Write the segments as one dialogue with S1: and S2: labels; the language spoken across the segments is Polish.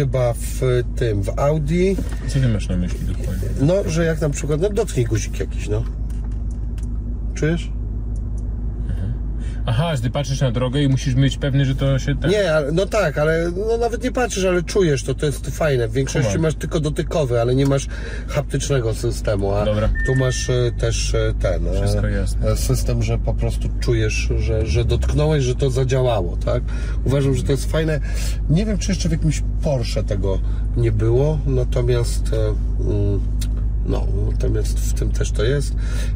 S1: chyba w tym, w Audi.
S2: Co ty masz na myśli dokładnie?
S1: No, że jak na przykład, no dotknij guzik jakiś, no. Czujesz?
S2: Aha, że ty patrzysz na drogę i musisz być pewny, że to się tak...
S1: Nie, ale, no tak, ale no nawet nie patrzysz, ale czujesz to, to jest fajne. W większości
S2: Kumam.
S1: masz tylko dotykowy, ale nie masz haptycznego systemu, a
S2: Dobra.
S1: tu masz e, też e, ten e,
S2: Wszystko jasne.
S1: e, system, że po prostu czujesz, że, że dotknąłeś, że to zadziałało, tak? Uważam, że to jest fajne. Nie wiem, czy jeszcze w jakimś Porsche tego nie było, natomiast e, mm, no, natomiast w tym też to jest.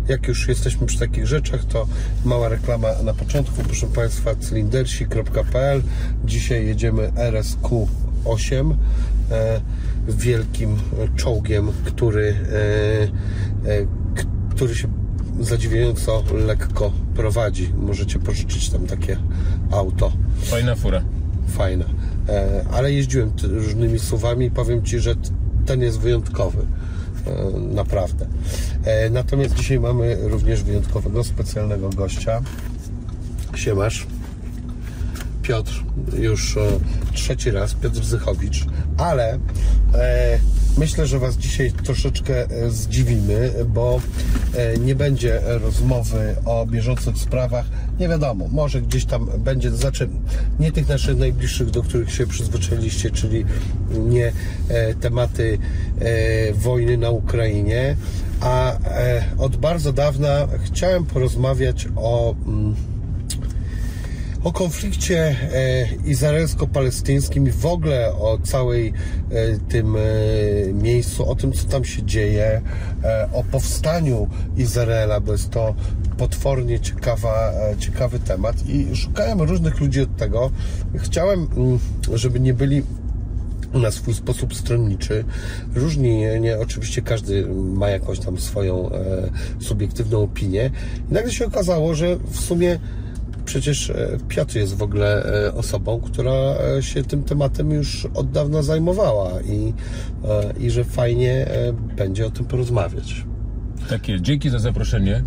S1: Jak już jesteśmy przy takich rzeczach, to mała reklama na początku. Proszę Państwa, cylindersi.pl. Dzisiaj jedziemy RSQ8 e, wielkim czołgiem, który, e, e, który się zadziwiająco lekko prowadzi. Możecie pożyczyć tam takie auto
S2: Fajna fura.
S1: fajne. E, ale jeździłem różnymi suwami i powiem Ci, że ten jest wyjątkowy. E, naprawdę. E, natomiast dzisiaj mamy również wyjątkowego, specjalnego gościa. Siemasz. Piotr, już trzeci raz, Piotr Zychowicz, ale e, myślę, że Was dzisiaj troszeczkę e, zdziwimy, bo e, nie będzie rozmowy o bieżących sprawach. Nie wiadomo, może gdzieś tam będzie, znaczy nie tych naszych najbliższych, do których się przyzwyczailiście, czyli nie e, tematy wojny na Ukrainie, a od bardzo dawna chciałem porozmawiać o. O konflikcie e, izraelsko-palestyńskim i w ogóle o całej e, tym e, miejscu, o tym, co tam się dzieje, o powstaniu Izraela, bo jest to potwornie ciekawa, ciekawy temat i szukałem różnych ludzi od tego. Chciałem, mm, żeby nie byli na swój sposób stronniczy. Różni, nie, oczywiście każdy ma jakąś tam swoją e, subiektywną opinię. I nagle się okazało, że w sumie przecież e, Piotr jest w ogóle e, osobą, która e, się tym tematem już od dawna zajmowała i, i że fajnie będzie o tym porozmawiać.
S2: Tak jest. Dzięki za zaproszenie.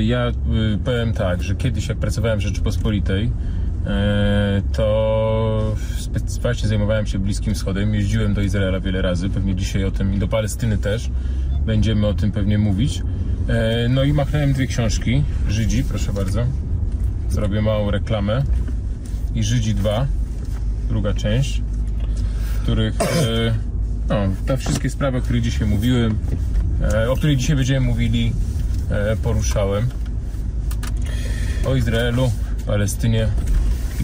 S2: Ja powiem tak, że kiedyś jak pracowałem w Rzeczypospolitej, to właśnie zajmowałem się Bliskim Wschodem. Jeździłem do Izraela wiele razy, pewnie dzisiaj o tym i do Palestyny też. Będziemy o tym pewnie mówić. No i machnąłem dwie książki. Żydzi, proszę bardzo. Zrobię małą reklamę. I Żydzi 2, druga część, których e, no, te wszystkie sprawy, o których dzisiaj mówiłem, e, o której dzisiaj będziemy mówili, e, poruszałem. O Izraelu, Palestynie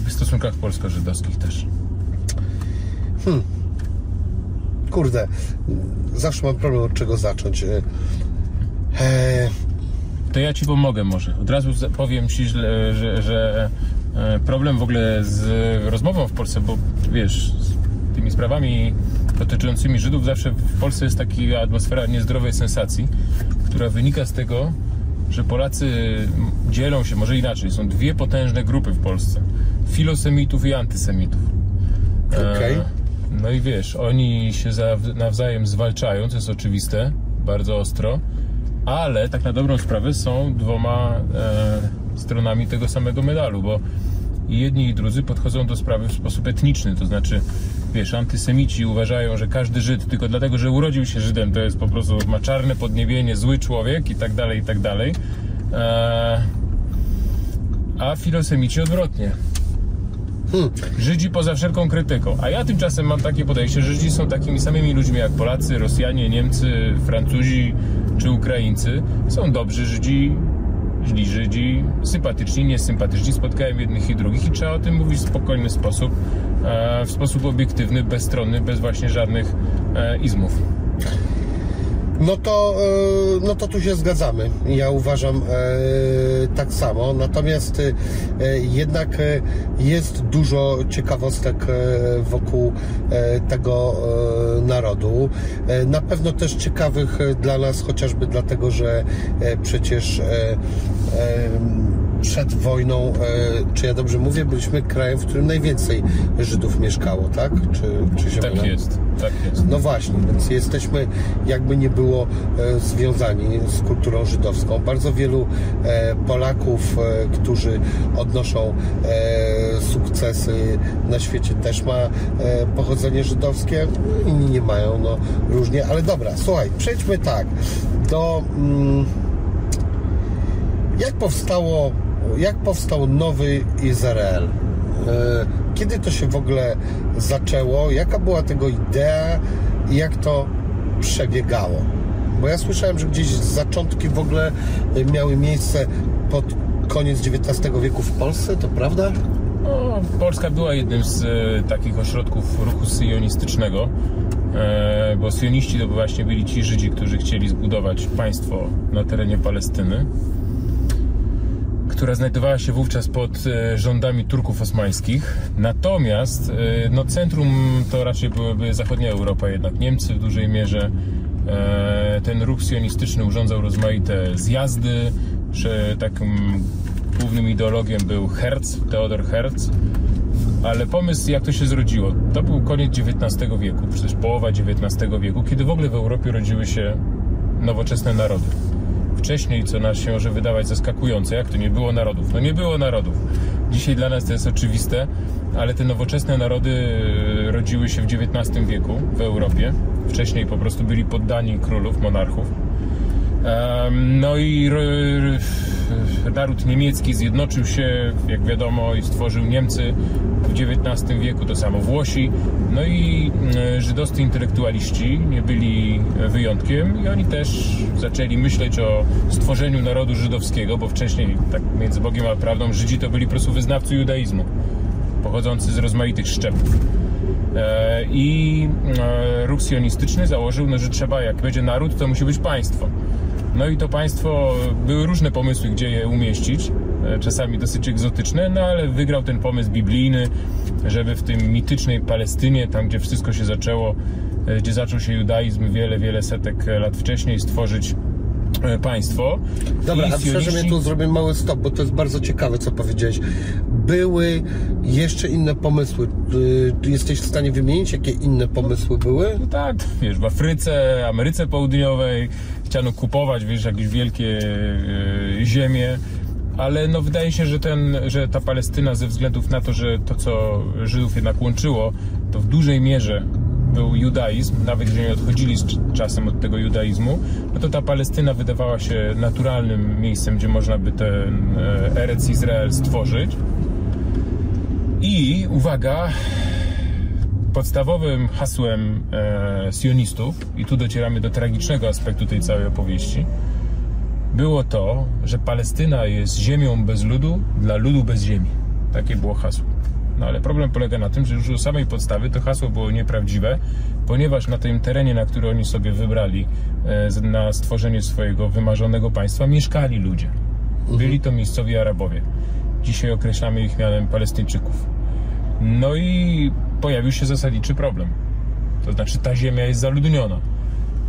S2: i stosunkach polsko-żydowskich też.
S1: Kurde, zawsze mam problem od czego zacząć. E, e,
S2: To ja Ci pomogę może. Od razu powiem Ci, że, że, że e, problem w ogóle z rozmową w Polsce, bo wiesz, z tymi sprawami dotyczącymi Żydów zawsze w Polsce jest taka atmosfera niezdrowej sensacji, która wynika z tego, że Polacy dzielą się, może inaczej, są dwie potężne grupy w Polsce. Filosemitów i antysemitów. E, No i wiesz, oni się za, nawzajem zwalczają, to jest oczywiste, bardzo ostro, ale tak na dobrą sprawę są dwoma e, stronami tego samego medalu, bo jedni i drudzy podchodzą do sprawy w sposób etniczny, to znaczy, wiesz, antysemici uważają, że każdy Żyd tylko dlatego, że urodził się Żydem, to jest po prostu, ma czarne podniebienie, zły człowiek i tak dalej, i tak dalej. E, a filosemici odwrotnie. Żydzi poza wszelką krytyką. A ja tymczasem mam takie podejście, że Żydzi są takimi samymi ludźmi jak Polacy, Rosjanie, Niemcy, Francuzi czy Ukraińcy. Są dobrzy Żydzi, źli Żydzi, sympatyczni, niesympatyczni. Spotkałem jednych i drugich i trzeba o tym mówić w spokojny sposób, e, w sposób obiektywny, bezstronny, bez właśnie żadnych e, izmów.
S1: No to, e, no to tu się zgadzamy. Ja uważam e, tak samo. Natomiast e, jednak jest dużo ciekawostek wokół tego narodu. Na pewno też ciekawych dla nas, chociażby dlatego, że przecież przed wojną, e, czy ja dobrze mówię, byliśmy krajem, w którym najwięcej Żydów mieszkało, tak? Czy, czy się
S2: Tak jest, tak jest.
S1: No właśnie, więc jesteśmy jakby nie było e, związani z kulturą żydowską. Bardzo wielu e, Polaków, którzy odnoszą sukcesy na świecie też ma pochodzenie żydowskie, inni nie mają, no różnie, ale dobra, słuchaj, przejdźmy tak do mm, jak powstało jak powstał nowy Izrael? E, Kiedy to się w ogóle zaczęło? Jaka była tego idea i jak to przebiegało? Bo ja słyszałem, że gdzieś zaczątki w ogóle e, miały miejsce pod koniec XIX wieku w Polsce, to prawda?
S2: No, Polska była jednym z e, takich ośrodków ruchu syjonistycznego, e, bo syjoniści to właśnie byli ci Żydzi, którzy chcieli zbudować państwo na terenie Palestyny, która znajdowała się wówczas pod e, rządami Turków osmańskich. Natomiast e, no, centrum to raczej byłaby zachodnia Europa, jednak Niemcy w dużej mierze. E, Ten ruch sionistyczny urządzał rozmaite zjazdy, że takim głównym ideologiem był Herz, Theodor Herz. Ale pomysł, jak to się zrodziło, to był koniec XIX wieku, przecież połowa XIX wieku, kiedy w ogóle w Europie rodziły się nowoczesne narody. Wcześniej, co nas się może wydawać zaskakujące, jak to nie było narodów? No nie było narodów. Dzisiaj dla nas to jest oczywiste, ale te nowoczesne narody e, rodziły się w XIX wieku w Europie. Wcześniej po prostu byli poddani królów, monarchów. No i r- naród niemiecki zjednoczył się, jak wiadomo, i stworzył Niemcy w XIX wieku, to samo Włosi. No i e, żydowscy intelektualiści nie byli wyjątkiem i oni też zaczęli myśleć o stworzeniu narodu żydowskiego, bo wcześniej, tak między Bogiem a prawdą, Żydzi to byli po prostu wyznawcy judaizmu, pochodzący z rozmaitych szczepów. E, I e, ruch sionistyczny założył, no, że trzeba, jak będzie naród, to musi być państwo. No i to państwo, były różne pomysły, gdzie je umieścić, e, czasami dosyć egzotyczne, no ale wygrał ten pomysł biblijny, żeby w tym mitycznej Palestynie, tam gdzie wszystko się zaczęło, e, gdzie zaczął się judaizm wiele, wiele setek lat wcześniej, stworzyć państwo.
S1: Dobra, a przepraszam, ja tu zrobię mały stop, bo to jest bardzo ciekawe, co powiedziałeś. Były jeszcze inne pomysły. Y, Jesteś w stanie wymienić, jakie inne pomysły były?
S2: No tak, wiesz, w Afryce, Ameryce Południowej chciano kupować, wiesz, jakieś wielkie e, ziemie, ale no wydaje się, że, ten, że ta Palestyna ze względów na to, że to, co Żydów jednak łączyło, to w dużej mierze był judaizm, nawet jeżeli odchodzili z czasem od tego judaizmu, no to ta Palestyna wydawała się naturalnym miejscem, gdzie można by ten e, Erec Izrael stworzyć. I uwaga, podstawowym hasłem e, sionistów, i tu docieramy do tragicznego aspektu tej całej opowieści, było to, że Palestyna jest ziemią bez ludu dla ludu bez ziemi. Takie było hasło. No ale problem polega na tym, że już u samej podstawy to hasło było nieprawdziwe, ponieważ na tym terenie, na który oni sobie wybrali e, na stworzenie swojego wymarzonego państwa, mieszkali ludzie. Byli to miejscowi Arabowie. Dzisiaj określamy ich mianem Palestyńczyków. No i pojawił się zasadniczy problem. To znaczy ta ziemia jest zaludniona.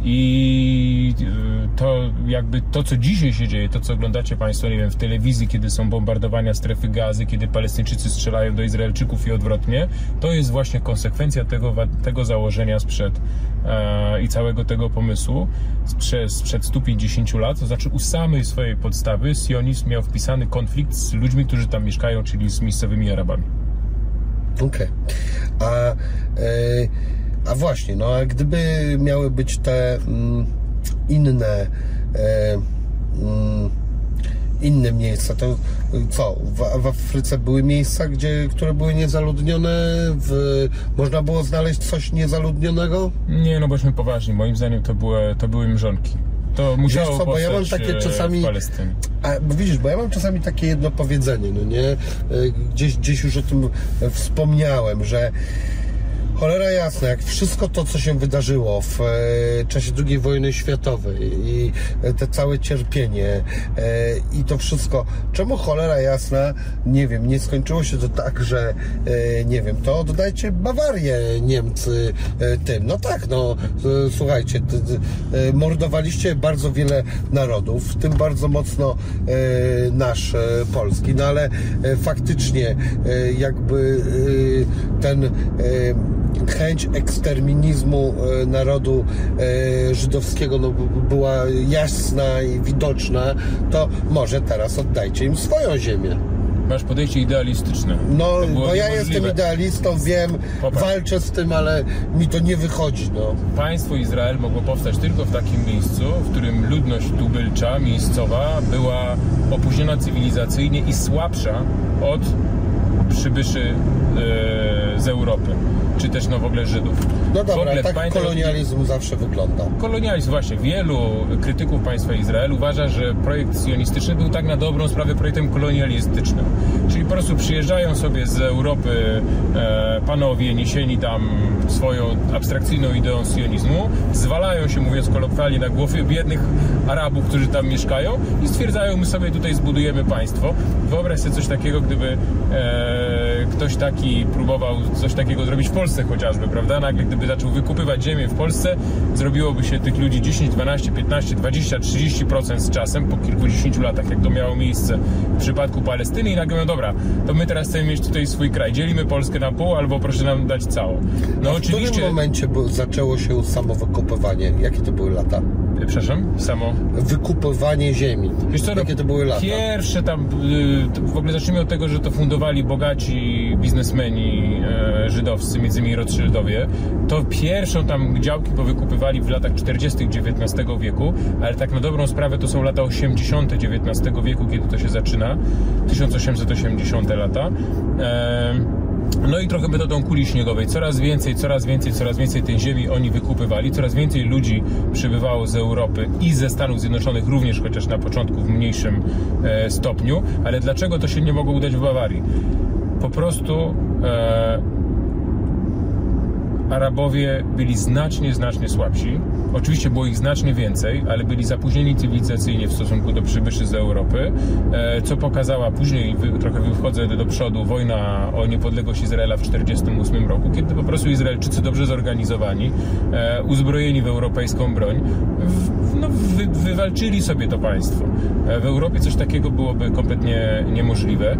S2: I y, to jakby to, co dzisiaj się dzieje, to co oglądacie Państwo, nie wiem, w telewizji, kiedy są bombardowania strefy gazy, kiedy Palestyńczycy strzelają do Izraelczyków i odwrotnie, to jest właśnie konsekwencja tego, tego założenia sprzed e, i całego tego pomysłu sprzed, sprzed 150 lat. To znaczy u samej swojej podstawy sionizm miał wpisany konflikt z ludźmi, którzy tam mieszkają, czyli z miejscowymi Arabami.
S1: Okej. A, e, a właśnie, no a gdyby miały być te mm, inne e, mm, inne miejsca, to co? W, w Afryce były miejsca, gdzie, które były niezaludnione? W, można było znaleźć coś niezaludnionego?
S2: Nie, no bośmy poważni. Moim zdaniem to były, to były mrzonki. To musiało
S1: co, bo ja mam takie
S2: e,
S1: czasami-. A bo widzisz, bo ja mam czasami takie jedno powiedzenie, no nie? E, Gdzieś, gdzieś już o tym wspomniałem, że Cholera jasna, jak wszystko to, co się wydarzyło w e, czasie II wojny światowej i e, te całe cierpienie e, i to wszystko, czemu cholera jasna, nie wiem, nie skończyło się to tak, że nie wiem, to oddajcie Bawarię Niemcy tym. No tak, no słuchajcie, mordowaliście bardzo wiele narodów, w tym bardzo mocno nasz polski, no ale faktycznie jakby ten chęć eksterminizmu e, narodu e, żydowskiego no, była jasna i widoczna, to może teraz oddajcie im swoją ziemię.
S2: Masz podejście idealistyczne.
S1: No, bo ja jestem idealistą, wiem,
S2: Popatrz.
S1: walczę z tym, ale mi to nie wychodzi, no.
S2: Państwo Izrael mogło powstać tylko w takim miejscu, w którym ludność tubylcza, miejscowa, była opóźniona cywilizacyjnie i słabsza od przybyszy e, z Europy, czy też no w ogóle Żydów.
S1: No
S2: w
S1: dobra,
S2: ogóle
S1: tak kolonializm zawsze wygląda.
S2: Kolonializm, właśnie. Wielu krytyków państwa Izrael uważa, że projekt sionistyczny był tak na dobrą sprawę projektem kolonialistycznym. Czyli po prostu przyjeżdżają sobie z Europy e, panowie niesieni tam swoją abstrakcyjną ideą sionizmu, zwalają się, mówiąc kolokwialnie, na głowy biednych Arabów, którzy tam mieszkają i stwierdzają, my sobie tutaj zbudujemy państwo. Wyobraź sobie coś takiego, gdyby e, ktoś taki próbował coś takiego zrobić w Polsce chociażby, prawda? Nagle gdyby zaczął wykupywać ziemię w Polsce, zrobiłoby się tych ludzi 10, 12, 15, 20, 30% z czasem, po kilkudziesięciu latach, jak to miało miejsce w przypadku Palestyny i nagle mówią, dobra, to my teraz chcemy mieć tutaj swój kraj, dzielimy Polskę na pół, albo proszę nam dać całą. No
S1: W
S2: oczywiście...
S1: którym momencie zaczęło się samowykupywanie? Jakie to były lata?
S2: Przepraszam, samo...
S1: Wykupywanie ziemi.
S2: Wiesz co,
S1: Jakie
S2: no,
S1: to były lata?
S2: Pierwsze tam, y, w ogóle zacznijmy od tego, że to fundowali bogaci biznesmeni e, żydowscy, między innymi Rothschildowie. To pierwszą tam działki powykupywali w latach 40. XIX wieku, ale tak na dobrą sprawę to są lata 80. XIX wieku, kiedy to się zaczyna, 1880 lata. E, no i trochę metodą kuli śniegowej. Coraz więcej, coraz więcej, coraz więcej tej ziemi oni wykupywali. Coraz więcej ludzi przybywało z Europy i ze Stanów Zjednoczonych również, chociaż na początku w mniejszym e, stopniu. Ale dlaczego to się nie mogło udać w Bawarii? Po prostu e, Arabowie byli znacznie, znacznie słabsi. Oczywiście było ich znacznie więcej, ale byli zapóźnieni cywilizacyjnie w stosunku do przybyszy z Europy, e, co pokazała później, trochę wychodzę do przodu, wojna o niepodległość Izraela w 1948 roku, kiedy po prostu Izraelczycy dobrze zorganizowani, e, uzbrojeni w europejską broń, no, wy, wywalczyli sobie to państwo. E, W Europie coś takiego byłoby kompletnie niemożliwe.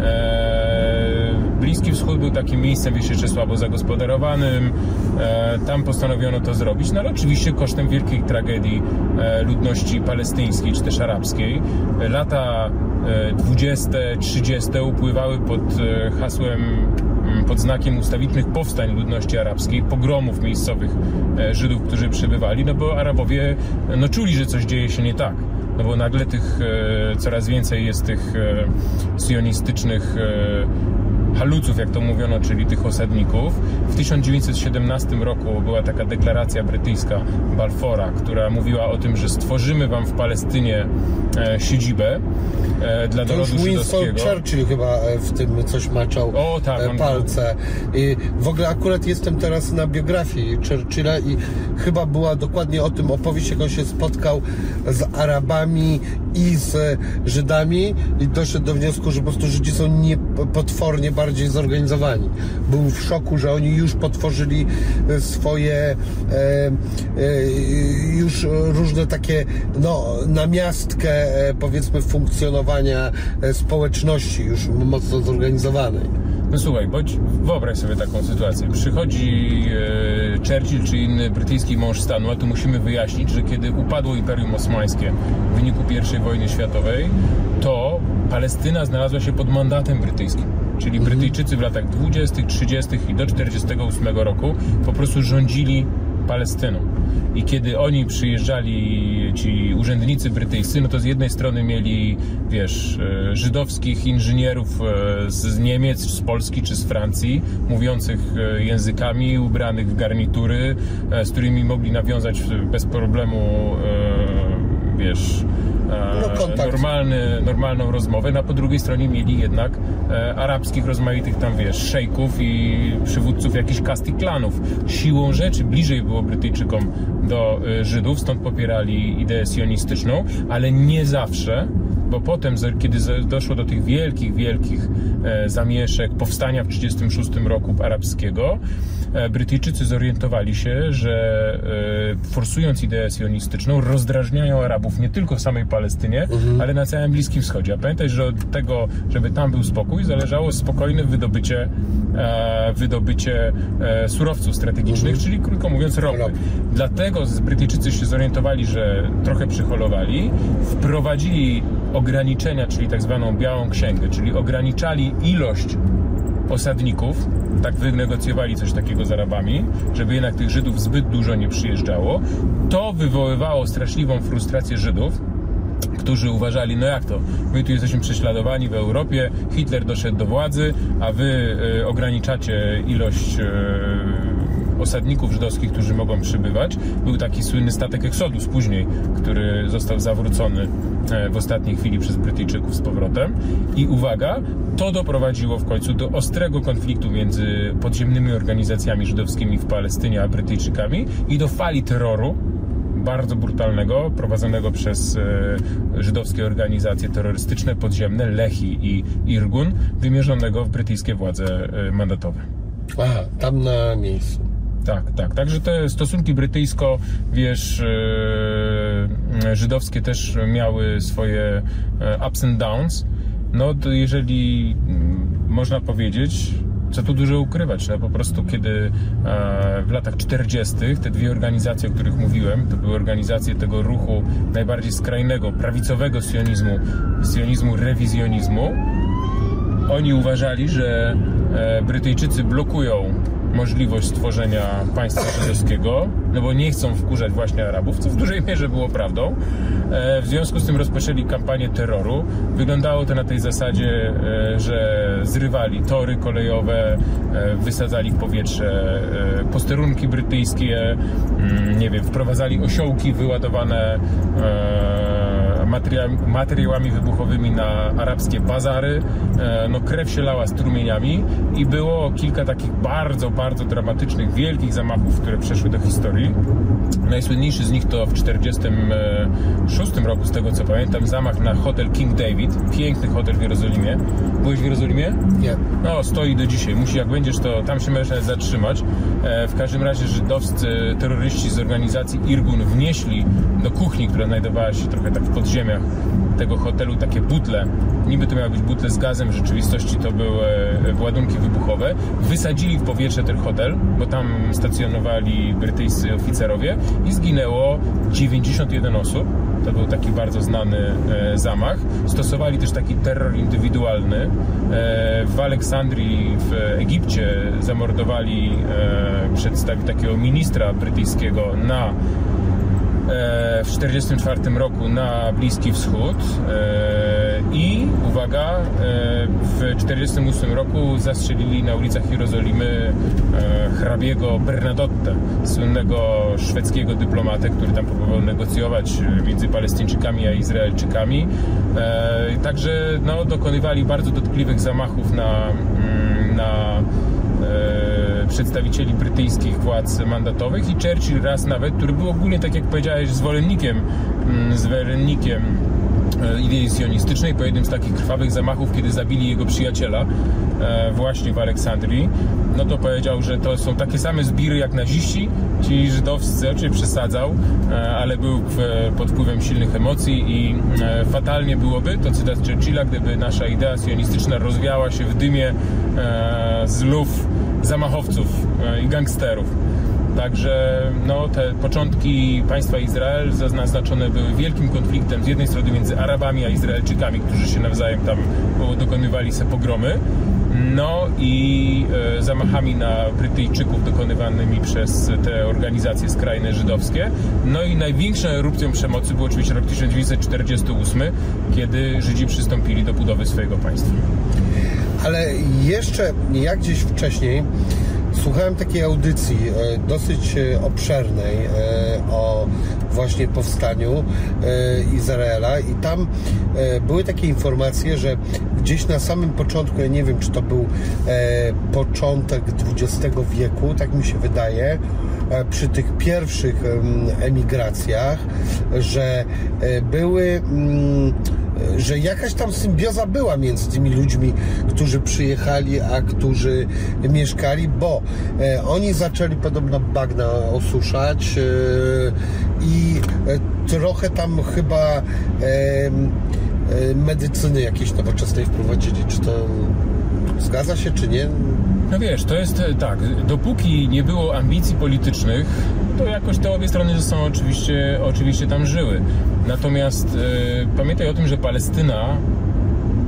S2: E, Bliski Wschód był takim miejscem, wiesz, jeszcze słabo zagospodarowanym. E, tam postanowiono to zrobić, no ale oczywiście kosztem wielkiej tragedii e, ludności palestyńskiej czy też arabskiej. E, Lata e, 20, 30 upływały pod e, hasłem m, pod znakiem ustawitnych powstań ludności arabskiej, pogromów miejscowych e, Żydów, którzy przybywali, no bo Arabowie no, czuli, że coś dzieje się nie tak. No bo nagle tych e, coraz więcej jest tych e, sionistycznych e, haluców, jak to mówiono, czyli tych osadników. W 1917 roku była taka deklaracja brytyjska Balfora, która mówiła o tym, że stworzymy wam w Palestynie e, siedzibę e, dla
S1: To już
S2: narodu
S1: Winston
S2: żydowskiego.
S1: Churchill chyba e, w tym coś maczał
S2: O, tak,
S1: e, palce. I w ogóle akurat jestem teraz na biografii Churchilla i chyba była dokładnie o tym opowieść, jak on się spotkał z Arabami i z Żydami i doszedł do wniosku, że po prostu Żydzi są nie, potwornie bardziej zorganizowani. Był w szoku, że oni już potworzyli e, swoje e, e, już różne takie no, namiastkę powiedzmy funkcjonowania społeczności już mocno zorganizowanej.
S2: No słuchaj, bądź wyobraź sobie taką sytuację. Przychodzi e, Churchill czy inny brytyjski mąż stanu, a tu musimy wyjaśnić, że kiedy upadło Imperium Osmańskie w wyniku I wojny światowej, to Palestyna znalazła się pod mandatem brytyjskim. Czyli Brytyjczycy w latach 20., 30. i do 48 roku po prostu rządzili Palestyną. I kiedy oni przyjeżdżali, ci urzędnicy brytyjscy, no to z jednej strony mieli, wiesz, e, żydowskich inżynierów e, z Niemiec, z Polski czy z Francji, mówiących e, językami, ubranych w garnitury, z którymi mogli nawiązać bez problemu, wiesz,
S1: No, kontakt.
S2: normalny, normalną rozmowę, no, a po drugiej stronie mieli jednak e, arabskich rozmaitych tam, wiesz, szejków i przywódców jakichś kast i klanów. Siłą rzeczy bliżej było Brytyjczykom do e, Żydów, stąd popierali ideę sionistyczną, ale nie zawsze, bo potem, kiedy doszło do tych wielkich, wielkich e, zamieszek, powstania w 1936 roku arabskiego, e, Brytyjczycy zorientowali się, że e, forsując ideę sionistyczną, rozdrażniają Arabów nie tylko w samej Palestynie, ale na całym Bliskim Wschodzie. A pamiętaj, że od tego, żeby tam był spokój, zależało spokojne wydobycie, wydobycie surowców strategicznych, czyli krótko mówiąc ropy. Dlatego Brytyjczycy się zorientowali, że trochę przyholowali, wprowadzili ograniczenia, czyli tak zwaną białą księgę, czyli ograniczali ilość osadników, tak wynegocjowali coś takiego z Arabami, żeby jednak tych Żydów zbyt dużo nie przyjeżdżało. To wywoływało straszliwą frustrację Żydów, którzy uważali, no jak to, my tu jesteśmy prześladowani w Europie, Hitler doszedł do władzy, a wy e, ograniczacie ilość e, osadników żydowskich, którzy mogą przybywać. Był taki słynny statek Exodus później, który został zawrócony e, w ostatniej chwili przez Brytyjczyków z powrotem. I uwaga, to doprowadziło w końcu do ostrego konfliktu między podziemnymi organizacjami żydowskimi w Palestynie a Brytyjczykami i do fali terroru, bardzo brutalnego, prowadzonego przez e, żydowskie organizacje terrorystyczne podziemne, Lehi i Irgun, wymierzonego w brytyjskie władze e, mandatowe.
S1: Aha, tam na miejscu.
S2: Tak, tak. Także te stosunki brytyjsko, wiesz, e, żydowskie też miały swoje e, ups and downs. No to jeżeli mm, można powiedzieć, co tu dużo ukrywać, no po prostu kiedy e, w latach 40. te dwie organizacje, o których mówiłem, to były organizacje tego ruchu najbardziej skrajnego, prawicowego sionizmu, sionizmu rewizjonizmu, oni uważali, że Brytyjczycy blokują możliwość stworzenia państwa żydowskiego, no bo nie chcą wkurzać właśnie Arabów, co w dużej mierze było prawdą. E, w związku z tym rozpoczęli kampanię terroru. Wyglądało to na tej zasadzie, e, że zrywali tory kolejowe, e, wysadzali w powietrze posterunki brytyjskie, mm, nie wiem, wprowadzali osiołki wyładowane materia- materiałami wybuchowymi na arabskie bazary. No, krew się lała strumieniami i było kilka takich bardzo, bardzo dramatycznych, wielkich zamachów, które przeszły do historii. Najsłynniejszy z nich to w 1946 roku, z tego co pamiętam, zamach na hotel King David. Piękny hotel w Jerozolimie. Byłeś w Jerozolimie?
S1: Nie.
S2: No, stoi do dzisiaj. Musi, jak będziesz, to tam się możesz zatrzymać. E, w każdym razie żydowscy terroryści z organizacji Irgun wnieśli do kuchni, która znajdowała się trochę tak w podziemiach tego hotelu, takie butle. Niby to miały być butle z gazem, w rzeczywistości to były e, ładunki wybuchowe. Wysadzili w powietrze ten hotel, bo tam stacjonowali brytyjscy oficerowie i zginęło 91 osób. To był taki bardzo znany e, zamach. Stosowali też taki terror indywidualny. E, w Aleksandrii w Egipcie zamordowali e, przedstawi takiego ministra brytyjskiego na w 1944 roku na Bliski Wschód e, i uwaga, e, w 1948 roku zastrzelili na ulicach Jerozolimy e, hrabiego Bernadotte, słynnego szwedzkiego dyplomatę, który tam próbował negocjować e, między Palestyńczykami a Izraelczykami. E, Także no, dokonywali bardzo dotkliwych zamachów na, mm, na e, przedstawicieli brytyjskich władz mandatowych i Churchill raz nawet, który był ogólnie, tak jak powiedziałeś, zwolennikiem, mm, zwolennikiem e, idei sionistycznej po jednym z takich krwawych zamachów, kiedy zabili jego przyjaciela e, właśnie w Aleksandrii, no to powiedział, że to są takie same zbiry jak naziści, ci żydowscy, oczywiście przesadzał, e, ale był pod wpływem silnych emocji i e, fatalnie byłoby, to cytat Churchilla, gdyby nasza idea sionistyczna rozwiała się w dymie e, z luf zamachowców e, i gangsterów. Także no, te początki państwa Izrael zaznaczone były wielkim konfliktem z jednej strony między Arabami a Izraelczykami, którzy się nawzajem tam dokonywali se pogromy, no i e, zamachami na Brytyjczyków dokonywanymi przez te organizacje skrajne żydowskie. No i największą erupcją przemocy był oczywiście rok 1948, kiedy Żydzi przystąpili do budowy swojego państwa.
S1: Ale jeszcze jak gdzieś wcześniej słuchałem takiej audycji e, dosyć e, obszernej e, o właśnie powstaniu Izraela i tam były takie informacje, że gdzieś na samym początku, ja nie wiem czy to był początek XX wieku, tak mi się wydaje, przy tych pierwszych em, emigracjach, że były mm, że jakaś tam symbioza była między tymi ludźmi, którzy przyjechali, a którzy mieszkali, bo e, oni zaczęli podobno bagna osuszać e, i e, trochę tam chyba medycyny jakiejś nowoczesnej wprowadzili. Czy to zgadza się, czy nie?
S2: No wiesz, to jest tak, dopóki nie było ambicji politycznych, to jakoś te obie strony ze sobą oczywiście, oczywiście tam żyły. Natomiast e, pamiętaj o tym, że Palestyna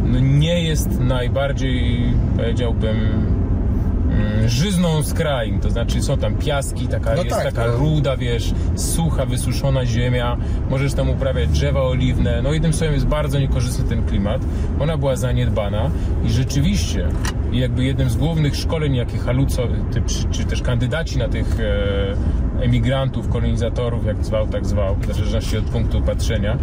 S2: no, nie jest najbardziej, powiedziałbym, mm, żyzną z krain, to znaczy są tam piaski, taka,
S1: No
S2: jest
S1: tak,
S2: taka
S1: no.
S2: ruda, wiesz, sucha, wysuszona ziemia, możesz tam uprawiać drzewa oliwne, no jednym słowem jest bardzo niekorzystny ten klimat, ona była zaniedbana i rzeczywiście jakby jednym z głównych szkoleń, jakie haluco, czy, czy też kandydaci na tych e, emigrantów, kolonizatorów, jak zwał, tak zwał, w zależności od punktu patrzenia,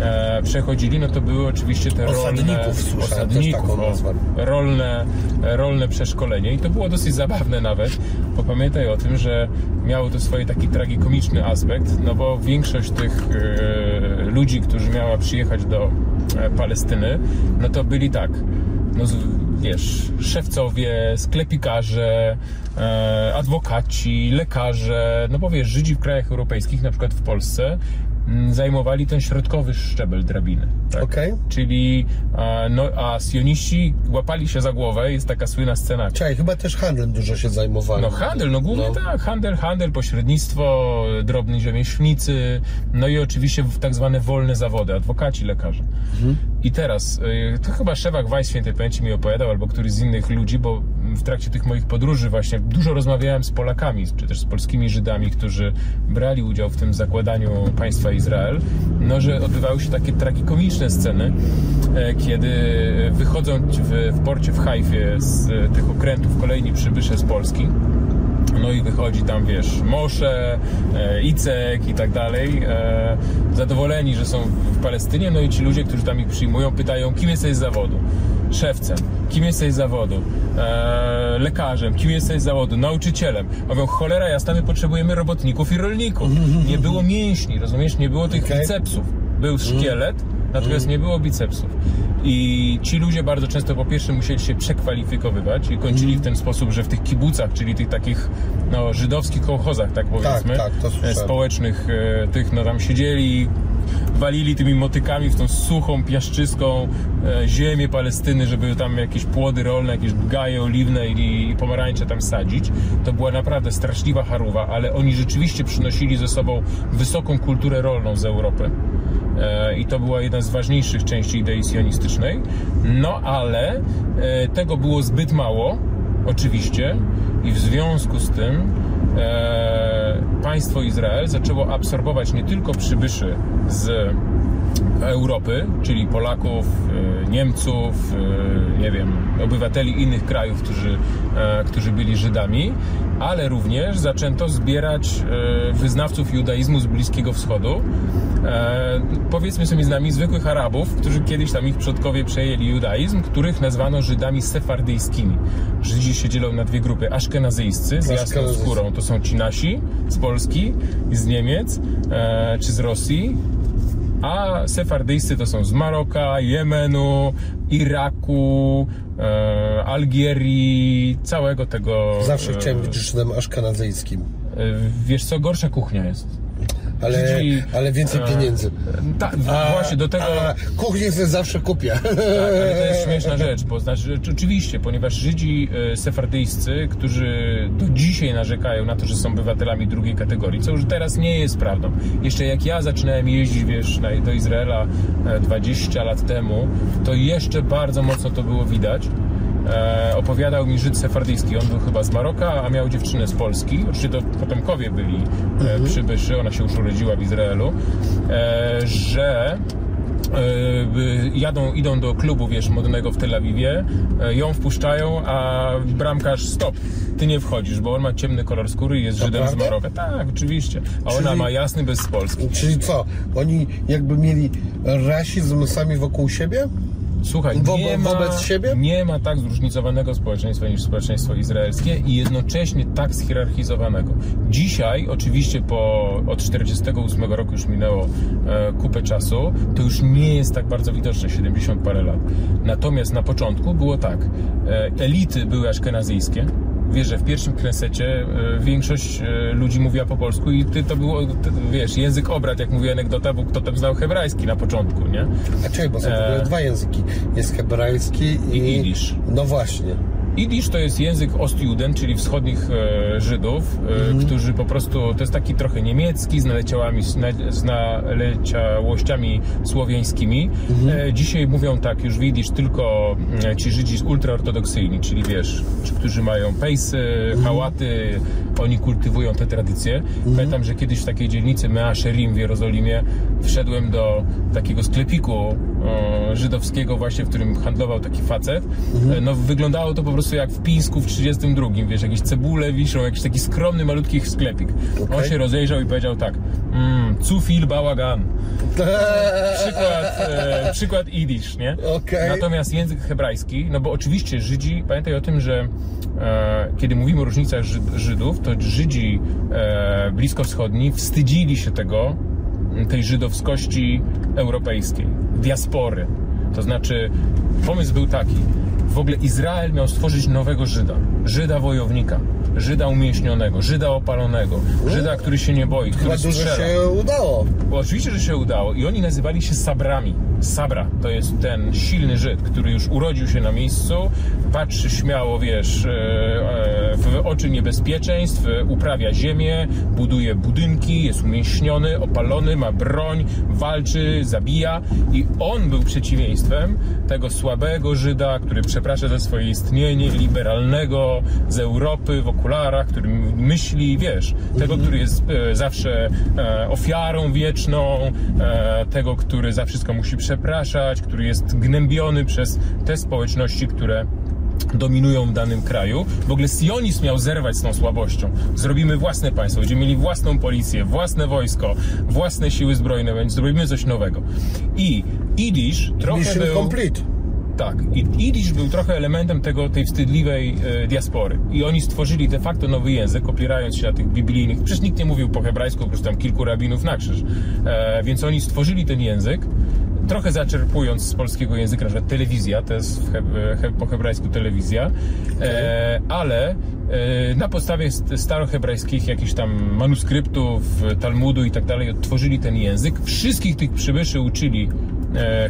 S2: e, przechodzili, no to były oczywiście te rolne...
S1: Osadników słyszałem, też taką
S2: o,
S1: nazwę.
S2: rolne, rolne przeszkolenie i to było dosyć zabawne nawet, bo pamiętaj o tym, że miało to swój taki tragikomiczny aspekt, no bo większość tych e, ludzi, którzy miała przyjechać do e, Palestyny, no to byli tak, no wiesz, szewcowie, sklepikarze, e, adwokaci, lekarze, no bo wiesz, Żydzi w krajach europejskich, na przykład w Polsce, zajmowali ten środkowy szczebel drabiny. Tak?
S1: Okej.
S2: Czyli, e, no, a sioniści łapali się za głowę, jest taka słynna scena.
S1: Czekaj, chyba też handlem dużo się zajmowali.
S2: No handel, no głównie
S1: No.
S2: tak, handel, handel, pośrednictwo, drobni rzemieślnicy, no i oczywiście tak zwane wolne zawody, adwokaci, lekarze. I teraz, y, to chyba Szewak Weiss świętej pamięci mi opowiadał, albo któryś z innych ludzi, bo w trakcie tych moich podróży właśnie dużo rozmawiałem z Polakami, czy też z polskimi Żydami, którzy brali udział w tym zakładaniu państwa Izrael, no że odbywały się takie tragikomiczne sceny, e, kiedy wychodzą w, w porcie w Hajfie z e, tych okrętów kolejni przybysze z Polski, no i wychodzi tam, wiesz, Mosze, e, Icek i tak dalej. E, zadowoleni, że są w Palestynie, no i ci ludzie, którzy tam ich przyjmują, pytają, kim jesteś z zawodu? Szewcem. Kim jesteś z zawodu? E, lekarzem. Kim jesteś z zawodu? Nauczycielem. Mówią, cholera jasna, my potrzebujemy robotników i rolników. Nie było mięśni, rozumiesz? Nie było tych bicepsów. Był szkielet, natomiast nie było bicepsów. I ci ludzie bardzo często po pierwsze musieli się przekwalifikowywać i kończyli w ten sposób, że w tych kibucach, czyli tych takich no, żydowskich kołchozach, tak powiedzmy,
S1: tak, to słyszałem.
S2: e, społecznych, e, tych no tam siedzieli, walili tymi motykami w tą suchą, piaszczyską e, ziemię Palestyny, żeby tam jakieś płody rolne, jakieś gaje oliwne i, i pomarańcze tam sadzić. To była naprawdę straszliwa charuwa, ale oni rzeczywiście przynosili ze sobą wysoką kulturę rolną z Europy. E, I to była jedna z ważniejszych części idei sionistycznej. No ale e, tego było zbyt mało, oczywiście, i w związku z tym e, państwo Izrael zaczęło absorbować nie tylko przybyszy z Europy, czyli Polaków, e, Niemców, e, nie wiem, obywateli innych krajów, którzy, e, którzy byli Żydami, ale również zaczęto zbierać e, wyznawców judaizmu z Bliskiego Wschodu. E, Powiedzmy sobie z nami zwykłych Arabów, którzy kiedyś tam ich przodkowie przejęli judaizm, których nazwano Żydami sefardyjskimi. Żydzi się dzielą na dwie grupy. Aszkenazyjscy z jasną skórą, to są ci nasi z Polski, z Niemiec czy z Rosji, a sefardyjscy to są z Maroka, Jemenu, Iraku, e, Algierii, całego tego.
S1: Zawsze
S2: e,
S1: chciałem być Żydem aszkanazyjskim.
S2: e, Wiesz co, gorsza kuchnia jest.
S1: Ale,
S2: Żydzi,
S1: ale więcej
S2: e,
S1: pieniędzy.
S2: Tak, właśnie do tego.
S1: A kuchnię sobie zawsze kupię.
S2: Tak, ale to jest śmieszna rzecz, bo znaczy, oczywiście, ponieważ Żydzi e, sefardyjscy, którzy do dzisiaj narzekają na to, że są obywatelami drugiej kategorii, co już teraz nie jest prawdą. Jeszcze jak ja zaczynałem jeździć, wiesz, do Izraela e, 20 lat temu, to jeszcze bardzo mocno to było widać. E, opowiadał mi Żyd sefardyjski, on był chyba z Maroka, a miał dziewczynę z Polski. Oczywiście to potomkowie byli e, przybyszy, ona się już urodziła w Izraelu, e, że jadą, idą do klubu, wiesz, modnego w Tel Awiwie, ją wpuszczają, a bramkarz stop, ty nie wchodzisz, bo on ma ciemny kolor skóry i jest Żydem z? Maroka. Tak, oczywiście. A ona
S1: Czyli-
S2: ma jasny bez Polski.
S1: Czyli co? Oni jakby mieli rasizm sami wokół siebie?
S2: Słuchaj,
S1: Wo-
S2: nie ma,
S1: wobec siebie?
S2: nie ma tak zróżnicowanego społeczeństwa niż społeczeństwo izraelskie i jednocześnie tak schierarchizowanego. Dzisiaj, oczywiście po, od 48 roku już minęło e, kupę czasu, to już nie jest tak bardzo widoczne, 70 parę lat. Natomiast na początku było tak, e, elity były aszkenazyjskie, Wiesz, że w pierwszym knesecie e, większość e, ludzi mówiła po polsku i ty to było, ty, wiesz, język obrad, jak mówi anegdota, bo kto tam znał hebrajski na początku, nie?
S1: A czekaj, bo są
S2: E.
S1: dwa języki. Jest hebrajski i...
S2: I jidysz.
S1: No właśnie.
S2: Idisz to jest język Ostjuden, czyli wschodnich e, Żydów, e, którzy po prostu, to jest taki trochę niemiecki, z, naleciałami, z na- z naleciałościami słowiańskimi. E, dzisiaj mówią tak już w Idisz tylko ci Żydzi ultraortodoksyjni, czyli wiesz, ci, którzy mają pejsy, hałaty, oni kultywują te tradycje. Pamiętam, że kiedyś w takiej dzielnicy Mea Sherim w Jerozolimie wszedłem do takiego sklepiku żydowskiego właśnie, w którym handlował taki facet. E, No wyglądało to po prostu jak w Pińsku w 32, wiesz, jakieś cebule wiszą, jakiś taki skromny, malutki sklepik. On
S1: Okej.
S2: się rozejrzał i powiedział tak, mm, zu viel bałagan. Przykład, e, przykład idisz, nie?
S1: Okej.
S2: Natomiast język hebrajski, no bo oczywiście Żydzi, pamiętaj o tym, że e, kiedy mówimy o różnicach Żyd, Żydów, to Żydzi e, bliskowschodni wstydzili się tego, tej żydowskości europejskiej, diaspory. To znaczy, pomysł był taki, w ogóle Izrael miał stworzyć nowego Żyda, Żyda wojownika, Żyda umięśnionego, Żyda opalonego, Żyda, który się nie boi, który
S1: Chyba dużo
S2: strzela.
S1: się udało.
S2: Bo oczywiście, że się udało i oni nazywali się Sabrami. Sabra to jest ten silny Żyd, który już urodził się na miejscu, patrzy śmiało, wiesz, e, e, w oczy niebezpieczeństw, uprawia ziemię, buduje budynki, jest umięśniony, opalony, ma broń, walczy, zabija i on był przeciwieństwem tego słabego Żyda, który przeprasza za swoje istnienie, liberalnego z Europy w okularach, który myśli, wiesz, tego, który jest e, zawsze e, ofiarą wieczną, e, tego, który za wszystko musi przepraszać, który jest gnębiony przez te społeczności, które dominują w danym kraju. W ogóle sionizm miał zerwać z tą słabością. Zrobimy własne państwo, będziemy mieli własną policję, własne wojsko, własne siły zbrojne, więc zrobimy coś nowego. I Idisz trochę
S1: Mission
S2: był...
S1: complete.
S2: Tak, i Idisz był trochę elementem tego, tej wstydliwej e, diaspory. I oni stworzyli de facto nowy język, opierając się na tych biblijnych. Przecież nikt nie mówił po hebrajsku, oprócz tam kilku rabinów na krzyż. E, więc oni stworzyli ten język, trochę zaczerpując z polskiego języka, na przykład telewizja, to jest he, he, po hebrajsku telewizja, e, ale e, na podstawie st- starohebrajskich jakichś tam manuskryptów, Talmudu i tak dalej odtworzyli ten język. Wszystkich tych przybyszy uczyli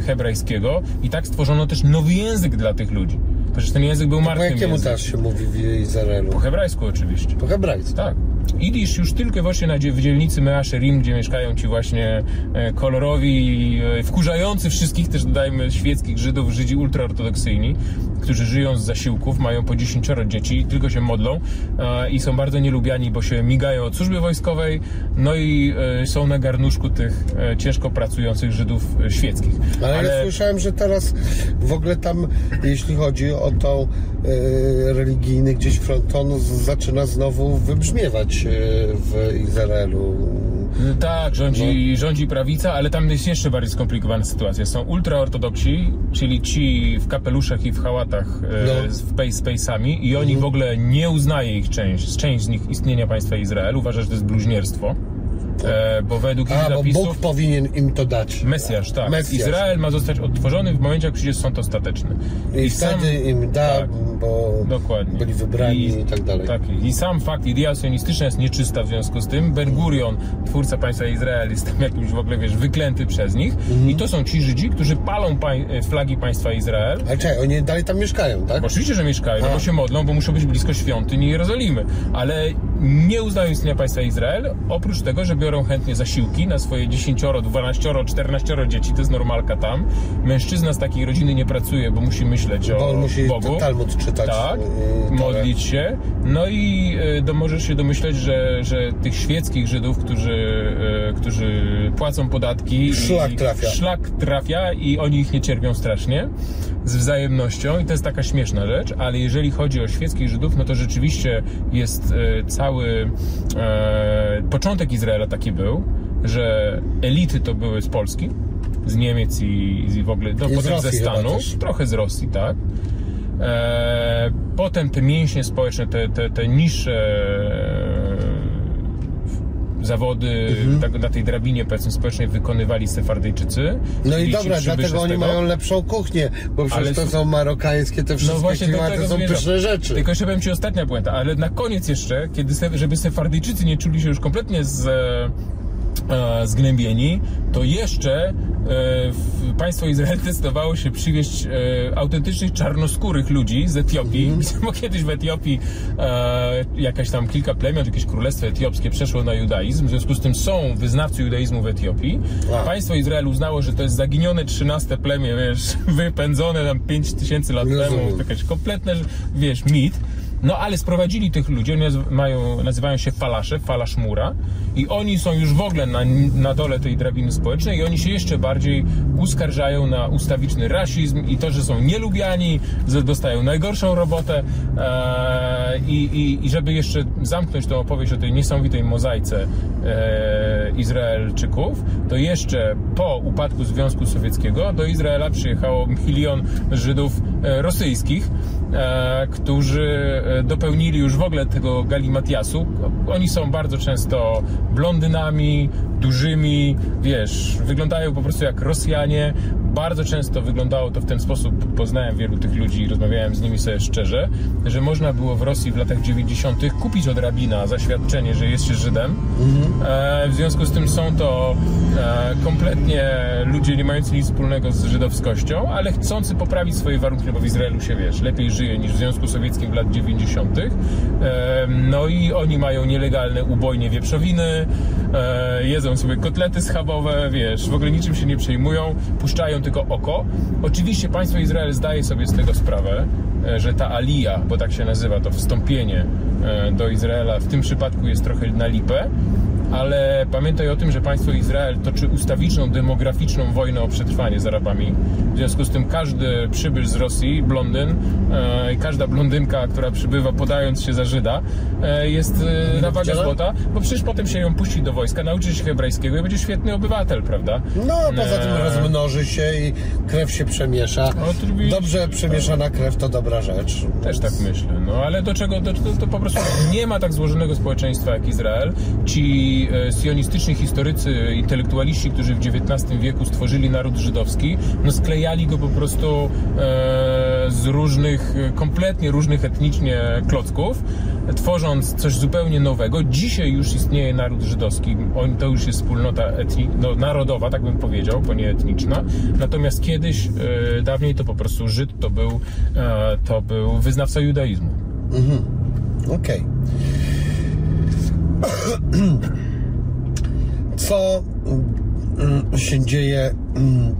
S2: hebrajskiego i tak stworzono też nowy język dla tych ludzi. Przecież ten język był
S1: Po
S2: martwym
S1: jakiemu
S2: językiem.
S1: teraz się mówi w Izraelu?
S2: Po hebrajsku oczywiście.
S1: Po hebrajsku.
S2: Tak. Idisz już tylko właśnie na, w dzielnicy Mea Sherim, gdzie mieszkają ci właśnie e, kolorowi, e, wkurzający wszystkich, też dodajmy, świeckich Żydów, Żydzi ultraortodoksyjni, którzy żyją z zasiłków, mają po 10 dzieci, tylko się modlą e, i są bardzo nielubiani, bo się migają od służby wojskowej, no i są na garnuszku tych ciężko pracujących Żydów świeckich.
S1: Ale, ja słyszałem, że teraz w ogóle tam, jeśli chodzi o tą e, religijny gdzieś front, to on z- zaczyna znowu wybrzmiewać e, w Izraelu.
S2: Tak, rządzi,
S1: No.
S2: rządzi prawica, ale tam jest jeszcze bardziej skomplikowana sytuacja. Są ultraortodoksi, czyli ci w kapeluszach i w hałatach e,
S1: No.
S2: z face space'ami i oni w ogóle nie uznaje ich część, część z nich istnienia państwa Izrael. Uważa, że to jest bluźnierstwo. E, bo według ich
S1: A, bo
S2: zapisów...
S1: Bóg powinien im to dać.
S2: Mesjasz, tak.
S1: Mesjasz.
S2: Izrael ma zostać odtworzony w momencie, jak przyjdzie sąd ostateczny.
S1: I, wtedy im da,
S2: tak.
S1: bo
S2: Dokładnie.
S1: byli wybrani i, tak dalej.
S2: Tak, i sam fakt idea sionistyczna jest nieczysta w związku z tym. Ben Gurion, twórca państwa Izrael, jest tam jakimś w ogóle, wiesz, wyklęty przez nich.
S1: Mhm.
S2: I to są ci Żydzi, którzy palą pań, flagi państwa Izrael.
S1: Ale czekaj, oni dalej tam mieszkają, tak?
S2: Oczywiście, że mieszkają, no
S1: A.
S2: bo się modlą, bo muszą być blisko świątyni Jerozolimy. Ale nie uznają istnienia państwa Izrael, oprócz tego, że biorą chętnie zasiłki na swoje 10, 12, 14 dzieci, to jest normalka tam. Mężczyzna z takiej rodziny nie pracuje, bo musi myśleć
S1: Bo
S2: o
S1: musi
S2: Bogu.
S1: Talmud czytać.
S2: Tak,
S1: yy,
S2: modlić się. No i y, do, możesz się domyśleć, że, że tych świeckich Żydów, którzy, y, którzy płacą podatki.
S1: Szlak
S2: i,
S1: trafia.
S2: Szlak trafia i oni ich nie cierpią strasznie z wzajemnością i to jest taka śmieszna rzecz, ale jeżeli chodzi o świeckich Żydów, no to rzeczywiście jest e, cały e, początek Izraela taki był, że elity to były z Polski, z Niemiec i, i w ogóle, no potem ze Stanów, trochę z Rosji, tak. E, potem te mięśnie społeczne, te, te, te niższe zawody tak, na tej drabinie powiedzmy społecznej wykonywali Sefardyjczycy.
S1: No i dobra, dlatego oni mają lepszą kuchnię, bo przecież
S2: Ale
S1: to są marokańskie, te wszystkie
S2: No właśnie
S1: klimaty
S2: tego
S1: są pyszne rzeczy.
S2: Tylko jeszcze powiem Ci ostatnia puenta, ale na koniec jeszcze, kiedy żeby Sefardyjczycy nie czuli się już kompletnie z, zgnębieni, to jeszcze e, państwo Izrael zdecydowało się przywieźć e, autentycznych czarnoskórych ludzi z Etiopii, bo kiedyś w Etiopii e, jakaś tam kilka plemion, jakieś królestwo etiopskie przeszło na judaizm, w związku z tym są wyznawcy judaizmu w Etiopii.
S1: A.
S2: Państwo Izrael uznało, że to jest zaginione 13 plemię, wiesz, wypędzone tam 5 tysięcy lat temu, jakaś kompletne, wiesz, mit. No ale sprowadzili tych ludzi, oni mają, nazywają się falasze, falasz mura i oni są już w ogóle na, na dole tej drabiny społecznej i oni się jeszcze bardziej uskarżają na ustawiczny rasizm i to, że są nielubiani, że dostają najgorszą robotę e, i, i, żeby jeszcze zamknąć tą opowieść o tej niesamowitej mozaice e, Izraelczyków, to jeszcze po upadku Związku Sowieckiego do Izraela przyjechało milion Żydów e, rosyjskich, którzy e, dopełnili już w ogóle tego galimatiasu. Oni są bardzo często blondynami, dużymi, wiesz, wyglądają po prostu jak Rosjanie. Bardzo często wyglądało to w ten sposób, poznałem wielu tych ludzi i rozmawiałem z nimi sobie szczerze, że można było w Rosji w latach 90. kupić od rabina zaświadczenie, że jest się Żydem. E, w związku z tym są to e, kompletnie ludzie nie mający nic wspólnego z żydowskością, ale chcący poprawić swoje warunki, no bo w Izraelu się wiesz, lepiej żyje niż w Związku Sowieckim w lat 90. E, no i oni mają nielegalne ubojnie wieprzowiny, e, jedzą sobie kotlety schabowe, wiesz, w ogóle niczym się nie przejmują, puszczają tylko oko. Oczywiście państwo Izrael zdaje sobie z tego sprawę, że ta alija, bo tak się nazywa, to wstąpienie e, do Izraela w tym przypadku jest trochę na lipę, ale pamiętaj o tym, że państwo Izrael toczy ustawiczną, demograficzną wojnę o przetrwanie z Arabami. W związku z tym każdy przybysz z Rosji, blondyn, e, i każda blondynka, która przybywa podając się za Żyda, e, jest e, na wagę złota, bo przecież potem się ją puści do wojska, nauczy się hebrajskiego i będzie świetny obywatel, prawda?
S1: No, poza tym
S2: E,
S1: rozmnoży się i krew się przemiesza. Dobrze przemieszana krew to dobra rzecz.
S2: Też tak myślę, no ale do czego, do, to, to po prostu nie ma tak złożonego społeczeństwa jak Izrael. Ci e, sionistyczni historycy, intelektualiści, którzy w XIX wieku stworzyli naród żydowski, no sklejali go po prostu e, z różnych, e, kompletnie różnych etnicznie klocków, tworząc coś zupełnie nowego. Dzisiaj już istnieje naród żydowski, on, to już jest wspólnota etni, no, narodowa, tak bym powiedział, bo nie etniczna. Natomiast kiedyś, e, dawniej to po prostu Żyd to był, e, to był wyznawca judaizmu.
S1: Okej. Co mm, się dzieje mm,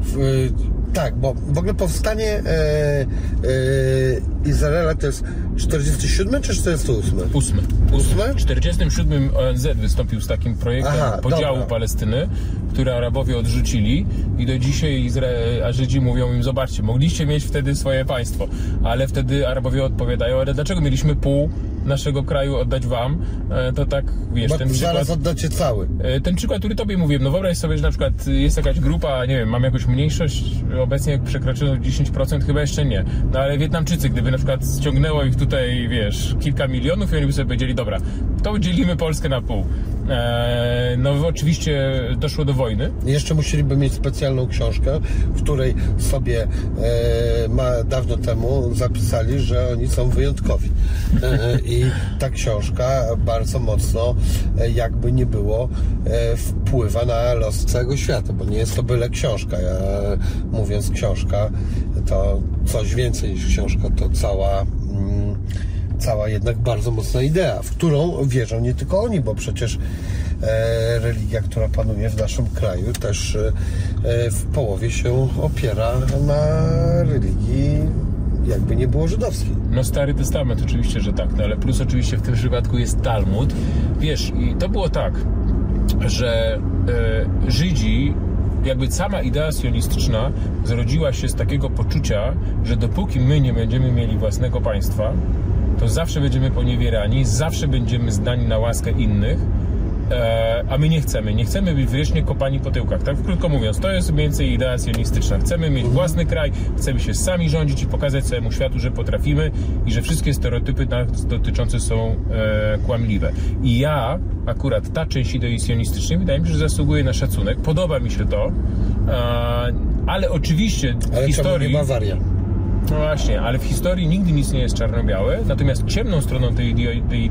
S1: w, tak, bo w ogóle powstanie e, e, Izraela to jest 47 czy 48?
S2: Ósmy.
S1: Ósme?
S2: W 47 ONZ wystąpił z takim projektem
S1: Aha,
S2: podziału
S1: dobra.
S2: Palestyny, który Arabowie odrzucili i do dzisiaj Izrael, a Żydzi mówią im, zobaczcie, mogliście mieć wtedy swoje państwo, ale wtedy Arabowie odpowiadają, ale dlaczego mieliśmy pół naszego kraju oddać wam? E, To tak, wiesz,
S1: Bo
S2: ten przykład...
S1: zaraz oddacie cały.
S2: E, Ten przykład, który tobie mówiłem, no wyobraź sobie, że na przykład jest jakaś grupa, nie wiem, mam jakąś mniejszość, obecnie przekroczyło 10%, chyba jeszcze nie. No ale Wietnamczycy, gdyby na przykład ściągnęło ich tutaj, wiesz, kilka milionów i oni by sobie powiedzieli, dobra, to dzielimy Polskę na pół. E, no oczywiście doszło do wojny.
S1: Jeszcze musieliby mieć specjalną książkę, w której sobie e, ma, dawno temu zapisali, że oni są wyjątkowi. E, I ta książka bardzo mocno, e, jakby nie było, e, wpływa na los całego świata, bo nie jest to byle książka. Ja, mówiąc książka, to coś więcej niż książka, to cała. Mm, cała jednak bardzo mocna idea, w którą wierzą nie tylko oni, bo przecież e, religia, która panuje w naszym kraju, też w połowie się opiera na religii, jakby nie było żydowskiej.
S2: No Stary Testament oczywiście, że tak, no ale plus oczywiście w tym przypadku jest Talmud. Wiesz, i to było tak, że e, Żydzi jakby sama idea sionistyczna zrodziła się z takiego poczucia, że dopóki my nie będziemy mieli własnego państwa, to zawsze będziemy poniewierani, zawsze będziemy zdani na łaskę innych, a my nie chcemy. Nie chcemy być wiecznie kopani po tyłkach. Tak krótko mówiąc, to jest mniej więcej idea sionistyczna. Chcemy mieć własny kraj, chcemy się sami rządzić i pokazać całemu światu, że potrafimy i że wszystkie stereotypy nas dotyczące są e, kłamliwe. I ja, akurat ta część idei sionistycznej, wydaje mi się, że zasługuje na szacunek. Podoba mi się to, e, ale oczywiście
S1: Ale
S2: historii...
S1: nie Bawaria?
S2: No właśnie, ale w historii nigdy nic nie jest czarno-białe. Natomiast ciemną stroną tej idei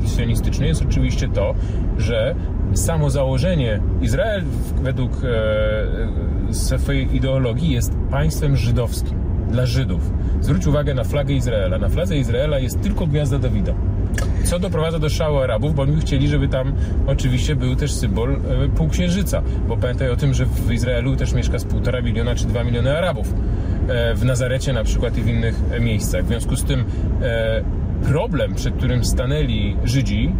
S2: jest oczywiście to, że samo założenie Izrael według e, swojej ideologii jest państwem żydowskim dla Żydów. Zwróć uwagę na flagę Izraela. Na fladze Izraela jest tylko gwiazda Dawida. Co doprowadza do szału Arabów, bo oni chcieli, żeby tam oczywiście był też symbol e, półksiężyca. Bo pamiętaj o tym, że w Izraelu też mieszka z półtora miliona czy dwa miliony Arabów. E, w Nazarecie na przykład i w innych e, miejscach. W związku z tym problem, przed którym stanęli Żydzi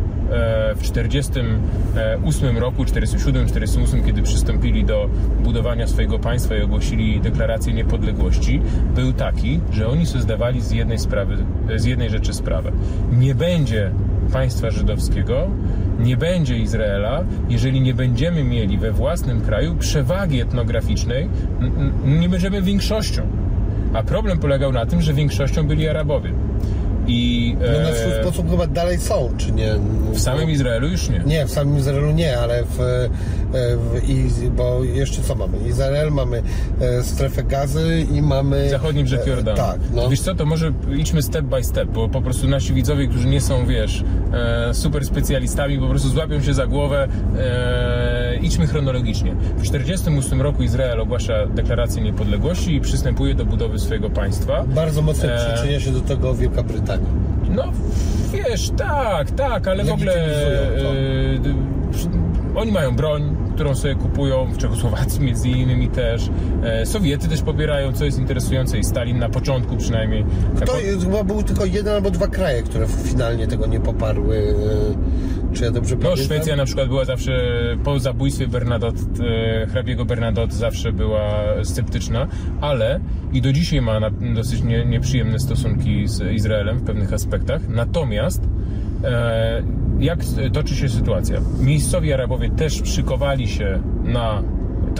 S2: w 48 roku, 47, 48, kiedy przystąpili do budowania swojego państwa i ogłosili deklarację niepodległości, był taki, że oni sobie zdawali z jednej sprawy, z jednej rzeczy sprawę. Nie będzie państwa żydowskiego, nie będzie Izraela, jeżeli nie będziemy mieli we własnym kraju przewagi etnograficznej, nie będziemy większością. A problem polegał na tym, że większością byli Arabowie. I
S1: No na
S2: e,
S1: swój sposób chyba dalej są, czy nie?
S2: w samym Izraelu już nie.
S1: Nie, w samym Izraelu nie, ale w, e, w i, bo jeszcze co mamy? Izrael, mamy e, strefę gazy i mamy...
S2: Zachodni brzeg
S1: e,
S2: Jordanu.
S1: Tak, no.
S2: Wiesz co, to może idźmy step by step, bo po prostu nasi widzowie, którzy nie są, wiesz, super specjalistami, po prostu złapią się za głowę. E, idźmy chronologicznie. W 1948 roku Izrael ogłasza deklarację niepodległości i przystępuje do budowy swojego państwa.
S1: Bardzo mocno
S2: E,
S1: przyczynia się do tego Wielka Brytania.
S2: No, wiesz, tak, tak, ale w ogóle
S1: Legitymizują
S2: e, oni mają broń, którą sobie kupują w Czechosłowacji między innymi też. E, Sowiety też popierają, co jest interesujące i Stalin na początku przynajmniej. Na
S1: To chyba był tylko jeden albo dwa kraje, które finalnie tego nie poparły. e, Czy ja dobrze
S2: No,
S1: pamiętam?
S2: Szwecja na przykład była zawsze po zabójstwie Bernadotte, hrabiego Bernadotte zawsze była sceptyczna, ale i do dzisiaj ma dosyć nie, nieprzyjemne stosunki z Izraelem w pewnych aspektach. Natomiast jak toczy się sytuacja? Miejscowi Arabowie też przykowali się na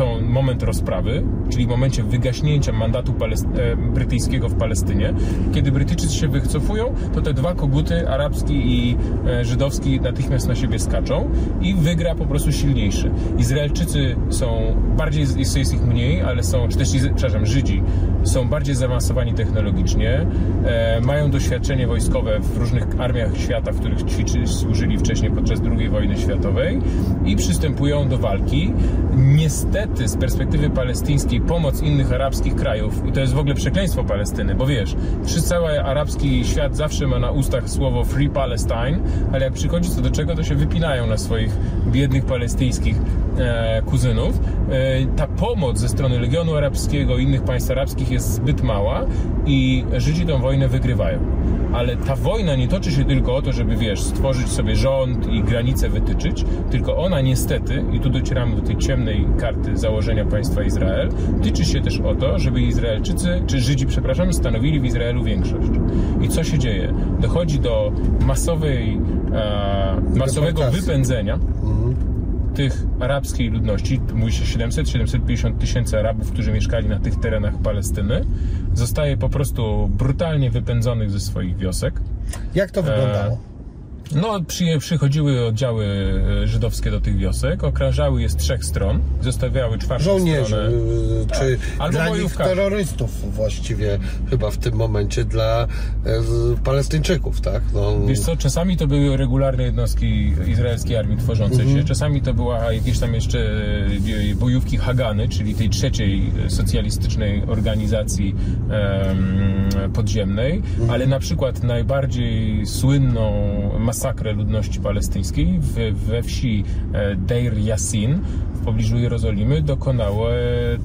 S2: to moment rozprawy, czyli w momencie wygaśnięcia mandatu e, brytyjskiego w Palestynie. Kiedy Brytyjczycy się wycofują, to te dwa koguty, arabski i e, żydowski, natychmiast na siebie skaczą i wygra po prostu silniejszy. Izraelczycy są bardziej, jest, jest ich mniej, ale są, czy też, przepraszam, Żydzi są bardziej zaawansowani technologicznie, e, mają doświadczenie wojskowe w różnych armiach świata, w których ćwiczy, służyli wcześniej podczas II wojny światowej i przystępują do walki. Niestety z perspektywy palestyńskiej pomoc innych arabskich krajów, i to jest w ogóle przekleństwo Palestyny, bo wiesz, wszyscy cały arabski świat zawsze ma na ustach słowo Free Palestine, ale jak przychodzi co do czego, to się wypinają na swoich biednych palestyńskich e, kuzynów. E, ta pomoc ze strony Legionu Arabskiego i innych państw arabskich jest zbyt mała i Żydzi tę wojnę wygrywają. Ale ta wojna nie toczy się tylko o to, żeby, wiesz, stworzyć sobie rząd i granice wytyczyć, tylko ona niestety, i tu docieramy do tej ciemnej karty założenia państwa Izrael, tyczy się też o to, żeby Izraelczycy, czy Żydzi, przepraszam, stanowili w Izraelu większość. I co się dzieje? Dochodzi do masowej, e, masowego wypędzenia tych arabskiej ludności, mówi się 700-750 tysięcy Arabów, którzy mieszkali na tych terenach Palestyny, zostaje po prostu brutalnie wypędzonych ze swoich wiosek.
S1: Jak to wyglądało?
S2: No, przy, przychodziły oddziały e, żydowskie do tych wiosek, okrążały je z trzech stron, zostawiały czwartą
S1: Żołnierzy,
S2: stronę.
S1: czy
S2: Tak. Albo
S1: dla nich terrorystów właściwie chyba w tym momencie dla e, Palestyńczyków, tak? No,
S2: Wiesz co, czasami to były regularne jednostki izraelskiej armii tworzące
S1: Mhm.
S2: się, czasami to była jakieś tam jeszcze e, bojówki Hagany, czyli tej trzeciej socjalistycznej organizacji em, podziemnej,
S1: Mhm.
S2: ale na przykład najbardziej słynną masakrę ludności palestyńskiej we wsi e, Deir Yassin w pobliżu Jerozolimy dokonały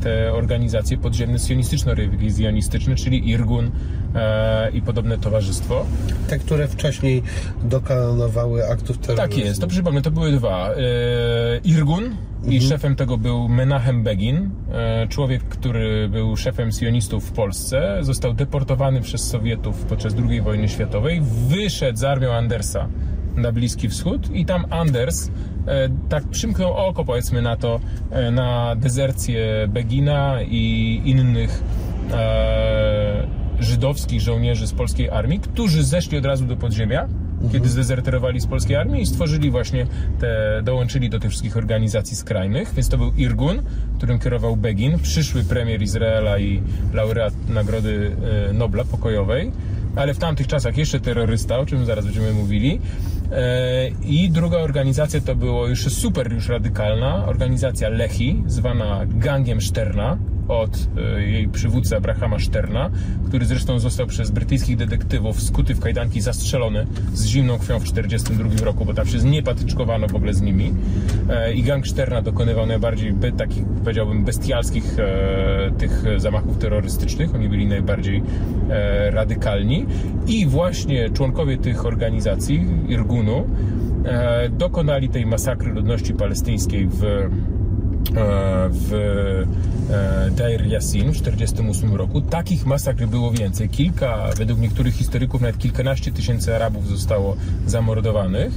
S2: te organizacje podziemne sionistyczno-rewizjonistyczne, czyli Irgun e, i podobne towarzystwo.
S1: te, które wcześniej dokonawały aktów terroryzmu.
S2: Tak jest, to przypomnę, to były dwa. E, Irgun i szefem tego był Menachem Begin, e, człowiek, który był szefem sionistów w Polsce, został deportowany przez Sowietów podczas II wojny światowej, wyszedł z armią Andersa na Bliski Wschód i tam Anders e, tak przymknął oko, powiedzmy na to, e, na dezercję Begina i innych e, żydowskich żołnierzy z polskiej armii, którzy zeszli od razu do podziemia, kiedy zdezerterowali z polskiej armii i stworzyli właśnie te, dołączyli do tych wszystkich organizacji skrajnych, więc to był Irgun, którym kierował Begin, przyszły premier Izraela i laureat Nagrody Nobla pokojowej, ale w tamtych czasach jeszcze terrorysta, o czym zaraz będziemy mówili. E, I druga organizacja to było już super już radykalna, organizacja Lehi, zwana Gangiem Szterna, od e, jej przywódcy Abrahama Szterna, który zresztą został przez brytyjskich detektywów skuty w kajdanki zastrzelony z zimną krwią w 1942 roku, bo tam się niepatyczkowano w ogóle z nimi. E, I gang Szterna dokonywał najbardziej takich, powiedziałbym, bestialskich tych zamachów terrorystycznych. Oni byli najbardziej radykalni. I właśnie członkowie tych organizacji, Irgunu, e, dokonali tej masakry ludności palestyńskiej w w e, Deir Yassin w 1948 roku. Takich masakr było więcej. Kilka, według niektórych historyków, nawet kilkanaście tysięcy Arabów zostało zamordowanych.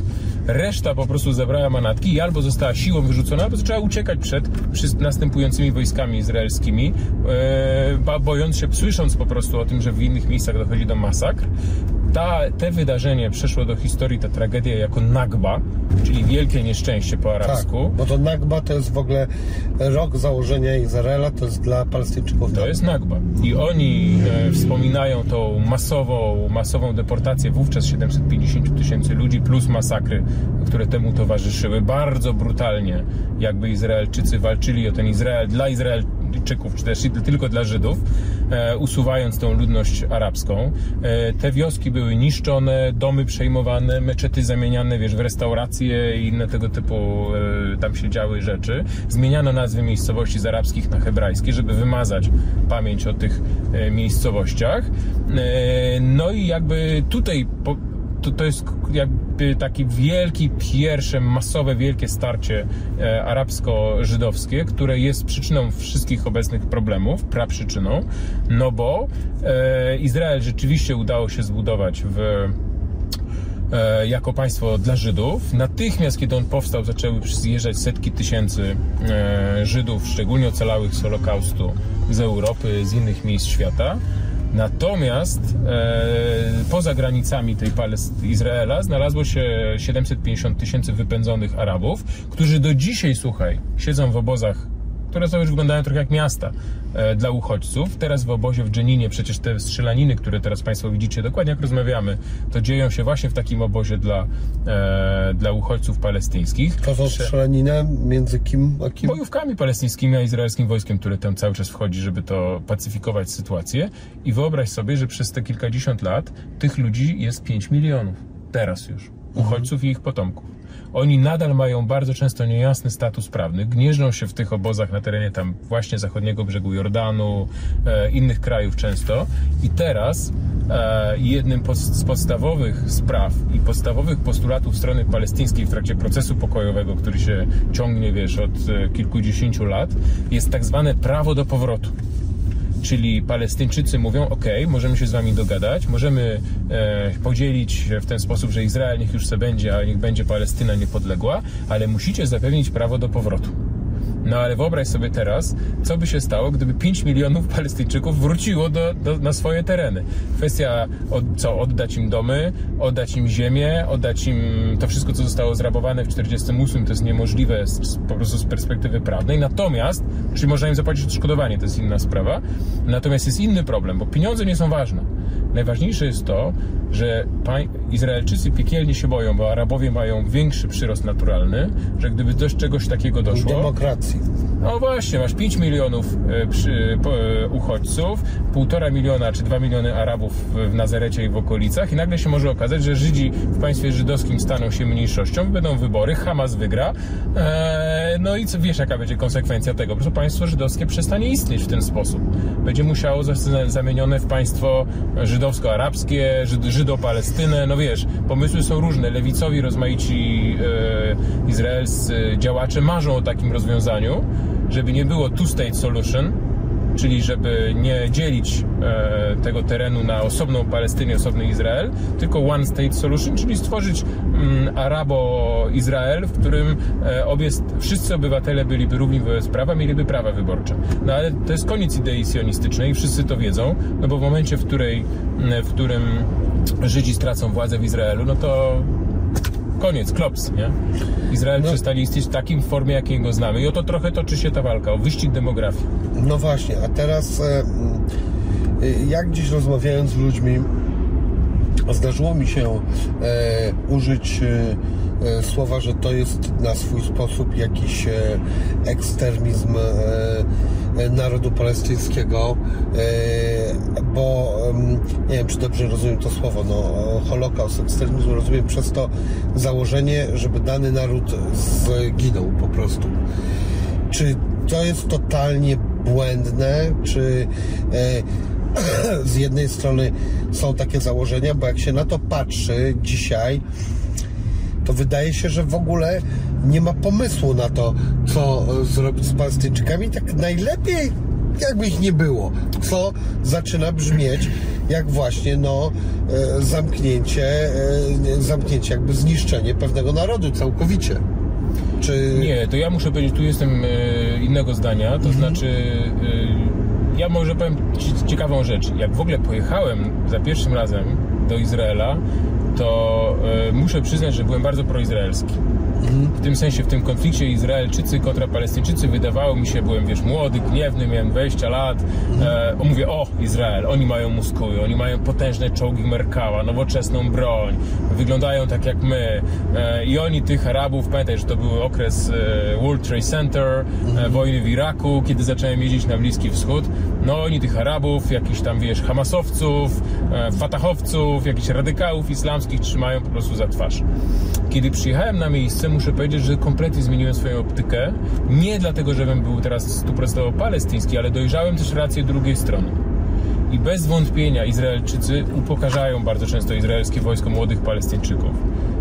S2: Reszta po prostu zabrała manatki i albo została siłą wyrzucona, albo zaczęła uciekać przed następującymi wojskami izraelskimi, e, bojąc się, słysząc po prostu o tym, że w innych miejscach dochodzi do masakr. Ta, te wydarzenie przeszło do historii, ta tragedia jako Nagba, czyli wielkie nieszczęście po
S1: Tak,
S2: arabsku.
S1: bo to Nagba to jest w ogóle rok założenia Izraela, to jest dla Palestyńczyków
S2: To jest Nagba. I oni e, wspominają tą masową, masową deportację wówczas 750 tysięcy ludzi plus masakry, które temu towarzyszyły. Bardzo brutalnie jakby Izraelczycy walczyli o ten Izrael dla Izraelczyków, czy też tylko dla Żydów, e, usuwając tą ludność arabską. E, te wioski były niszczone, domy przejmowane, meczety zamieniane, wiesz, w restauracje i inne tego typu e, tam się działy rzeczy. Zmieniano nazwy miejscowości z arabskich na hebrajskie, żeby wymazać pamięć o tych miejscowościach. No i jakby tutaj po, to, to jest jakby taki wielki, pierwsze masowe, wielkie starcie e, arabsko-żydowskie, które jest przyczyną wszystkich obecnych problemów, praprzyczyną, no bo e, Izrael rzeczywiście udało się zbudować w e, jako państwo dla Żydów. Natychmiast, kiedy on powstał, zaczęły zjeżdżać setki tysięcy Żydów, szczególnie ocalałych z Holokaustu z Europy, z innych miejsc świata. Natomiast e, poza granicami tej Palest- Izraela znalazło się 750 tysięcy wypędzonych Arabów, którzy do dzisiaj, słuchaj, siedzą w obozach, które są już wyglądają trochę jak miasta e, dla uchodźców. Teraz w obozie w Dżeninie przecież te strzelaniny, które teraz Państwo widzicie, dokładnie jak rozmawiamy, to dzieją się właśnie w takim obozie dla, e, dla uchodźców palestyńskich.
S1: To są strzelaniny między kim a kim?
S2: Bojówkami palestyńskimi a izraelskim wojskiem, które tam cały czas wchodzi, żeby to pacyfikować sytuację. I wyobraź sobie, że przez te kilkadziesiąt lat tych ludzi jest 5 milionów. Teraz już. Uchodźców i ich potomków. Oni nadal mają bardzo często niejasny status prawny, gnieżdżą się w tych obozach na terenie tam właśnie zachodniego brzegu Jordanu, e, innych krajów często. I teraz e, jednym z podstawowych spraw i podstawowych postulatów strony palestyńskiej w trakcie procesu pokojowego, który się ciągnie, wiesz, od e, kilkudziesięciu lat, jest tak zwane prawo do powrotu. Czyli Palestyńczycy mówią: OK, możemy się z wami dogadać, możemy e, podzielić w ten sposób, że Izrael niech już se będzie, a niech będzie Palestyna niepodległa, ale musicie zapewnić prawo do powrotu. No ale wyobraź sobie teraz, co by się stało, gdyby 5 milionów Palestyńczyków wróciło do, do, na swoje tereny. Kwestia, od, co, oddać im domy, oddać im ziemię, oddać im to wszystko, co zostało zrabowane w 48, to jest niemożliwe z, po prostu z perspektywy prawnej. Natomiast, czyli można im zapłacić odszkodowanie, to jest inna sprawa. Natomiast jest inny problem, bo pieniądze nie są ważne. Najważniejsze jest to, że Izraelczycy piekielnie się boją, bo Arabowie mają większy przyrost naturalny, że gdyby do czegoś takiego doszło...
S1: Demokracji.
S2: No właśnie, masz 5 milionów e, przy, e, uchodźców, półtora miliona czy 2 miliony Arabów w Nazarecie i w okolicach i nagle się może okazać, że Żydzi w państwie żydowskim staną się mniejszością, będą wybory, Hamas wygra, e, no i co, wiesz jaka będzie konsekwencja tego? Prostu państwo żydowskie przestanie istnieć w ten sposób. Będzie musiało zostać zamienione w państwo żydowsko-arabskie, żydo-palestynę, no wiesz, pomysły są różne. Lewicowi, rozmaici e, izraelscy działacze marzą o takim rozwiązaniu, żeby nie było two-state solution, czyli żeby nie dzielić e, tego terenu na osobną Palestynę, osobny Izrael, tylko one state solution, czyli stworzyć mm, Arabo-Izrael, w którym e, obie, wszyscy obywatele byliby równi wobec prawa, mieliby prawa wyborcze. No ale to jest koniec idei sionistycznej, wszyscy to wiedzą, no bo w momencie, w, której, w którym Żydzi stracą władzę w Izraelu, no to koniec, klops, nie? Izrael no. przestali istnieć w takim formie, jakiej go znamy. I o to trochę toczy się ta walka, o wyścig demografii.
S1: No właśnie, a teraz e, jak dziś rozmawiając z ludźmi, zdarzyło mi się e, użyć e, słowa, że to jest na swój sposób jakiś ekstremizm narodu palestyńskiego, bo nie wiem, czy dobrze rozumiem to słowo, no, Holokaust, ekstremizm rozumiem przez to założenie, żeby dany naród zginął po prostu. Czy to jest totalnie błędne, czy z jednej strony są takie założenia, bo jak się na to patrzy dzisiaj, to wydaje się, że w ogóle nie ma pomysłu na to, co zrobić z Palestyńczykami. Tak najlepiej, jakby ich nie było. Co zaczyna brzmieć jak właśnie no, e, zamknięcie, e, zamknięcie, jakby zniszczenie pewnego narodu całkowicie.
S2: Czy... Nie, to ja muszę powiedzieć, tu jestem e, innego zdania, to mhm. znaczy ja może powiem Ci ciekawą rzecz. Jak w ogóle pojechałem za pierwszym razem do Izraela, to y, muszę przyznać, że byłem bardzo proizraelski. W tym sensie, w tym konflikcie Izraelczycy kontra Palestyńczycy wydawało mi się, byłem wiesz, młody, gniewny, miałem 20 lat. E, mówię, o, Izrael, oni mają muskuły, oni mają potężne czołgi Merkała, nowoczesną broń, wyglądają tak jak my. E, I oni tych Arabów, pamiętaj, że to był okres e, World Trade Center, e, wojny w Iraku, kiedy zacząłem jeździć na Bliski Wschód. No oni tych Arabów, jakichś tam, wiesz, Hamasowców, e, Fatahowców, jakichś radykałów islamskich trzymają po prostu za twarz. Kiedy przyjechałem na miejsce, muszę powiedzieć, że kompletnie zmieniłem swoją optykę. Nie dlatego, żebym był teraz stuprocentowo palestyński, ale dojrzałem też rację drugiej strony. I bez wątpienia Izraelczycy upokarzają bardzo często izraelskie wojsko młodych Palestyńczyków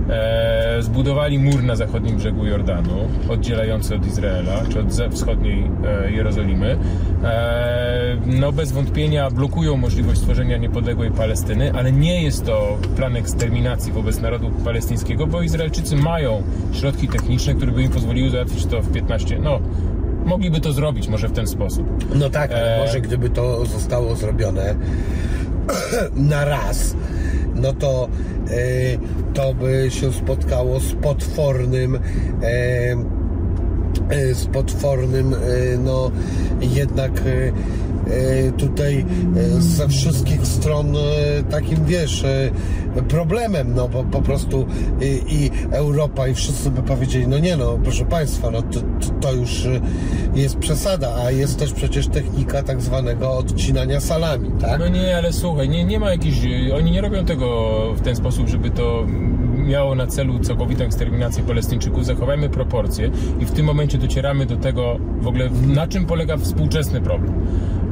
S2: e, zbudowali mur na zachodnim brzegu Jordanu, oddzielający od Izraela, czy od wschodniej e, Jerozolimy. E, no bez wątpienia blokują możliwość stworzenia niepodległej Palestyny, ale nie jest to plan eksterminacji wobec narodu palestyńskiego, bo Izraelczycy mają środki techniczne, które by im pozwoliły załatwić to w 15, no mogliby to zrobić może w ten sposób.
S1: No tak, e... może gdyby to zostało zrobione na raz, no to E, to by się spotkało z potwornym e, e, z potwornym no jednak tutaj ze wszystkich stron takim wiesz problemem, no bo po prostu i, i Europa i wszyscy by powiedzieli, no nie no, proszę Państwa, no to, to już jest przesada, a jest też przecież technika tak zwanego odcinania salami, tak?
S2: No nie, ale słuchaj, nie, nie ma jakichś, oni nie robią tego w ten sposób, żeby to miało na celu całkowitą eksterminację Palestyńczyków, zachowajmy proporcje i w tym momencie docieramy do tego w ogóle, na czym polega współczesny problem.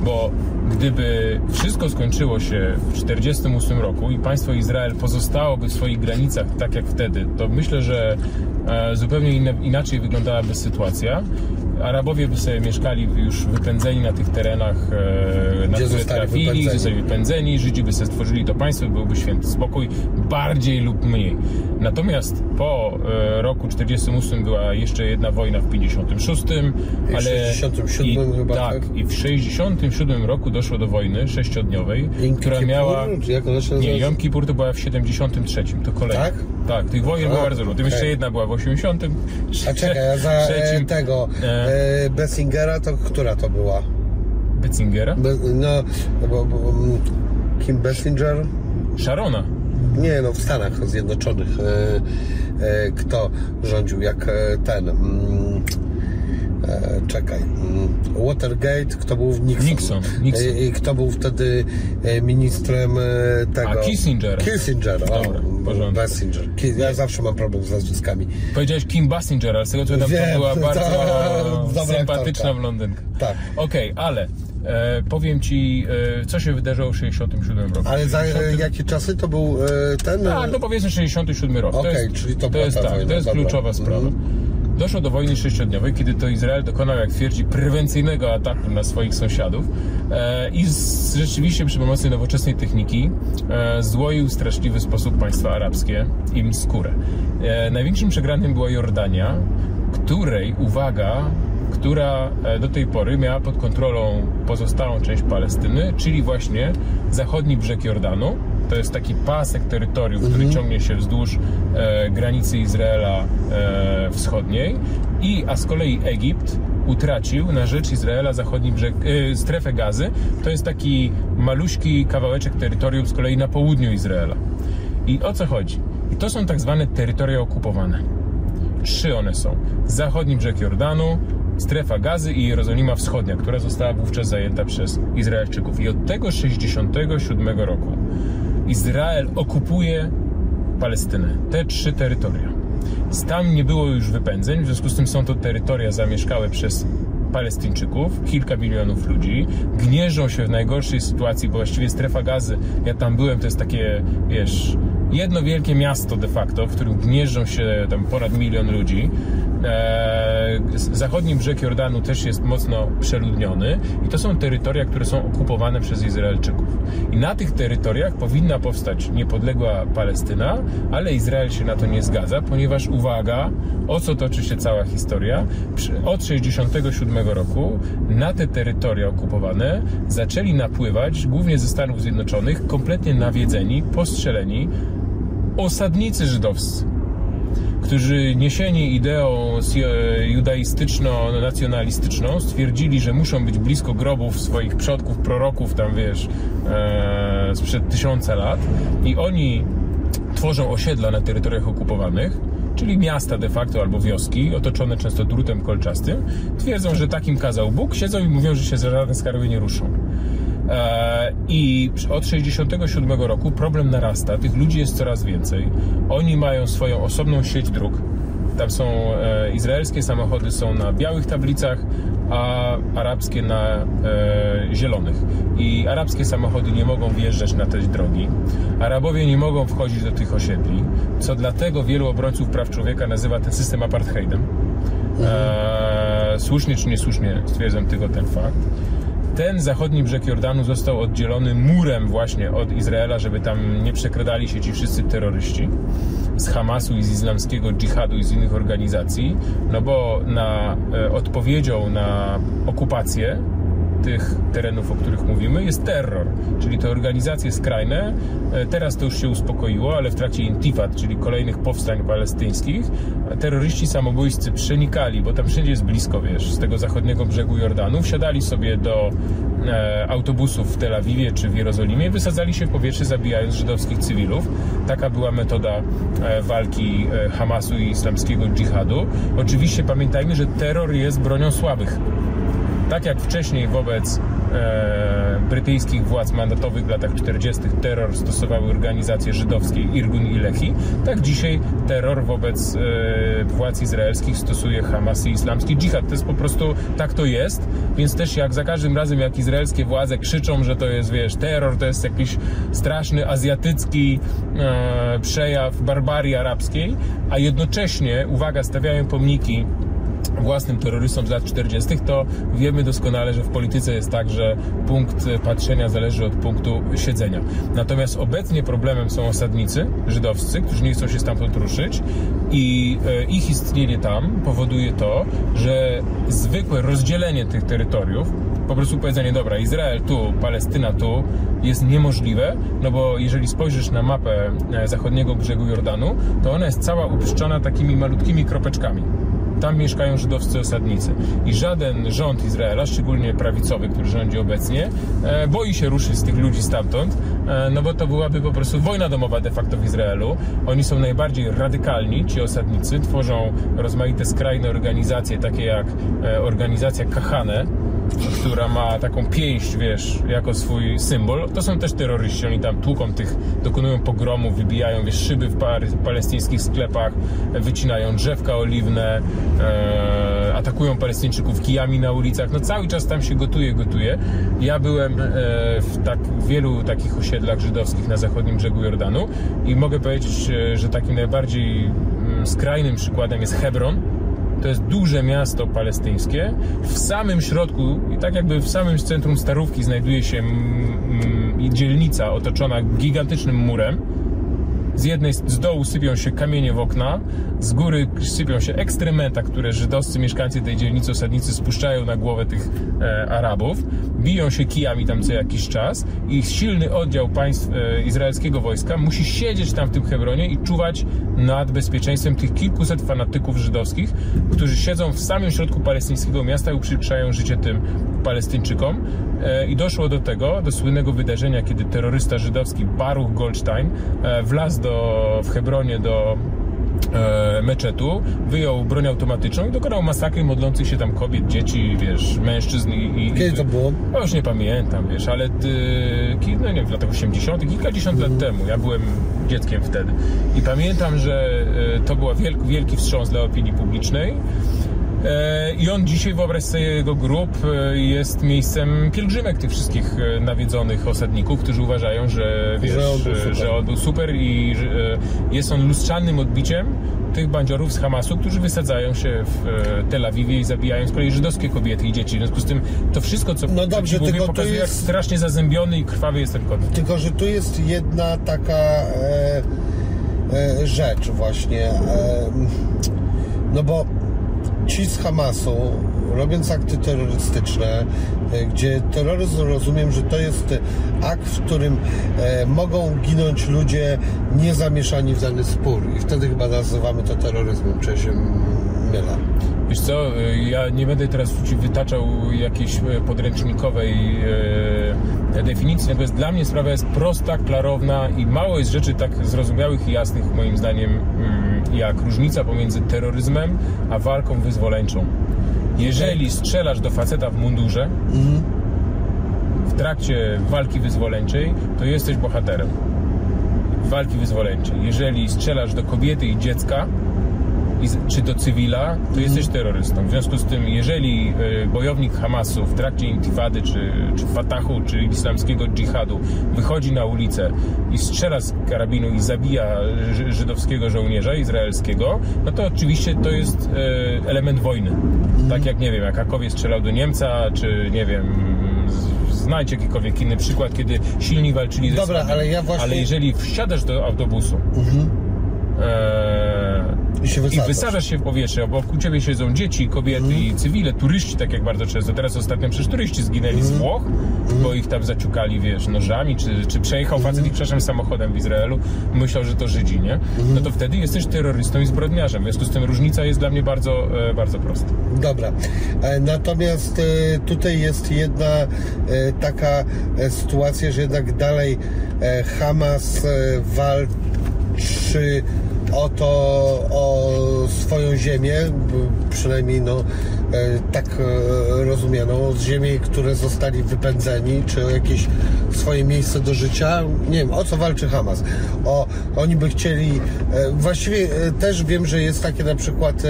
S2: Bo gdyby wszystko skończyło się w 1948 roku i państwo Izrael pozostałoby w swoich granicach tak jak wtedy, to myślę, że e, zupełnie inaczej wyglądałaby sytuacja. Arabowie by sobie mieszkali już wypędzeni na tych terenach, e, na
S1: Gdzie
S2: które
S1: zostali
S2: trafili,
S1: wypędzeni.
S2: zostali wypędzeni, Żydzi by sobie stworzyli to państwo, byłby święty spokój, bardziej lub mniej. Natomiast po e, roku 48 była jeszcze jedna wojna w 56,
S1: I w
S2: ale
S1: 67
S2: i,
S1: chyba,
S2: tak,
S1: tak?
S2: i w 67 roku doszło do wojny sześciodniowej,
S1: Jom
S2: która
S1: Kippur,
S2: miała
S1: czy jak ona się
S2: nie? Jom Kippur to była w 73, to kolejna.
S1: Tak?
S2: Tak, tych wojen było bardzo dużo. Tym
S1: okej.
S2: jeszcze jedna była w 80.
S1: A czekaj, a za e,
S2: trzecim,
S1: tego
S2: e,
S1: e, Bessingera to która to była?
S2: Betzingera?
S1: Be, no, bo, bo, mm, Kim Bessinger?
S2: Sharona.
S1: Nie, no w Stanach Zjednoczonych. E, e, kto rządził jak e, ten? Mm, czekaj. Mm, Watergate, kto był Nixon?
S2: Nixon, Nixon.
S1: E, I kto był wtedy e, ministrem e, tego?
S2: A, Kissinger.
S1: Kissinger, o,
S2: Dobra, porządku.
S1: Ki- Ja zawsze mam problem z nazwiskami.
S2: Powiedziałeś Kim Basinger, ale z tego co tam
S1: Wiem,
S2: to była
S1: to-
S2: bardzo
S1: dobra
S2: sympatyczna blondynka.
S1: Tak.
S2: Okej, ale e, powiem Ci, e, co się wydarzyło w 67 roku.
S1: Ale za e,
S2: 60
S1: jakie czasy to był e, ten?
S2: Tak, no powiedzmy 67 rok.
S1: Okej,
S2: to jest,
S1: czyli to
S2: to jest,
S1: ta
S2: tak, to jest
S1: dobra.
S2: kluczowa sprawa.
S1: Mhm.
S2: Doszło do wojny sześciodniowej, kiedy to Izrael dokonał, jak twierdzi, prewencyjnego ataku na swoich sąsiadów e, i z, rzeczywiście przy pomocy nowoczesnej techniki e, złoił w straszliwy sposób państwa arabskie im skórę. E, największym przegranym była Jordania, której, uwaga, która do tej pory miała pod kontrolą pozostałą część Palestyny, czyli właśnie zachodni brzeg Jordanu. To jest taki pasek terytorium, który ciągnie się wzdłuż e, granicy Izraela e, wschodniej, i, a z kolei Egipt utracił na rzecz Izraela zachodni brzeg, e, strefę gazy. To jest taki maluśki kawałeczek terytorium z kolei na południu Izraela. I o co chodzi? I to są tak zwane terytoria okupowane. Trzy one są. Zachodni brzeg Jordanu, strefa gazy i Jerozolima Wschodnia, która została wówczas zajęta przez Izraelczyków. I od tego 67 roku Izrael okupuje Palestynę. Te trzy terytoria. Tam nie było już wypędzeń, w związku z tym są to terytoria zamieszkałe przez Palestyńczyków, kilka milionów ludzi, gnieżą się w najgorszej sytuacji, bo właściwie strefa gazy, ja tam byłem, to jest takie, wiesz, jedno wielkie miasto de facto, w którym gnieżdżą się tam ponad milion ludzi. Eee, zachodni brzeg Jordanu też jest mocno przeludniony i to są terytoria, które są okupowane przez Izraelczyków. I na tych terytoriach powinna powstać niepodległa Palestyna, ale Izrael się na to nie zgadza, ponieważ uwaga, o co toczy się cała historia, od 67 roku na te terytoria okupowane zaczęli napływać, głównie ze Stanów Zjednoczonych, kompletnie nawiedzeni, postrzeleni osadnicy żydowscy którzy niesieni ideą judaistyczno-nacjonalistyczną stwierdzili, że muszą być blisko grobów swoich przodków, proroków, tam wiesz, e, sprzed tysiąca lat i oni tworzą osiedla na terytoriach okupowanych, czyli miasta de facto albo wioski, otoczone często drutem kolczastym, twierdzą, że takim kazał Bóg, siedzą i mówią, że się żadne skarby nie ruszą. E, I od 67 roku problem narasta, tych ludzi jest coraz więcej. Oni mają swoją osobną sieć dróg. Tam są e, izraelskie samochody są na białych tablicach, a arabskie na e, zielonych. I arabskie samochody nie mogą wjeżdżać na te drogi. Arabowie nie mogą wchodzić do tych osiedli, co dlatego wielu obrońców praw człowieka nazywa ten system apartheidem. E, słusznie czy niesłusznie stwierdzam tylko ten fakt ten zachodni brzeg Jordanu został oddzielony murem właśnie od Izraela, żeby tam nie przekradali się ci wszyscy terroryści z Hamasu i z islamskiego dżihadu i z innych organizacji, no bo na e, odpowiedzią na okupację tych terenów, o których mówimy, jest terror, czyli te organizacje skrajne. E, Teraz to już się uspokoiło, ale w trakcie intifad, czyli kolejnych powstań palestyńskich, terroryści samobójscy przenikali, bo tam wszędzie jest blisko, wiesz, z tego zachodniego brzegu Jordanu, wsiadali sobie do e, autobusów w Tel Awiwie czy w Jerozolimie, wysadzali się w powietrze, zabijając żydowskich cywilów. Taka była metoda e, walki e, Hamasu i islamskiego dżihadu. Oczywiście pamiętajmy, że terror jest bronią słabych. Tak jak wcześniej wobec e, brytyjskich władz mandatowych w latach 40. terror stosowały organizacje żydowskie Irgun i Lehi, tak dzisiaj terror wobec e, władz izraelskich stosuje Hamas i islamski dżihad. To jest po prostu, tak to jest, więc też jak za każdym razem jak izraelskie władze krzyczą, że to jest, wiesz, terror, to jest jakiś straszny azjatycki e, przejaw barbarii arabskiej, a jednocześnie, uwaga, stawiają pomniki własnym terrorystom z lat 40., to wiemy doskonale, że w polityce jest tak, że punkt patrzenia zależy od punktu siedzenia. Natomiast obecnie problemem są osadnicy żydowscy, którzy nie chcą się stamtąd ruszyć i e, ich istnienie tam powoduje to, że zwykłe rozdzielenie tych terytoriów, po prostu powiedzenie, dobra, Izrael tu, Palestyna tu, jest niemożliwe, no bo jeżeli spojrzysz na mapę e, zachodniego brzegu Jordanu, to ona jest cała upiszczona takimi malutkimi kropeczkami tam mieszkają żydowscy osadnicy. I żaden rząd Izraela, szczególnie prawicowy, który rządzi obecnie, e, boi się ruszyć z tych ludzi stamtąd, e, no bo to byłaby po prostu wojna domowa de facto w Izraelu. Oni są najbardziej radykalni, ci osadnicy, tworzą rozmaite skrajne organizacje, takie jak e, organizacja Kahane, która ma taką pięść, wiesz, jako swój symbol. To są też terroryści, oni tam tłuką tych, dokonują pogromów, wybijają, wiesz, szyby w, palestyńskich sklepach, wycinają drzewka oliwne, e, atakują palestyńczyków kijami na ulicach. No cały czas tam się gotuje, gotuje. Ja byłem e, w tak wielu takich osiedlach żydowskich na zachodnim brzegu Jordanu i mogę powiedzieć, e, że takim najbardziej mm, skrajnym przykładem jest Hebron, to jest duże miasto palestyńskie. W samym środku, i tak jakby w samym centrum Starówki znajduje się mm, mm, dzielnica otoczona gigantycznym murem z jednej z dołu sypią się kamienie w okna, z góry sypią się ekstrementa, które żydowscy mieszkańcy tej dzielnicy osadnicy spuszczają na głowę tych e, Arabów, biją się kijami tam co jakiś czas i silny oddział państw e, izraelskiego wojska musi siedzieć tam w tym Hebronie i czuwać nad bezpieczeństwem tych kilkuset fanatyków żydowskich, którzy siedzą w samym środku palestyńskiego miasta i uprzykrzają życie tym Palestyńczykom. E, I doszło do tego, do słynnego wydarzenia, kiedy terrorysta żydowski Baruch Goldstein e, wlazł do, w Hebronie do e, meczetu, wyjął broń automatyczną i dokonał masakry modlących się tam kobiet, dzieci, wiesz, mężczyzn i... i
S1: Kiedy to było?
S2: No już nie pamiętam, wiesz, ale ty, no nie w latach 80., kilkadziesiąt lat temu, ja byłem dzieckiem wtedy i pamiętam, że to był wielki, wielki wstrząs dla opinii publicznej E, I on dzisiaj, wyobraź sobie, jego grób e, jest miejscem pielgrzymek tych wszystkich e, nawiedzonych osadników, którzy uważają, że, wiesz, że, on był super, że on był super i jest on lustrzanym odbiciem tych bandziorów z Hamasu, którzy wysadzają się w Tel Awiwie i zabijają z kolei żydowskie kobiety i dzieci. W związku z tym to wszystko, co
S1: no dobrze,
S2: mówię,
S1: tylko
S2: pokazuje,
S1: jest...
S2: jak strasznie zazębiony i krwawy jest ten konflikt.
S1: Tylko, że tu jest jedna taka e, e, rzecz właśnie. E, no bo ci z Hamasu, robiąc akty terrorystyczne, e, gdzie terroryzm rozumiem, że to jest akt, w którym e, mogą ginąć ludzie niezamieszani w dany spór i wtedy chyba nazywamy to terroryzmem, czy się mylę.
S2: Wiesz co, e, ja nie będę teraz Ci wytaczał jakiejś podręcznikowej definicji, natomiast dla mnie sprawa jest prosta, klarowna i mało jest rzeczy tak zrozumiałych i jasnych moim zdaniem mm, jak różnica pomiędzy terroryzmem a walką wyzwoleńczą. Jeżeli strzelasz do faceta w mundurze w trakcie walki wyzwoleńczej, to jesteś bohaterem walki wyzwoleńczej. Jeżeli strzelasz do kobiety i dziecka, czy do cywila, to jesteś terrorystą. W związku z tym, jeżeli e, bojownik Hamasu w trakcie intifady, czy, czy Fatahu, czy islamskiego dżihadu wychodzi na ulicę i strzela z karabinu i zabija żydowskiego żołnierza izraelskiego, no to oczywiście to jest e, element wojny. Tak jak, nie wiem, jak Akowie strzelał do Niemca, czy nie wiem, znajdź jakikolwiek inny przykład, kiedy silni walczyli ze
S1: Dobra, ale ja właśnie...
S2: Ale jeżeli wsiadasz do autobusu, mhm. e,
S1: i, się
S2: wysadzasz. I wysadzasz się w powietrze, bo wokół ciebie siedzą dzieci, kobiety mm. i cywile, turyści, tak jak bardzo często. Teraz ostatnio przecież turyści zginęli mm. z Włoch, mm. bo ich tam zaciukali, wiesz, nożami, czy, czy przejechał facet mm. ich, przepraszam, samochodem w Izraelu, myślał, że to Żydzi, nie? No to wtedy jesteś terrorystą i zbrodniarzem. W związku z tym różnica jest dla mnie bardzo, e, bardzo prosta.
S1: Dobra. E, natomiast e, tutaj jest jedna taka sytuacja, że jednak dalej Hamas walczy o to, o swoją ziemię, przynajmniej no, tak e, rozumiano, z ziemi, które zostali wypędzeni, czy jakieś swoje miejsce do życia. Nie wiem, o co walczy Hamas. O, oni by chcieli, e, właściwie też wiem, że jest takie na przykład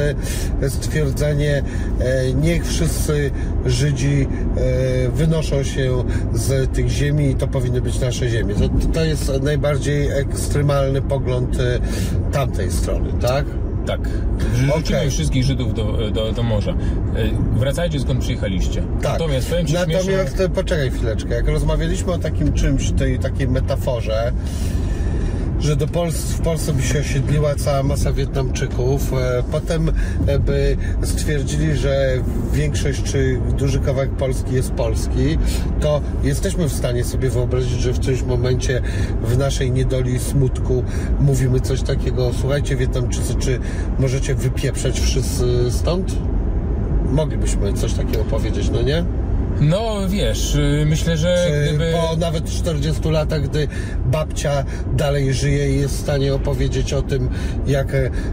S1: stwierdzenie, niech wszyscy Żydzi wynoszą się z tych ziemi i to powinny być nasze ziemie. To, to jest najbardziej ekstremalny pogląd tamtej strony, tak?
S2: Tak. Wrzucimy
S1: Okej.
S2: wszystkich Żydów do, do, do morza. E, Wracajcie skąd przyjechaliście.
S1: Tak.
S2: Natomiast powiem Ci
S1: Natomiast
S2: śmieszną...
S1: e, poczekaj chwileczkę, jak rozmawialiśmy o takim czymś, tej takiej metaforze, że do Pols w Polsce by się osiedliła cała masa Wietnamczyków, e, potem e, by stwierdzili, że większość czy duży kawałek Polski jest polski, to jesteśmy w stanie sobie wyobrazić, że w którymś momencie w naszej niedoli smutku mówimy coś takiego, słuchajcie Wietnamczycy, czy możecie wypieprzać wszyscy stąd? Moglibyśmy coś takiego powiedzieć, no nie?
S2: No wiesz, y, myślę, że
S1: Czy
S2: gdyby...
S1: po nawet 40 latach, gdy babcia dalej żyje i jest w stanie opowiedzieć o tym, jak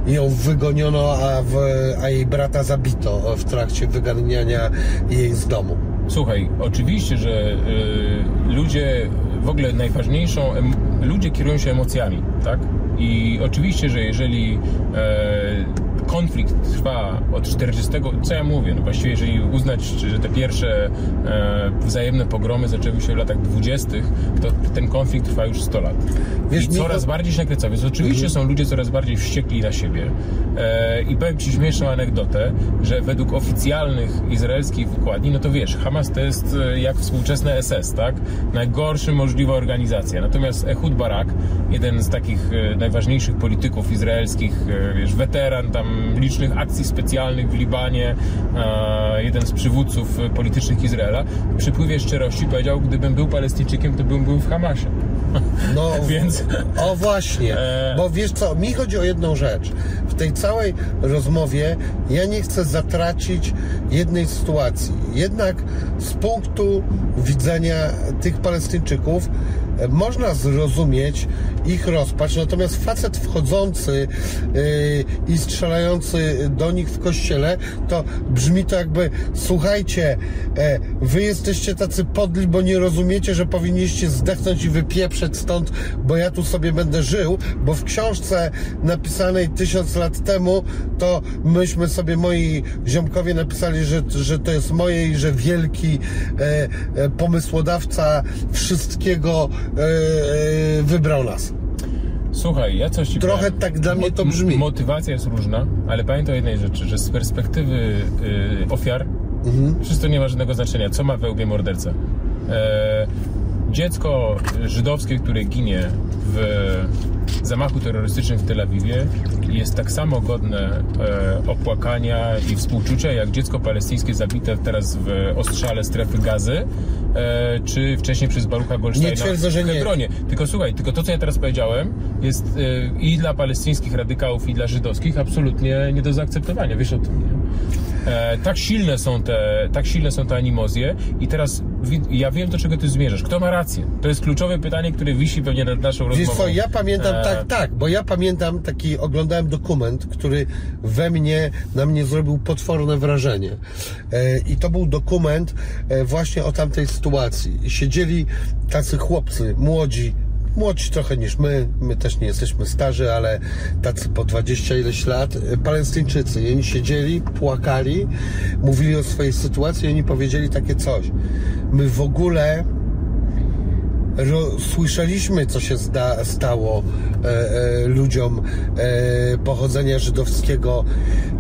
S1: ją wygoniono, a, w, a jej brata zabito w trakcie wyganiania jej z domu.
S2: Słuchaj, oczywiście, że y, ludzie, w ogóle najważniejszą, em, ludzie kierują się emocjami, tak? I oczywiście, że jeżeli e, konflikt trwa od 40, co ja mówię, no właściwie jeżeli uznać, że te pierwsze e, wzajemne pogromy zaczęły się w latach 20., to ten konflikt trwa już 100 lat.
S1: Wiesz,
S2: I coraz
S1: to-
S2: bardziej się nakręca, więc oczywiście są ludzie coraz bardziej wściekli na siebie. E, I powiem Ci śmieszną anegdotę, że według oficjalnych izraelskich wykładni, no to wiesz, Hamas to jest e, jak współczesne SS, tak? Najgorsza możliwa organizacja. Natomiast Ehud Barak, jeden z takich najważniejszych polityków izraelskich, wiesz, weteran tam licznych akcji specjalnych w Libanie, e, jeden z przywódców politycznych Izraela, w przypływie szczerości powiedział, gdybym był Palestyńczykiem, to bym był w Hamasie.
S1: No,
S2: Więc-
S1: O właśnie,
S2: E.
S1: bo wiesz co, mi chodzi o jedną rzecz. W tej całej rozmowie ja nie chcę zatracić jednej sytuacji. Jednak z punktu widzenia tych Palestyńczyków można zrozumieć ich rozpacz, natomiast facet wchodzący yy, i strzelający do nich w kościele, to brzmi to jakby, słuchajcie, e, wy jesteście tacy podli, bo nie rozumiecie, że powinniście zdechnąć i wypieprzeć stąd, bo ja tu sobie będę żył, bo w książce napisanej tysiąc lat temu, to myśmy sobie, moi ziomkowie napisali, że, że to jest moje i że wielki e, e, pomysłodawca wszystkiego e, e, wybrał nas.
S2: Słuchaj, ja coś ci
S1: Trochę
S2: powiem.
S1: tak dla mnie to brzmi.
S2: Motywacja jest różna, ale pamiętaj o jednej rzeczy, że z perspektywy y, ofiar
S1: Mhm.
S2: wszystko nie ma żadnego znaczenia, co ma we łbie morderca. E, dziecko żydowskie, które ginie w zamachu terrorystycznym w Tel Awiwie jest tak samo godne e, opłakania i współczucia, jak dziecko palestyńskie zabite teraz w ostrzale strefy gazy, e, czy wcześniej przez Barucha Goldsteina
S1: Nie twierdzę, że
S2: w
S1: nie.
S2: Hebronie. Tylko słuchaj, tylko to, co ja teraz powiedziałem, jest e, i dla palestyńskich radykałów, i dla żydowskich absolutnie nie do zaakceptowania. Wiesz o tym, nie? Tak silne są te, tak silne są te animozje i teraz ja wiem, do czego ty zmierzasz. Kto ma rację? To jest kluczowe pytanie, które wisi pewnie nad naszą
S1: Wiesz
S2: rozmową.
S1: co, ja pamiętam, tak, tak, bo ja pamiętam taki, oglądałem dokument, który we mnie, na mnie zrobił potworne wrażenie. E, I to był dokument e, właśnie o tamtej sytuacji. I Siedzieli tacy chłopcy, młodzi, młodsi trochę niż my, my też nie jesteśmy starzy, ale tacy po 20 ileś lat, e, palestyńczycy. I oni siedzieli, płakali, mówili o swojej sytuacji i oni powiedzieli takie coś. My w ogóle słyszeliśmy, co się stało e, e, ludziom e, pochodzenia żydowskiego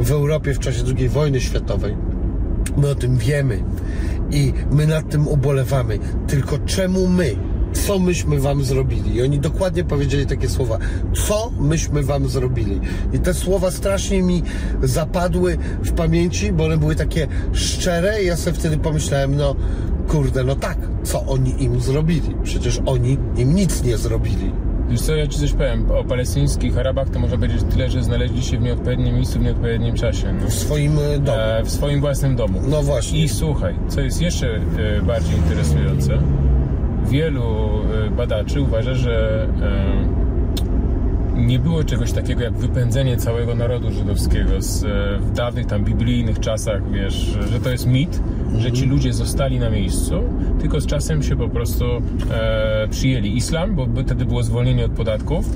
S1: w Europie w czasie II wojny światowej. My o tym wiemy i my nad tym ubolewamy. Tylko czemu my? Co myśmy wam zrobili? I oni dokładnie powiedzieli takie słowa. Co myśmy wam zrobili? I te słowa strasznie mi zapadły w pamięci, bo one były takie szczere i ja sobie wtedy pomyślałem, no kurde, no tak, co oni im zrobili? Przecież oni im nic nie zrobili.
S2: Wiesz co, ja ci coś powiem. O palestyńskich Arabach to można powiedzieć tyle, że znaleźli się w nieodpowiednim miejscu w nieodpowiednim czasie. No.
S1: W swoim e, domu.
S2: E, w swoim własnym domu.
S1: No właśnie.
S2: I słuchaj, co jest jeszcze e, bardziej interesujące, wielu e, badaczy uważa, że e, nie było czegoś takiego jak wypędzenie całego narodu żydowskiego z, e, w dawnych tam biblijnych czasach, wiesz, że to jest mit, że ci ludzie zostali na miejscu, tylko z czasem się po prostu e, przyjęli islam, bo wtedy było zwolnienie od podatków.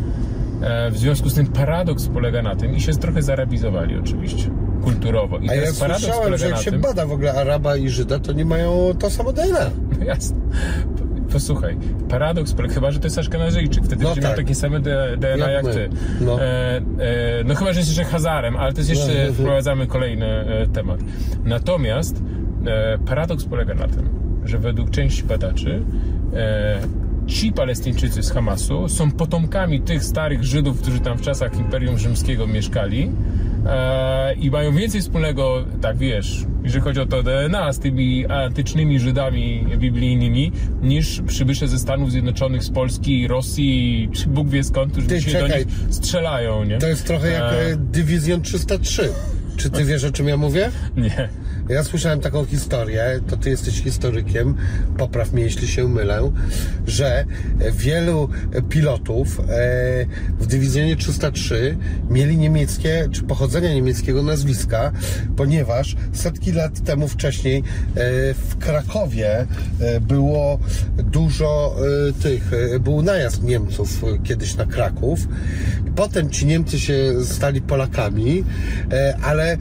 S2: E, w związku z tym paradoks polega na tym i się trochę zarabizowali oczywiście, kulturowo. I
S1: A ja słyszałem, że jak się
S2: tym,
S1: bada w ogóle Araba i Żyda, to nie mają to samo DNA.
S2: No jasne. Posłuchaj, paradoks, polega- chyba, że to jest Aszkenazyjczyk, wtedy
S1: No
S2: będzie miał
S1: tak.
S2: takie same DNA
S1: Jak
S2: jak, ty.
S1: No.
S2: E, e, no chyba, że jest jeszcze Hazarem, ale to jest jeszcze,
S1: No.
S2: wprowadzamy kolejny e, temat. Natomiast e, paradoks polega na tym, że według części badaczy e, ci Palestyńczycy z Hamasu są potomkami tych starych Żydów, którzy tam w czasach Imperium Rzymskiego mieszkali i mają więcej wspólnego, tak wiesz, jeżeli chodzi o to DNA z tymi antycznymi Żydami biblijnymi, niż przybysze ze Stanów Zjednoczonych, z Polski, Rosji, czy Bóg wie skąd, którzy
S1: Ty,
S2: dzisiaj do
S1: czekaj.
S2: nich strzelają, nie?
S1: To jest trochę jak
S2: E,
S1: e, Dywizjon 303. Czy ty wiesz, o czym ja mówię?
S2: Nie.
S1: Ja słyszałem taką historię, to ty jesteś historykiem, popraw mnie, jeśli się mylę, że wielu pilotów e, w dywizjonie 303 mieli niemieckie, czy pochodzenia niemieckiego nazwiska, ponieważ setki lat temu wcześniej e, w Krakowie e, było dużo tych, był najazd Niemców kiedyś na Kraków. Potem ci Niemcy się stali Polakami, ale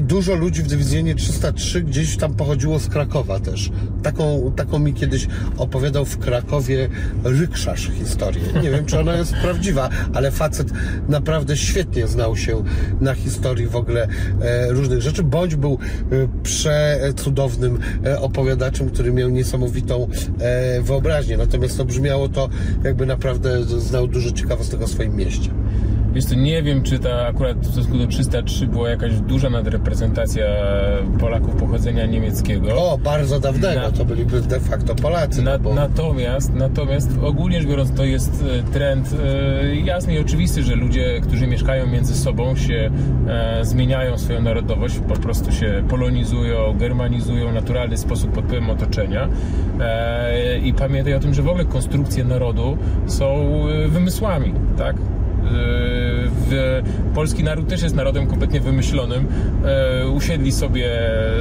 S1: dużo ludzi w dywizjonie 303 gdzieś tam pochodziło z Krakowa też. Taką, taką mi kiedyś opowiadał w Krakowie Rykszarz historię. Nie wiem, czy ona jest prawdziwa, ale facet naprawdę świetnie znał się na historii w ogóle e, różnych rzeczy, bądź był e, przecudownym e, opowiadaczem, który miał niesamowitą wyobraźnię. Natomiast to brzmiało to, jakby naprawdę znał dużo ciekawostek o swoim mieście.
S2: Wiesz co, nie wiem, czy ta akurat w stosunku do 303 była jakaś duża nadreprezentacja Polaków pochodzenia niemieckiego.
S1: O, bardzo dawnego,
S2: Na-
S1: to byliby de facto Polacy.
S2: Na,
S1: no bo...
S2: natomiast, natomiast ogólnie rzecz biorąc to jest e, trend e, jasny i oczywisty, że ludzie, którzy mieszkają między sobą się e, zmieniają swoją narodowość, po prostu się polonizują, germanizują w naturalny sposób pod wpływem otoczenia e, i pamiętaj o tym, że w ogóle konstrukcje narodu są e, wymysłami, tak? Polski naród też jest narodem kompletnie wymyślonym. E, usiedli sobie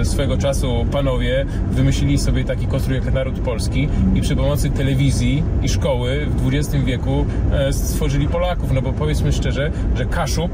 S2: swego czasu panowie, wymyślili sobie taki konstrukt jak naród polski i przy pomocy telewizji i szkoły w XX wieku e, stworzyli Polaków. No bo powiedzmy szczerze, że Kaszub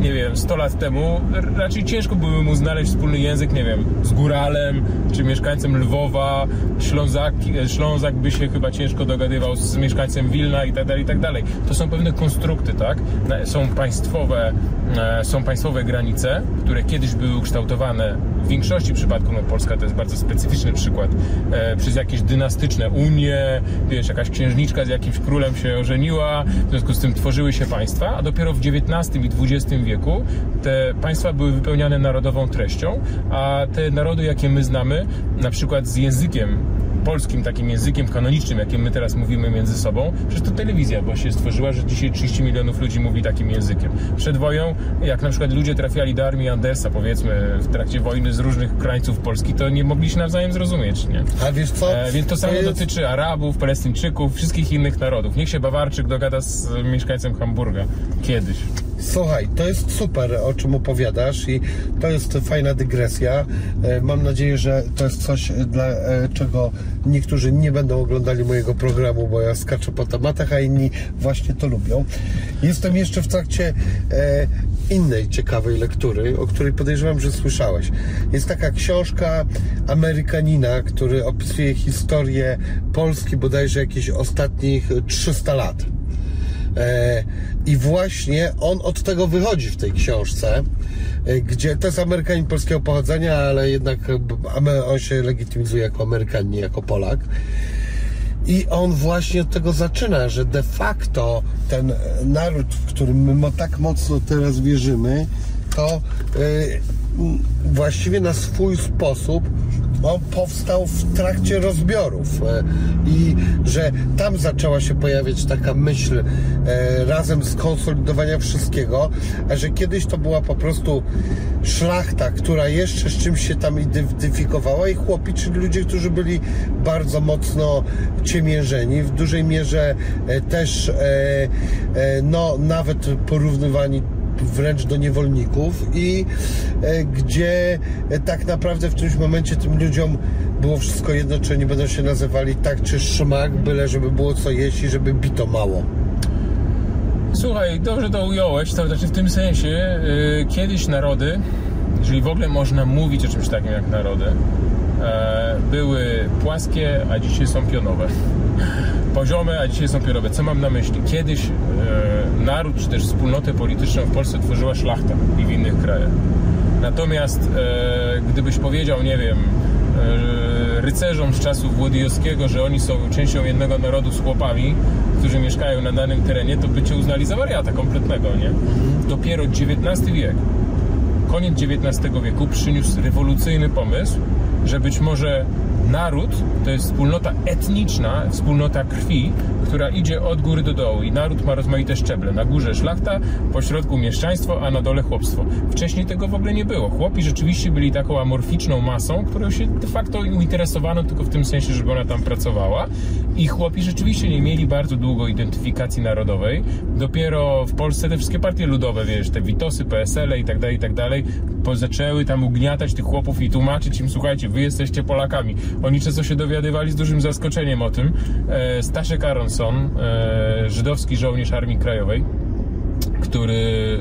S2: nie wiem, 100 lat temu raczej ciężko byłoby mu znaleźć wspólny język, nie wiem, z Góralem, czy mieszkańcem Lwowa, Ślązak, Ślązak by się chyba ciężko dogadywał z mieszkańcem Wilna i tak dalej, i tak dalej. To są pewne konstrukty, tak? Są państwowe, e, są państwowe granice, które kiedyś były ukształtowane w większości przypadków, no Polska to jest bardzo specyficzny przykład, e, przez jakieś dynastyczne unie, wiesz, jakaś księżniczka z jakimś królem się ożeniła, w związku z tym tworzyły się państwa, a dopiero w XIX i XX wieku te państwa były wypełniane narodową treścią, a te narody, jakie my znamy, na przykład z językiem polskim, takim językiem kanonicznym, jakim my teraz mówimy między sobą, przecież to telewizja właśnie stworzyła, że dzisiaj 30 milionów ludzi mówi takim językiem. Przed wojną, jak na przykład ludzie trafiali do armii Andersa, powiedzmy, w trakcie wojny z różnych krańców Polski, to nie mogli się nawzajem zrozumieć, nie?
S1: A wiesz co?
S2: E, więc to samo
S1: jest-
S2: dotyczy Arabów, Palestyńczyków, wszystkich innych narodów. Niech się Bawarczyk dogada z mieszkańcem Hamburga. Kiedyś.
S1: Słuchaj, to jest super, o czym opowiadasz i to jest fajna dygresja. E, Mam nadzieję, że to jest coś, dla e, czego niektórzy nie będą oglądali mojego programu, bo ja skaczę po tematach, a inni właśnie to lubią. Jestem jeszcze w trakcie e, innej ciekawej lektury, o której podejrzewam, że słyszałeś. Jest taka książka Amerykanina, który opisuje historię Polski bodajże jakieś ostatnich 300 lat. E, I właśnie on od tego wychodzi w tej książce, e, gdzie to jest Amerykanin polskiego pochodzenia, ale jednak on się legitymizuje jako Amerykanin, nie jako Polak. I on właśnie od tego zaczyna, że de facto ten naród, w którym my tak mocno teraz wierzymy, to e, właściwie na swój sposób on powstał w trakcie rozbiorów e, i że tam zaczęła się pojawiać taka myśl e, razem z konsolidowania wszystkiego, a że kiedyś to była po prostu szlachta, która jeszcze z czymś się tam identyfikowała i chłopi, czyli ludzie, którzy byli bardzo mocno ciemiężeni, w dużej mierze e, też e, e, no nawet porównywani wręcz do niewolników i e, gdzie e, tak naprawdę w którymś momencie tym ludziom było wszystko jedno, czy nie będą się nazywali tak czy szmak, byle żeby było co jeść i żeby bito mało.
S2: Słuchaj, dobrze to ująłeś, to znaczy w tym sensie, yy, kiedyś narody, jeżeli w ogóle można mówić o czymś takim jak narody, były płaskie, a dzisiaj są pionowe. Poziome, a dzisiaj są pionowe. Co mam na myśli? Kiedyś e, naród, czy też wspólnotę polityczną w Polsce tworzyła szlachta i w innych krajach. Natomiast e, gdybyś powiedział, nie wiem, e, rycerzom z czasów Włodyjowskiego, że oni są częścią jednego narodu z chłopami, którzy mieszkają na danym terenie, to by cię uznali za wariata kompletnego, nie? Dopiero XIX wiek, koniec XIX wieku przyniósł rewolucyjny pomysł, że być może naród to jest wspólnota etniczna, wspólnota krwi, która idzie od góry do dołu i naród ma rozmaite szczeble. Na górze szlachta, po środku mieszczaństwo, a na dole chłopstwo. Wcześniej tego w ogóle nie było. Chłopi rzeczywiście byli taką amorficzną masą, którą się de facto interesowano tylko w tym sensie, żeby ona tam pracowała i chłopi rzeczywiście nie mieli bardzo długo identyfikacji narodowej. Dopiero w Polsce te wszystkie partie ludowe, wiesz, te Witosy, PSL-e i tak dalej, i tak dalej, zaczęły tam ugniatać tych chłopów i tłumaczyć im, słuchajcie, wy jesteście Polakami. Oni często się dowiadywali z dużym zaskoczeniem o tym. E, Staszek Aronson, e, żydowski żołnierz Armii Krajowej, który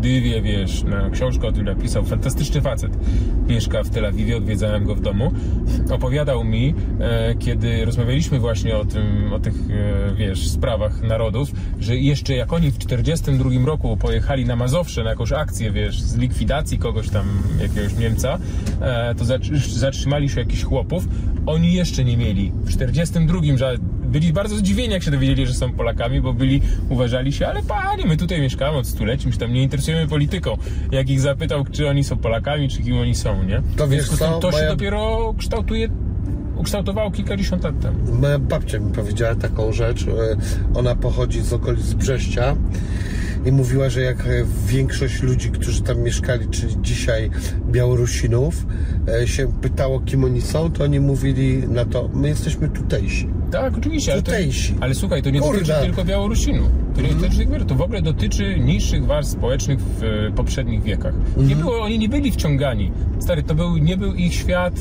S2: e, Kedywie, wiesz, na książkę o tym napisał, fantastyczny facet. Mieszka w Tel Awiwie, odwiedzałem go w domu. Opowiadał mi, e, kiedy rozmawialiśmy właśnie o tym, o tych, e, wiesz, sprawach narodów, że jeszcze jak oni w 42 roku pojechali na Mazowsze na jakąś akcję, wiesz, z likwidacji kogoś tam, jakiegoś Niemca, e, to zatr- zatrzymali się jakichś chłopów, oni jeszcze nie mieli w 42 że byli bardzo zdziwieni, jak się dowiedzieli, że są Polakami, bo byli, uważali się, ale panie, my tutaj mieszkamy od stuleci, my się tam nie interesujemy polityką. Jak ich zapytał, czy oni są Polakami, czy kim oni są, nie?
S1: To wiesz co,
S2: tym to się
S1: moja-
S2: dopiero kształtuje, ukształtowało kilkadziesiąt lat temu.
S1: Moja babcia mi powiedziała taką rzecz. e, Ona pochodzi z okolic Brześcia i mówiła, że jak większość ludzi, którzy tam mieszkali, czyli dzisiaj Białorusinów, e, się pytało, kim oni są, to oni mówili na to, my jesteśmy tutejsi.
S2: Tak, oczywiście, ale, to, ale słuchaj, to nie dotyczy tylko Białorusinów. To, nie dotyczy, to w ogóle dotyczy niższych warstw społecznych w e, poprzednich wiekach. Nie było, oni nie byli wciągani. Stary, to był, nie był ich świat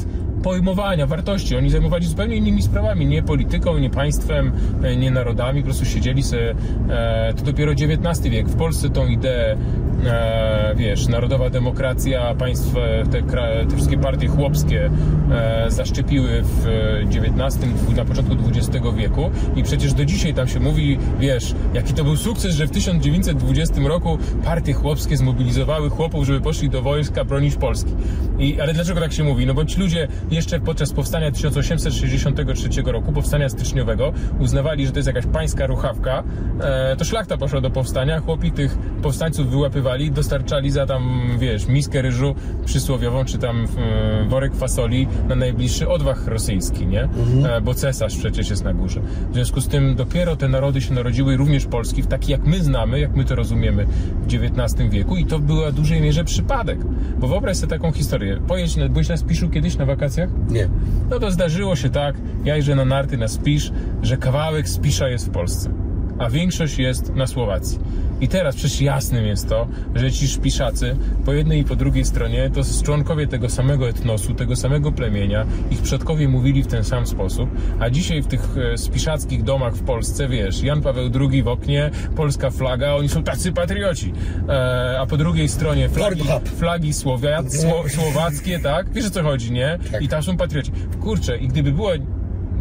S2: pojmowania wartości. Oni zajmowali się zupełnie innymi sprawami, nie polityką, nie państwem, e, nie narodami, po prostu siedzieli sobie, e, to dopiero XIX wiek. W Polsce tą ideę, e, wiesz, narodowa demokracja, państwo, te, te wszystkie partie chłopskie e, zaszczepiły w XIX, w- na początku XX wieku i przecież do dzisiaj tam się mówi, wiesz, jaki to był sukces, że w 1920 roku partie chłopskie zmobilizowały chłopów, żeby poszli do wojska bronić Polski. I, ale dlaczego tak się mówi? No bo ci ludzie jeszcze podczas powstania 1863 roku, powstania styczniowego, uznawali, że to jest jakaś pańska ruchawka, e, to szlachta poszła do powstania, chłopi tych powstańców wyłapywali, dostarczali za tam, wiesz, miskę ryżu przysłowiową, czy tam e, worek fasoli na najbliższy odwach rosyjski, nie? E, bo cesarz przecież jest na górze. W związku z tym dopiero te narody się narodziły, również Polski, w taki jak my znamy, jak my to rozumiemy w XIX wieku i to była w dużej mierze przypadek. Bo wyobraź sobie taką historię. Pojedź, na- byłeś na Spiszu kiedyś na wakacjach?
S1: Nie.
S2: No to zdarzyło się tak, ja jeżdżę na narty na Spisz, że kawałek Spisza jest w Polsce, a większość jest na Słowacji. I teraz przecież jasnym jest to, że ci szpiszacy po jednej i po drugiej stronie to są członkowie tego samego etnosu, tego samego plemienia, ich przodkowie mówili w ten sam sposób, a dzisiaj w tych e, spiszackich domach w Polsce, wiesz, Jan Paweł II w oknie, polska flaga, oni są tacy patrioci, e, a po drugiej stronie flagi, flagi słowia, sło, słowackie, tak? Wiesz o co chodzi, nie?
S1: Tak.
S2: I tam są patrioci. Kurczę, i gdyby było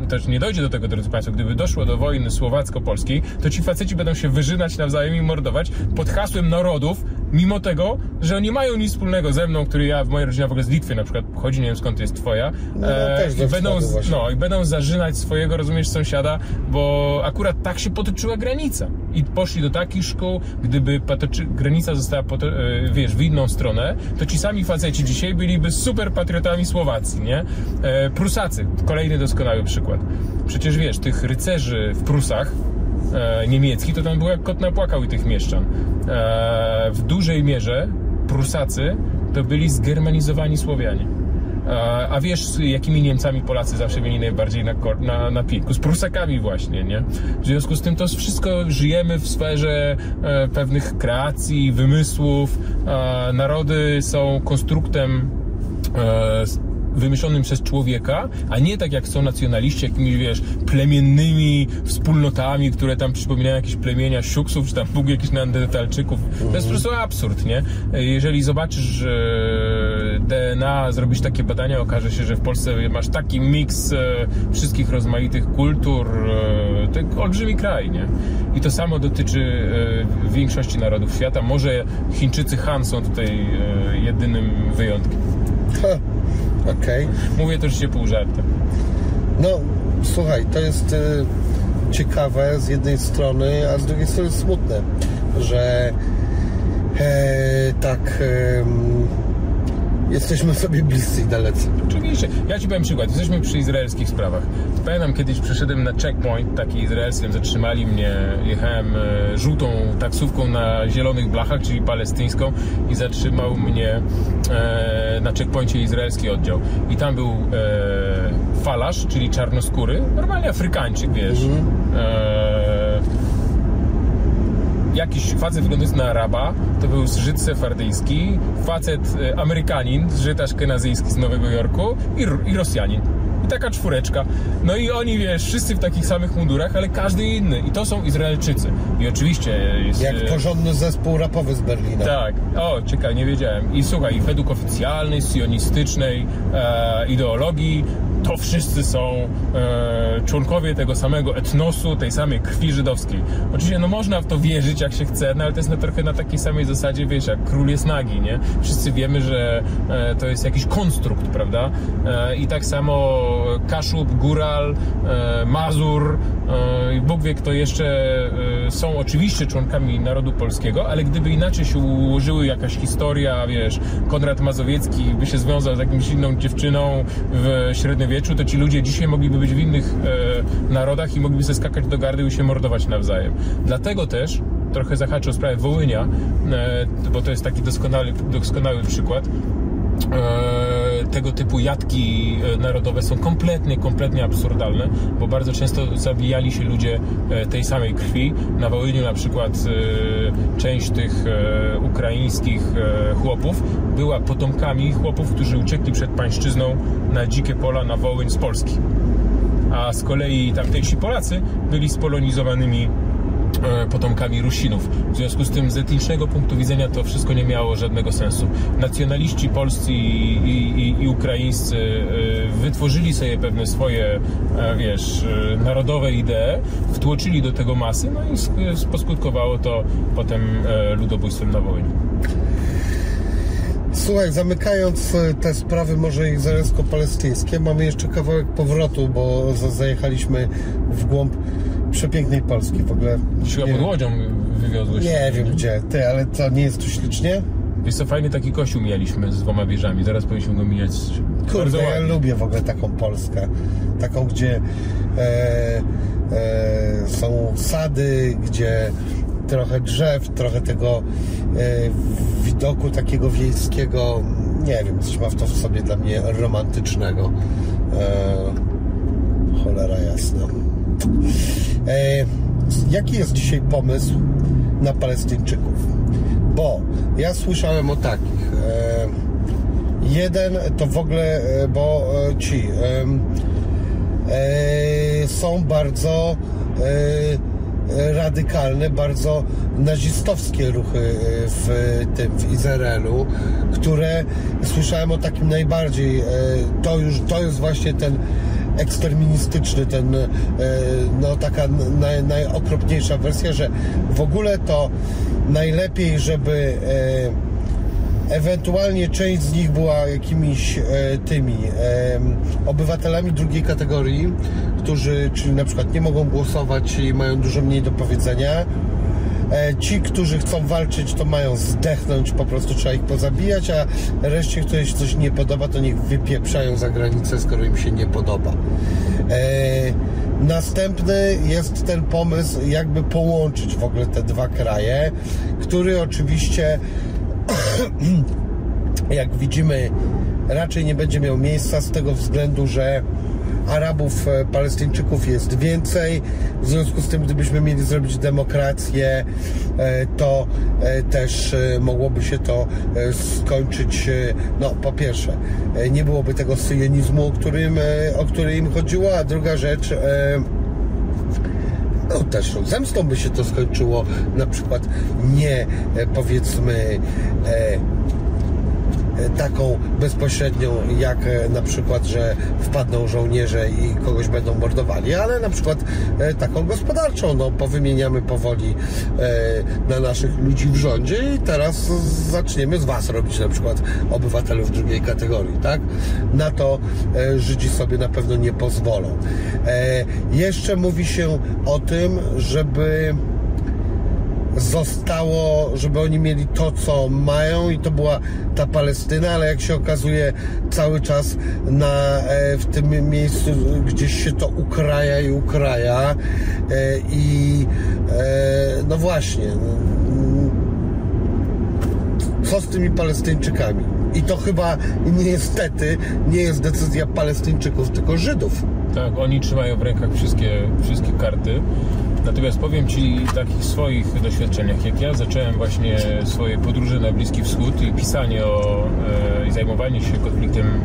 S2: też nie dojdzie do tego, drodzy Państwo, gdyby doszło do wojny słowacko-polskiej, to ci faceci będą się wyżynać nawzajem i mordować pod hasłem narodów, mimo tego, że oni mają nic wspólnego ze mną, który ja w mojej rodzinie w ogóle z Litwy na przykład pochodzi, nie wiem skąd jest twoja,
S1: No, ze
S2: i będą, z- no, i będą zażynać swojego, rozumiesz, sąsiada, bo akurat tak się potoczyła granica. I poszli do takich szkół, gdyby patoczy, granica została, poto, e, wiesz, w inną stronę, to ci sami faceci dzisiaj byliby super patriotami Słowacji, nie? E, Prusacy, kolejny doskonały przykład. Przecież wiesz, tych rycerzy w Prusach, e, niemieckich, to tam był jak kot napłakał i tych mieszczan. E, w dużej mierze Prusacy to byli zgermanizowani Słowianie. A, a wiesz, z jakimi Niemcami Polacy zawsze mieli najbardziej na, na, na piku? Z Prusakami właśnie, nie? W związku z tym to wszystko żyjemy w sferze e, pewnych kreacji, wymysłów. E, narody są konstruktem e, wymyślonym przez człowieka, a nie tak jak są nacjonaliści, jakimiś, wiesz, plemiennymi wspólnotami, które tam przypominają jakieś plemienia siuksów, czy tam ogóle jakichś neandertalczyków. To jest po prostu absurd, nie? Jeżeli zobaczysz e, DNA, zrobisz takie badania, okaże się, że w Polsce masz taki miks e, wszystkich rozmaitych kultur, e, to olbrzymi kraj, nie? I to samo dotyczy większości narodów świata. Może Chińczycy Han są tutaj jedynym wyjątkiem.
S1: Okej. Okay.
S2: Mówię to się pół żartem.
S1: No, słuchaj, to jest y, ciekawe z jednej strony, a z drugiej strony smutne, że e, tak jesteśmy sobie bliscy i dalecy.
S2: Oczywiście. Ja Ci powiem przykład. Jesteśmy przy izraelskich sprawach. Pamiętam kiedyś przyszedłem na checkpoint taki izraelski, zatrzymali mnie, jechałem e, żółtą taksówką na zielonych blachach, czyli palestyńską i zatrzymał mnie e, na checkpoincie izraelski oddział. I tam był e, falarz, czyli czarnoskóry, normalnie Afrykańczyk, wiesz. Mhm. E, jakiś facet wyglądający na Araba, to był Żyd sefardyjski, facet e, Amerykanin, Żyd aszkenazyjski z Nowego Jorku i, i Rosjanin. I taka czwóreczka. No i oni, wiesz, wszyscy w takich samych mundurach, ale każdy inny. I to są Izraelczycy. I oczywiście jest...
S1: Jak e, porządny zespół rapowy z Berlina.
S2: Tak. O, ciekawe, nie wiedziałem. I słuchaj, według oficjalnej, sionistycznej e, ideologii to wszyscy są e, członkowie tego samego etnosu, tej samej krwi żydowskiej. Oczywiście, no można w to wierzyć jak się chce, no ale to jest na, trochę na takiej samej zasadzie, wiesz, jak król jest nagi, nie? Wszyscy wiemy, że e, to jest jakiś konstrukt, prawda? E, I tak samo Kaszub, Góral, e, Mazur, e, Bóg wie kto jeszcze e, są oczywiście członkami narodu polskiego, ale gdyby inaczej się ułożyły jakaś historia, wiesz, Konrad Mazowiecki by się związał z jakimś inną dziewczyną w średniowieczu, to ci ludzie dzisiaj mogliby być w innych narodach i mogliby sobie skakać do gardy i się mordować nawzajem. Dlatego też trochę zahaczę o sprawę Wołynia, bo to jest taki doskonały, doskonały przykład E, tego typu jatki e, narodowe są kompletnie, kompletnie absurdalne, bo bardzo często zabijali się ludzie e, tej samej krwi. Na Wołyniu na przykład część tych ukraińskich chłopów była potomkami chłopów, którzy uciekli przed pańszczyzną na dzikie pola na Wołyń z Polski. A z kolei tamtejsi Polacy byli spolonizowanymi E, potomkami Rusinów. W związku z tym z etnicznego punktu widzenia to wszystko nie miało żadnego sensu. Nacjonaliści polscy i, i, i ukraińscy e, wytworzyli sobie pewne swoje, e, wiesz, narodowe idee, wtłoczyli do tego masy, no i poskutkowało to potem ludobójstwem na wojnie.
S1: Słuchaj, zamykając te sprawy może izraelsko-palestyńskie, mamy jeszcze kawałek powrotu, bo zajechaliśmy w głąb przepięknej Polski w ogóle.
S2: Chyba pod Łodzią wywiozłeś.
S1: Nie wiem gdzie, ty, ale co, nie jest tu ślicznie?
S2: Wiesz co, fajny taki kościół mieliśmy z dwoma wieżami, zaraz powinniśmy go mijać.
S1: Kurde, ja lubię w ogóle taką Polskę, taką, gdzie e, e, są sady, gdzie trochę drzew, trochę tego e, widoku takiego wiejskiego, nie wiem, coś ma w to w sobie dla mnie romantycznego. E, cholera jasna. E, jaki jest dzisiaj pomysł na Palestyńczyków? Bo ja słyszałem o takich. E, jeden to w ogóle, e, bo ci są bardzo radykalne, bardzo nazistowskie ruchy w tym, w Izraelu, które słyszałem o takim najbardziej, to już, to jest właśnie ten eksterministyczny, ten, e, no taka naj, najokropniejsza wersja, że w ogóle to najlepiej, żeby e, ewentualnie część z nich była jakimiś e, tymi obywatelami drugiej kategorii, którzy, czyli na przykład nie mogą głosować i mają dużo mniej do powiedzenia, ci, którzy chcą walczyć, to mają zdechnąć, po prostu trzeba ich pozabijać, a reszcie, której się coś nie podoba, to niech wypieprzają za granicę, skoro im się nie podoba. E, następny jest ten pomysł, jakby połączyć w ogóle te dwa kraje, który oczywiście, jak widzimy, raczej nie będzie miał miejsca z tego względu, że Arabów, e, Palestyńczyków jest więcej. W związku z tym, gdybyśmy mieli zrobić demokrację, e, to e, też mogłoby się to skończyć, no po pierwsze, nie byłoby tego syjonizmu, o którym, o który im chodziło, a druga rzecz, no też zemstą by się to skończyło, na przykład nie powiedzmy e, taką bezpośrednią, jak e, na przykład, że wpadną żołnierze i kogoś będą mordowali, ale na przykład e, taką gospodarczą, no powymieniamy powoli e, na naszych ludzi w rządzie i teraz zaczniemy z was robić na przykład obywatelów drugiej kategorii, tak? Na to e, Żydzi sobie na pewno nie pozwolą. E, jeszcze mówi się o tym, żeby zostało, żeby oni mieli to, co mają i to była ta Palestyna, ale jak się okazuje cały czas na, e, w tym miejscu gdzieś się to ukraja i ukraja e, i e, no właśnie mm, co z tymi Palestyńczykami? I to chyba niestety nie jest decyzja Palestyńczyków, tylko Żydów.
S2: Tak, oni trzymają w rękach wszystkie, wszystkie karty. Natomiast powiem Ci takich swoich doświadczeniach, jak ja zacząłem właśnie swoje podróże na Bliski Wschód i pisanie o e, i zajmowanie się konfliktem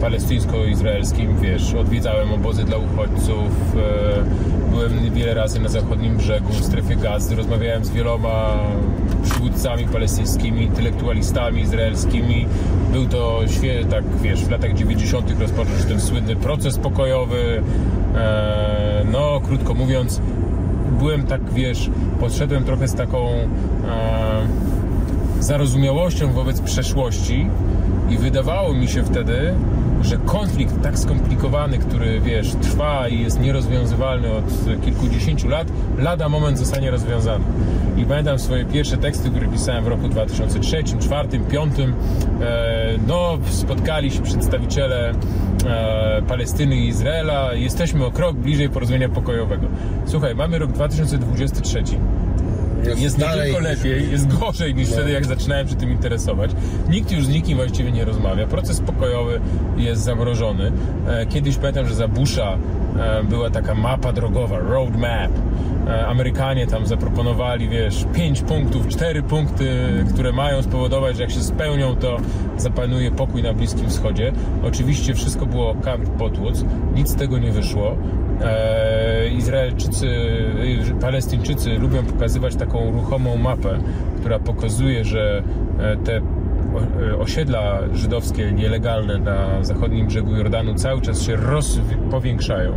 S2: palestyńsko-izraelskim, wiesz, odwiedzałem obozy dla uchodźców, e, byłem wiele razy na zachodnim brzegu, w strefie gazy, rozmawiałem z wieloma przywódcami palestyńskimi, intelektualistami izraelskimi. Był to tak, wiesz, w latach 90. rozpoczął się ten słynny proces pokojowy. E, no, krótko mówiąc, byłem tak, wiesz, podszedłem trochę z taką e, zarozumiałością wobec przeszłości i wydawało mi się wtedy, że konflikt tak skomplikowany, który wiesz, trwa i jest nierozwiązywalny od kilkudziesięciu lat, lada moment zostanie rozwiązany. I pamiętam swoje pierwsze teksty, które pisałem w roku 2003, 2004, 2005. E, no, spotkali się przedstawiciele e, Palestyny i Izraela. Jesteśmy o krok bliżej porozumienia pokojowego. Słuchaj, mamy rok 2023. Jest nie tylko lepiej, jest gorzej niż wtedy, jak zaczynałem się tym interesować. Nikt już z nikim właściwie nie rozmawia. Proces pokojowy jest zamrożony. E, Kiedyś pamiętam, że za Busha e, była taka mapa drogowa, road map. E, Amerykanie tam zaproponowali, wiesz, pięć punktów, cztery punkty, które mają spowodować, że jak się spełnią, to zapanuje pokój na Bliskim Wschodzie. Oczywiście wszystko było kamp potłuc, nic z tego nie wyszło. E, Izraelczycy, e, Palestyńczycy lubią pokazywać taką ruchomą mapę, która pokazuje, że e, te e, osiedla żydowskie nielegalne na zachodnim brzegu Jordanu cały czas się powiększają.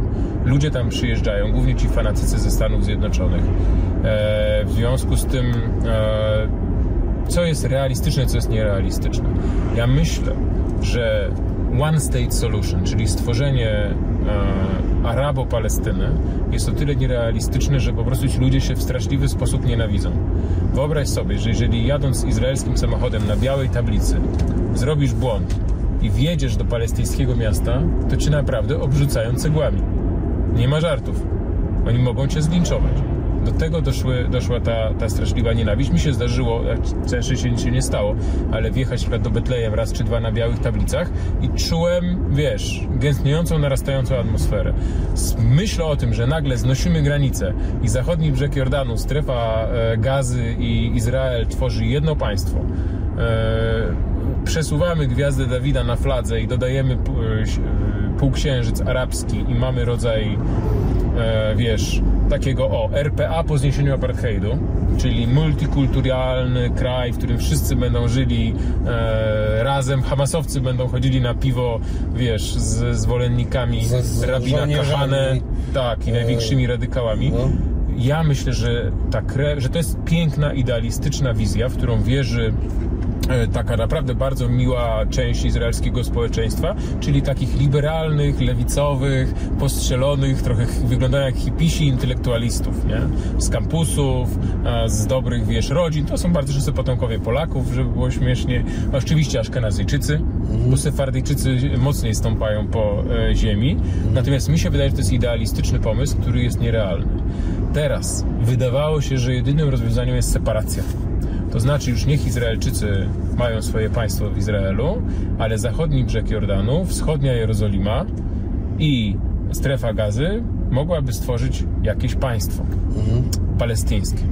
S2: Ludzie tam przyjeżdżają, głównie ci fanatycy ze Stanów Zjednoczonych. E, w związku z tym co jest realistyczne, co jest nierealistyczne. Ja myślę, że One State Solution, czyli stworzenie e, Arabo-Palestyny, jest o tyle nierealistyczne, że po prostu ci ludzie się w straszliwy sposób nienawidzą. Wyobraź sobie, że jeżeli jadąc izraelskim samochodem na białej tablicy zrobisz błąd i wjedziesz do palestyńskiego miasta, to cię naprawdę obrzucają cegłami. Nie ma żartów. Oni mogą cię zlinczować. Do tego doszły, doszła ta, ta straszliwa nienawiść. Mi się zdarzyło, całe szczęście nic się nie stało, ale wjechać na do Betlejem raz czy dwa na białych tablicach i czułem, wiesz, gęstniejącą, narastającą atmosferę. Z myślą o tym, że nagle znosimy granicę i zachodni brzeg Jordanu, strefa e, Gazy i Izrael tworzy jedno państwo. E, przesuwamy gwiazdę Dawida na fladze i dodajemy e, półksiężyc arabski i mamy rodzaj e, wiesz, takiego o, RPA po zniesieniu apartheidu, czyli multikulturalny kraj, w którym wszyscy będą żyli e, razem, hamasowcy będą chodzili na piwo, wiesz, z zwolennikami
S1: Z- z
S2: rabina. Kahane, tak, i największymi radykałami.
S1: no.
S2: Ja myślę, że, ta krew, że to jest piękna, idealistyczna wizja, w którą wierzy e, taka naprawdę bardzo miła część izraelskiego społeczeństwa, czyli takich liberalnych, lewicowych, postrzelonych, trochę ch- wyglądają jak hipisi intelektualistów, nie? Z kampusów, e, z dobrych, wiesz, rodzin. To są bardzo często potomkowie Polaków, żeby było śmiesznie. Oczywiście Aszkenazyjczycy, bo Sefardyjczycy mocniej stąpają po e, ziemi. Natomiast mi się wydaje, że to jest idealistyczny pomysł, który jest nierealny. Teraz wydawało się, że jedynym rozwiązaniem jest separacja. To znaczy już niech Izraelczycy mają swoje państwo w Izraelu, ale zachodni brzeg Jordanu, wschodnia Jerozolima I strefa gazy mogłaby stworzyć jakieś państwo palestyńskie.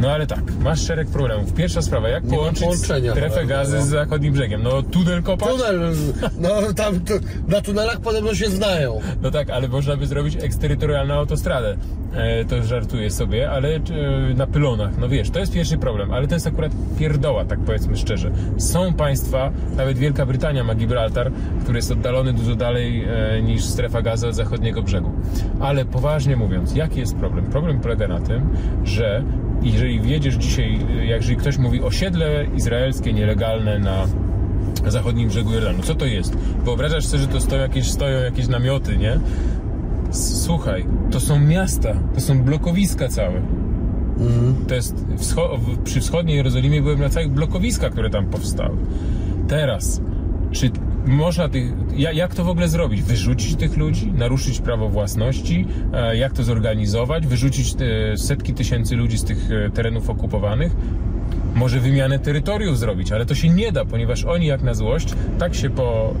S2: No ale tak, masz szereg problemów. Pierwsza sprawa, jak połączyć strefę
S1: prawda,
S2: gazy
S1: no.
S2: z zachodnim brzegiem? No tunel kopać?
S1: Tunel, no tam tu, na tunelach podobno się znają.
S2: No tak, ale można by zrobić eksterytorialną autostradę. E, to żartuję sobie, ale e, na pylonach, no wiesz, to jest pierwszy problem, ale to jest akurat pierdoła, tak powiedzmy szczerze. Są państwa, nawet Wielka Brytania ma Gibraltar, który jest oddalony dużo dalej e, niż strefa gazy od zachodniego brzegu. Ale poważnie mówiąc, jaki jest problem? Problem polega na tym, że jeżeli wjedziesz dzisiaj, e, jeżeli ktoś mówi osiedle izraelskie nielegalne na zachodnim brzegu Jordanu. Co to jest? Wyobrażasz sobie, że to stoją jakieś, stoją jakieś namioty, nie? Słuchaj, to są miasta, to są blokowiska całe. To jest wscho- przy wschodniej Jerozolimie byłem na całych blokowiskach, które tam powstały. Teraz, czy można tych. ja- Jak to w ogóle zrobić? Wyrzucić tych ludzi, naruszyć prawo własności? E, Jak to zorganizować? Wyrzucić te setki tysięcy ludzi z tych e, terenów okupowanych? Może wymianę terytoriów zrobić, ale to się nie da, ponieważ oni jak na złość, tak się po...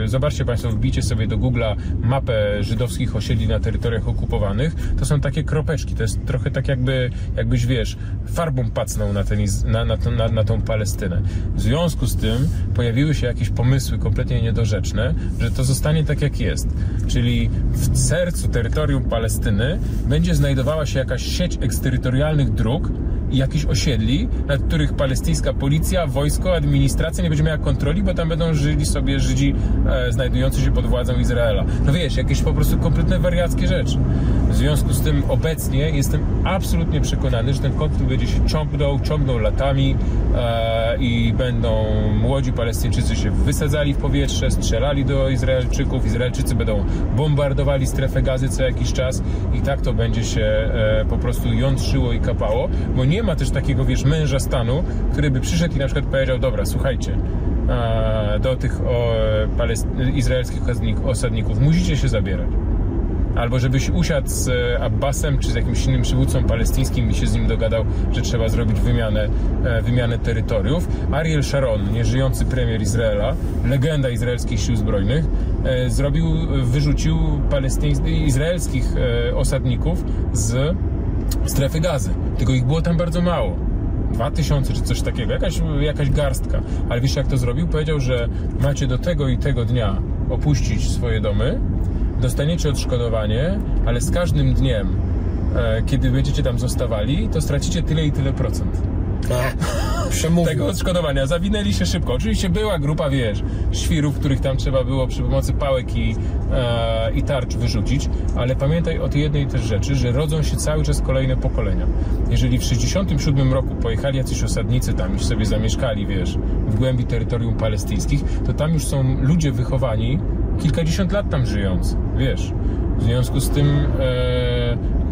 S2: Yy, zobaczcie Państwo, wbijcie sobie do Google'a mapę żydowskich osiedli na terytoriach okupowanych, to są takie kropeczki, to jest trochę tak jakby, jakbyś wiesz, farbą pacnął na, ten, na, na, na, na tą Palestynę. W związku z tym pojawiły się jakieś pomysły kompletnie niedorzeczne, że to zostanie tak jak jest, czyli w sercu terytorium Palestyny będzie znajdowała się jakaś sieć eksterytorialnych dróg, jakichś osiedli, nad których palestyńska policja, wojsko, administracja nie będzie miała kontroli, bo tam będą żyli sobie Żydzi e, znajdujący się pod władzą Izraela. No wiesz, jakieś po prostu kompletne wariackie rzeczy. W związku z tym obecnie jestem absolutnie przekonany, że ten konflikt będzie się ciągnął, ciągnął latami e, i będą młodzi Palestyńczycy się wysadzali w powietrze, strzelali do Izraelczyków, Izraelczycy będą bombardowali strefę gazy co jakiś czas i tak to będzie się e, po prostu jątrzyło i kapało, bo nie ma też takiego, wiesz, męża stanu, który by przyszedł i na przykład powiedział, dobra, słuchajcie, do tych o, palest- izraelskich osadnik- osadników musicie się zabierać. Albo żebyś usiadł z e, Abbasem czy z jakimś innym przywódcą palestyńskim i się z nim dogadał, że trzeba zrobić wymianę, e, wymianę terytoriów. Ariel Sharon, nieżyjący premier Izraela, legenda izraelskich sił zbrojnych, e, zrobił, wyrzucił palestyńs- izraelskich osadników z strefy gazy. Tylko ich było tam bardzo mało. 2000 czy coś takiego, jakaś, jakaś garstka. Ale wiesz jak to zrobił? Powiedział, że macie do tego i tego dnia opuścić swoje domy, dostaniecie odszkodowanie, ale z każdym dniem, e, kiedy będziecie tam zostawali, to stracicie tyle i tyle procent
S1: przemówił.
S2: tego odszkodowania. Zawinęli się szybko. Oczywiście była grupa, wiesz, świrów, których tam trzeba było przy pomocy pałek i, e, i tarcz wyrzucić, ale pamiętaj o tej jednej też rzeczy, że rodzą się cały czas kolejne pokolenia. Jeżeli w 67 roku pojechali jacyś osadnicy tam i sobie zamieszkali, wiesz, w głębi terytorium palestyńskich, to tam już są ludzie wychowani, kilkadziesiąt lat tam żyjący, wiesz. W związku z tym e,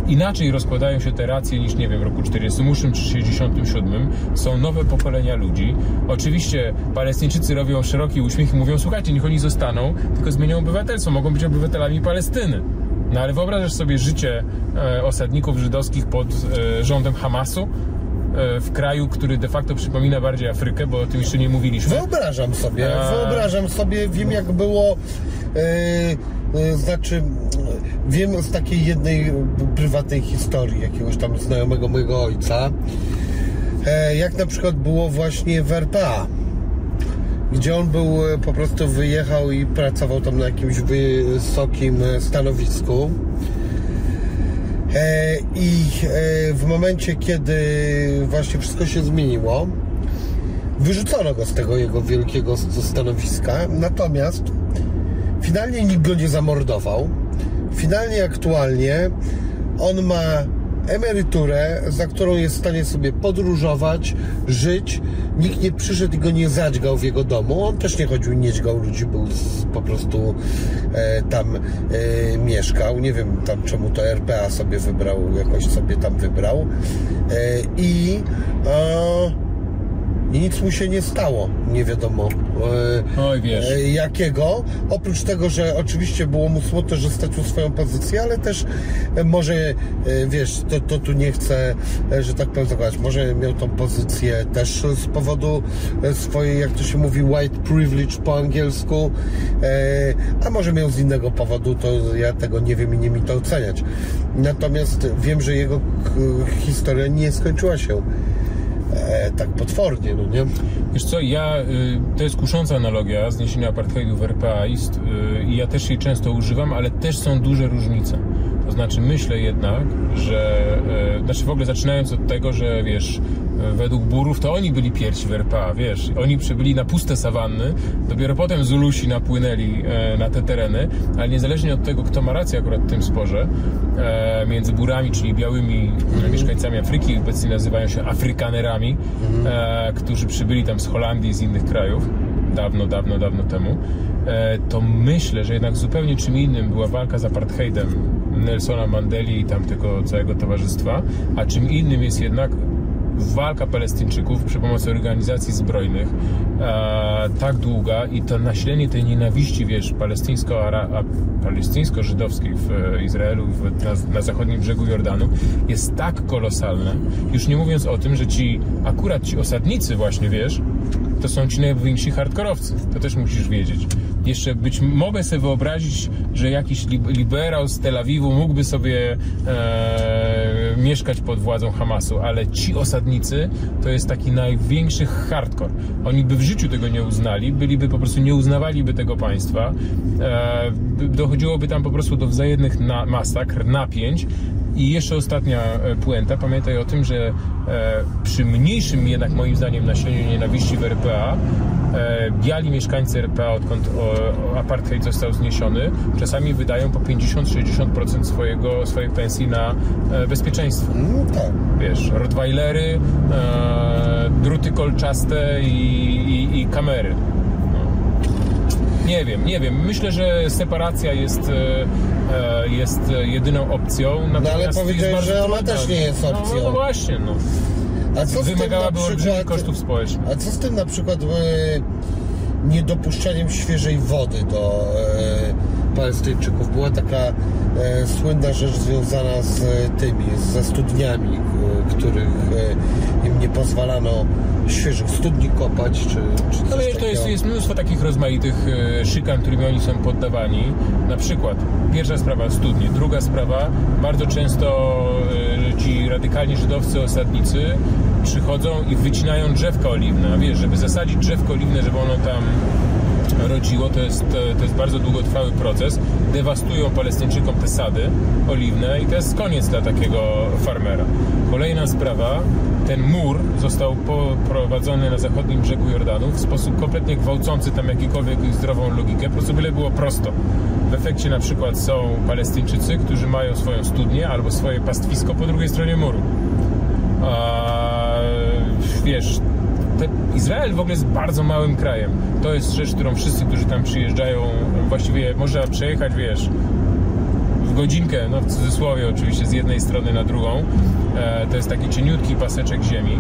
S2: inaczej rozkładają się te racje niż, nie wiem, w roku 48 czy 67. Są nowe pokolenia ludzi. Oczywiście Palestyńczycy robią szeroki uśmiech i mówią, słuchajcie, niech oni zostaną, tylko zmienią obywatelstwo, mogą być obywatelami Palestyny. No ale wyobrażasz sobie życie e, osadników żydowskich pod e, rządem Hamasu? E, W kraju, który de facto przypomina bardziej Afrykę, bo o tym jeszcze nie mówiliśmy.
S1: Wyobrażam sobie,
S2: A.
S1: wyobrażam sobie, wiem jak było, e, znaczy wiem z takiej jednej prywatnej historii jakiegoś tam znajomego mojego ojca, jak na przykład było właśnie w RPA, gdzie on był, po prostu wyjechał i pracował tam na jakimś wysokim stanowisku. E, I e, w momencie, kiedy właśnie wszystko się zmieniło, wyrzucono go z tego jego wielkiego stanowiska, natomiast finalnie nikt go nie zamordował. Finalnie aktualnie on ma emeryturę, za którą jest w stanie sobie podróżować, żyć. Nikt nie przyszedł i go nie zadźgał w jego domu. On też nie chodził, nie dźgał ludzi, był z, po prostu e, tam e, mieszkał. Nie wiem tam czemu to RPA sobie wybrał, jakoś sobie tam wybrał. E, I e, i nic mu się nie stało, nie wiadomo e,
S2: Oj, wiesz.
S1: e, jakiego. Oprócz tego, że oczywiście było mu smutno, że stracił swoją pozycję, ale też e, może, e, wiesz, to, to tu nie chcę, e, że tak powiem, zakładać, może miał tą pozycję też z powodu e, swojej, jak to się mówi, white privilege po angielsku, e, a może miał z innego powodu, to ja tego nie wiem i nie mi to oceniać. Natomiast wiem, że jego k- historia nie skończyła się e, tak potwornie, no nie?
S2: Wiesz co, ja, y, to jest kusząca analogia zniesienia apartheidu w RPA y, i ja też jej często używam, ale też są duże różnice. To znaczy myślę jednak, że, y, znaczy w ogóle zaczynając od tego, że wiesz, według Burów to oni byli pierwsi w RPA, wiesz, oni przybyli na puste sawanny, dopiero potem Zulusi napłynęli e, na te tereny, ale niezależnie od tego, kto ma rację akurat w tym sporze, e, między Burami, czyli białymi e, mieszkańcami Afryki, obecnie nazywają się Afrykanerami, e, którzy przybyli tam z Holandii, z innych krajów, dawno, dawno, dawno temu, to myślę, że jednak zupełnie czym innym była walka z apartheidem Nelsona Mandeli i tamtego całego towarzystwa, a czym innym jest jednak walka Palestyńczyków przy pomocy organizacji zbrojnych e, tak długa i to nasilenie tej nienawiści, wiesz, palestyńsko-żydowskiej w e, Izraelu, w, na, na zachodnim brzegu Jordanu jest tak kolosalne. Już nie mówiąc o tym, że ci akurat ci osadnicy właśnie, wiesz, to są ci najwięksi hardkorowcy. To też musisz wiedzieć. Jeszcze być mogę sobie wyobrazić, że jakiś li- liberał z Tel Awiwu mógłby sobie e, mieszkać pod władzą Hamasu, ale ci osadnicy to jest taki największy hardcore. Oni by w życiu tego nie uznali, byliby po prostu nie uznawaliby tego państwa. E, by- dochodziłoby tam po prostu do wzajemnych na, masakr, napięć. I jeszcze ostatnia e, puenta. Pamiętaj o tym, że e, przy mniejszym jednak moim zdaniem nasileniu nienawiści w RPA e, biali mieszkańcy RPA, odkąd apartheid został zniesiony, czasami wydają po 50-60% swojego, swojej pensji na bezpieczeństwo. Wiesz, rottweilery, druty kolczaste i, i, i kamery. No. Nie wiem, nie wiem. Myślę, że separacja jest, e, e, jest jedyną opcją. Natomiast jest
S1: powiedziałeś, że ona
S2: trudna.
S1: też nie jest opcją.
S2: No, no właśnie, no.
S1: A co
S2: Wymagałaby olbrzymich kosztów społecznych.
S1: A co z tym na przykład e, niedopuszczaniem świeżej wody do Palestyńczyków? Była taka e, słynna rzecz związana z e, tymi, ze studniami, e, których e, im nie pozwalano świeżych studni kopać, czy, czy coś
S2: Ale to jest, jest mnóstwo takich rozmaitych e, szykan, którymi oni są poddawani. Na przykład pierwsza sprawa studnie, druga sprawa bardzo często ci radykalni żydowscy osadnicy przychodzą i wycinają drzewka oliwne. A wiesz, żeby zasadzić drzewko oliwne, żeby ono tam rodziło, to jest, to jest bardzo długotrwały proces. Dewastują Palestyńczykom te sady oliwne i to jest koniec dla takiego farmera. Kolejna sprawa, ten mur został poprowadzony na zachodnim brzegu Jordanu w sposób kompletnie gwałcący tam jakikolwiek zdrową logikę, po prostu byle było prosto. W efekcie na przykład są Palestyńczycy, którzy mają swoją studnię albo swoje pastwisko po drugiej stronie muru. A, wiesz, Izrael w ogóle jest bardzo małym krajem. To jest rzecz, którą wszyscy, którzy tam przyjeżdżają, właściwie można przejechać, wiesz, w godzinkę, no w cudzysłowie oczywiście, z jednej strony na drugą. E, to jest taki cieniutki paseczek ziemi.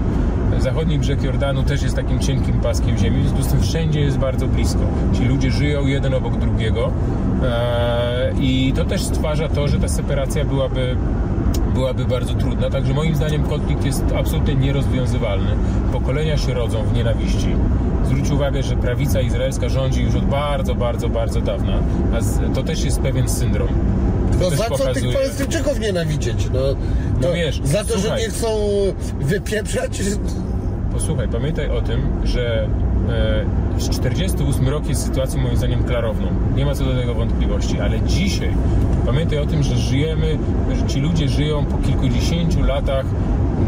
S2: Zachodni brzeg Jordanu też jest takim cienkim paskiem ziemi, w związku z tym wszędzie jest bardzo blisko. Ci ludzie żyją jeden obok drugiego e, i to też stwarza to, że ta separacja byłaby byłaby bardzo trudna, także moim zdaniem konflikt jest absolutnie nierozwiązywalny. Pokolenia się rodzą w nienawiści. Zwróć uwagę, że prawica izraelska rządzi już od bardzo, bardzo, bardzo dawna, a to też jest pewien syndrom.
S1: No za co tych
S2: pokazuje-
S1: Palestyńczyków nienawidzieć? No,
S2: No
S1: to
S2: wiesz,
S1: za to, że
S2: słuchaj.
S1: nie chcą wypieprzać?
S2: Posłuchaj, pamiętaj o tym, że e, 48 rok jest sytuacją moim zdaniem klarowną. Nie ma co do tego wątpliwości, ale dzisiaj pamiętaj o tym, że żyjemy, że ci ludzie żyją po kilkudziesięciu latach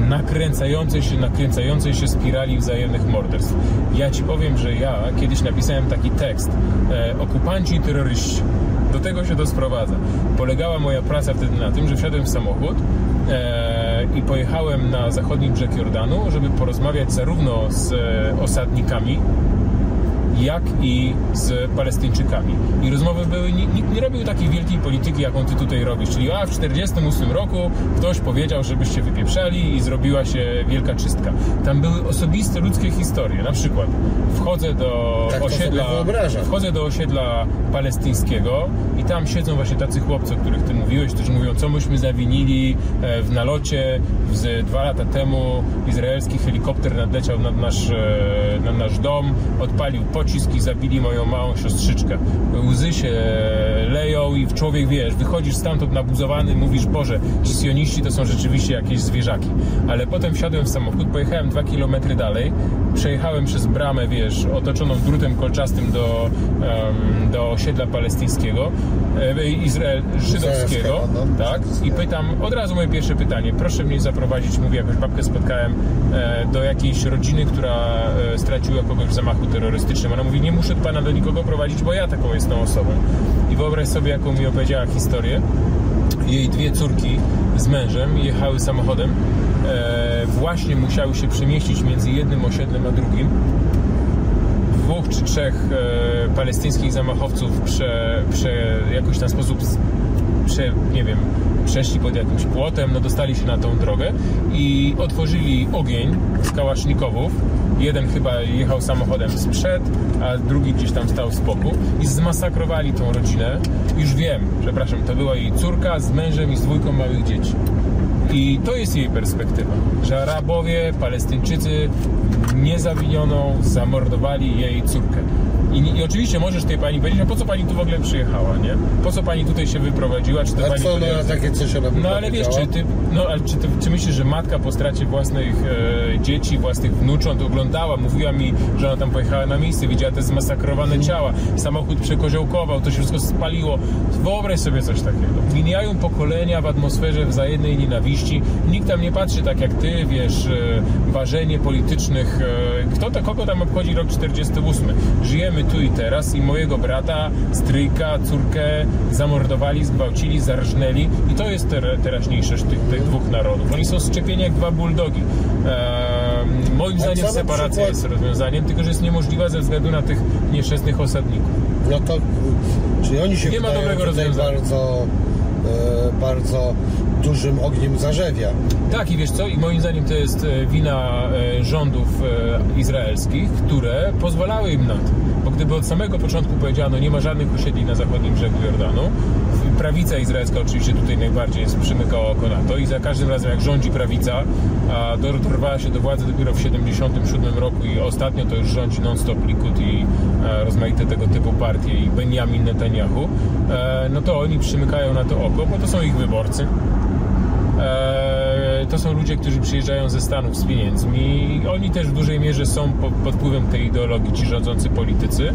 S2: nakręcającej się, nakręcającej się spirali wzajemnych morderstw. Ja ci powiem, że ja kiedyś napisałem taki tekst e, okupanci i terroryści. Do tego się to sprowadza. Polegała moja praca wtedy na tym, że wsiadłem w samochód e, i pojechałem na zachodni brzeg Jordanu, żeby porozmawiać zarówno z e, osadnikami, jak i z Palestyńczykami. I rozmowy były, nikt nie robił takiej wielkiej polityki, jaką ty tutaj robisz, czyli a w 48 roku ktoś powiedział, żebyście wypieprzali i zrobiła się wielka czystka. Tam były osobiste ludzkie historie, na przykład wchodzę do
S1: Tak
S2: osiedla, wchodzę do osiedla palestyńskiego i tam siedzą właśnie tacy chłopcy, o których ty mówiłeś, którzy mówią, co myśmy zawinili e, w nalocie z dwa lata temu izraelski helikopter nadleciał nad nasz, e, nad nasz dom, odpalił pocisk i zabili moją małą siostrzyczkę. Łzy się leją i człowiek, wiesz, wychodzisz stamtąd nabuzowany, mówisz, Boże, ci sioniści to są rzeczywiście jakieś zwierzaki. Ale potem wsiadłem w samochód, pojechałem dwa kilometry dalej, przejechałem przez bramę, wiesz, otoczoną drutem kolczastym do, em, do osiedla palestyńskiego, e, Izrael, żydowskiego,
S1: no.
S2: tak, i pytam, od razu moje pierwsze pytanie, proszę mnie zaprowadzić, mówię, jakąś babkę spotkałem, e, do jakiejś rodziny, która e, straciła kogoś w zamachu terrorystycznym. Ona mówi, nie muszę pana do nikogo prowadzić, bo ja taką jestem osobą. I wyobraź sobie, jaką mi opowiedziała historię. Jej dwie córki z mężem jechały samochodem, e, właśnie musiały się przemieścić między jednym osiedlem a drugim. Dwóch czy trzech e, palestyńskich zamachowców prze, prze, jakoś tam sposób prze, nie wiem, przeszli pod jakimś płotem, no dostali się na tą drogę i otworzyli ogień z kałasznikowów. Jeden chyba jechał samochodem sprzed, a drugi gdzieś tam stał z boku i zmasakrowali tą rodzinę. Już wiem, przepraszam, to była jej córka z mężem i z dwójką małych dzieci. I to jest jej perspektywa, że Arabowie, Palestyńczycy niezawinioną zamordowali jej córkę. I, I oczywiście możesz tej pani powiedzieć, a po co pani tu w ogóle przyjechała, nie? Po co pani tutaj się wyprowadziła? Czy to
S1: A
S2: pani
S1: co ona
S2: powiedziała-
S1: takie coś ona
S2: no ale wiesz, czy ty, no, ale czy, ty, czy myślisz, że matka po stracie własnych e, dzieci, własnych wnucząt oglądała, mówiła mi, że ona tam pojechała na miejsce, widziała te zmasakrowane ciała, samochód przekoziołkował, to się wszystko spaliło. Wyobraź sobie coś takiego. Mijają pokolenia w atmosferze wzajemnej nienawiści, nikt tam nie patrzy tak jak ty, wiesz, e, ważenie politycznych, e, kto to, kogo tam obchodzi rok 48. Żyjemy tu i teraz i mojego brata, stryjka, córkę zamordowali, zgwałcili, zarżnęli i to jest ter, teraźniejszość tych, tych dwóch narodów. Oni są szczepieni jak dwa buldogi. Ehm, moim zdaniem separacja
S1: przykład-
S2: jest rozwiązaniem, tylko że jest niemożliwa ze względu na tych nieszczęsnych osadników.
S1: No to, czyli oni się
S2: Nie ma dobrego rozwiązania.
S1: bardzo, e, bardzo dużym ogniem zarzewia.
S2: Tak i wiesz co, i moim zdaniem to jest e, wina e, rządów izraelskich, które pozwalały im na to. Gdyby od samego początku powiedziano, nie ma żadnych osiedli na zachodnim brzegu Jordanu, prawica izraelska oczywiście tutaj najbardziej przymykała oko na to i za każdym razem jak rządzi prawica, a dorwała się do władzy dopiero w 77 roku i ostatnio to już rządzi non-stop Likud i e, rozmaite tego typu partie i Benjamin Netanyahu, e, no to oni przymykają na to oko, bo to są ich wyborcy. E, to są ludzie, którzy przyjeżdżają ze Stanów z pieniędzmi. Oni też w dużej mierze są po, pod wpływem tej ideologii ci rządzący politycy.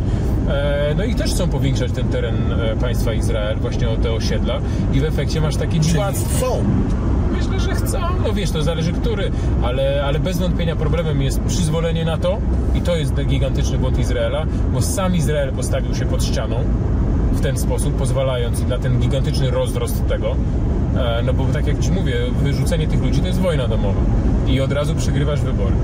S2: E, no i też chcą powiększać ten teren e, państwa Izrael, właśnie o te osiedla. I w efekcie masz takie dziwactwo.
S1: są.
S2: Myślę, że chcą. No wiesz, to zależy który, ale, ale bez wątpienia problemem jest przyzwolenie na to i to jest gigantyczny błąd Izraela, bo sam Izrael postawił się pod ścianą w ten sposób, pozwalając na ten gigantyczny rozrost tego. E, No bo tak jak Ci mówię, wyrzucenie tych ludzi to jest wojna domowa i od razu przegrywasz wybory.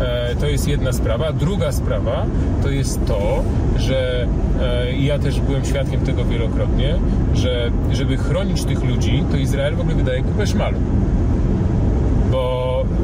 S2: E, To jest jedna sprawa. Druga sprawa to jest to, że e, ja też byłem świadkiem tego wielokrotnie, że żeby chronić tych ludzi, to Izrael w ogóle wydaje kupę szmalu.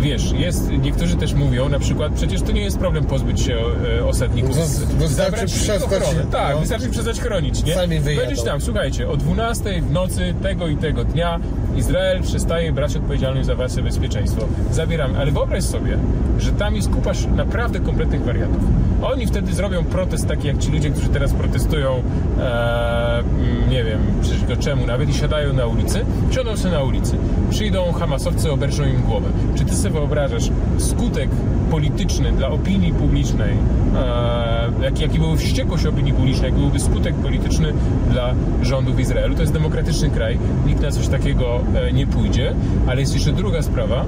S2: Wiesz, jest, niektórzy też mówią, na przykład, przecież to nie jest problem pozbyć się e, osadników. Z-
S1: wystarczy przestać-.
S2: Tak,
S1: no.
S2: wystarczy przestać chronić, nie?
S1: Sami.
S2: Powiedzieć tam, słuchajcie, o 12 w nocy tego i tego dnia Izrael przestaje brać odpowiedzialność za wasze bezpieczeństwo. Zabieramy. Ale wyobraź sobie, że tam jest kupa naprawdę kompletnych wariatów. Oni wtedy zrobią protest taki jak ci ludzie, którzy teraz protestują, e, nie wiem przeciwko czemu nawet i siadają na ulicy, siądą sobie na ulicy. Przyjdą Hamasowcy, oberżą im głowę. Czy ty sobie wyobrażasz skutek polityczny dla opinii publicznej, e, jaki, jaki byłby wściekłość opinii publicznej, jaki byłby skutek polityczny dla rządów Izraelu? To jest demokratyczny kraj, nikt na coś takiego e, nie pójdzie, ale jest jeszcze druga sprawa.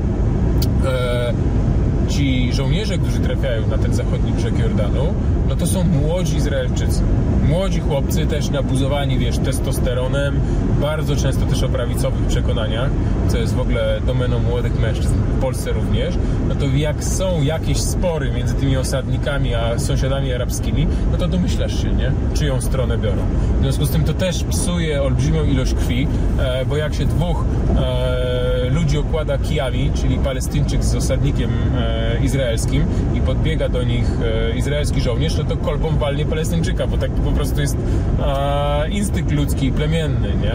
S2: E, ci żołnierze, którzy trafiają na ten zachodni brzeg Jordanu, no to są młodzi Izraelczycy. Młodzi chłopcy też nabuzowani, wiesz, testosteronem, bardzo często też o prawicowych przekonaniach, co jest w ogóle domeną młodych mężczyzn, w Polsce również, no to jak są jakieś spory między tymi osadnikami a sąsiadami arabskimi, no to domyślasz się, nie? Czyją stronę biorą. W związku z tym to też psuje olbrzymią ilość krwi, e, bo jak się dwóch e, ludzi okłada kijami, czyli Palestyńczyk z osadnikiem e, izraelskim i podbiega do nich izraelski żołnierz, no to kolbą walnie Palestyńczyka, bo tak po prostu jest e, instynkt ludzki i plemienny, nie?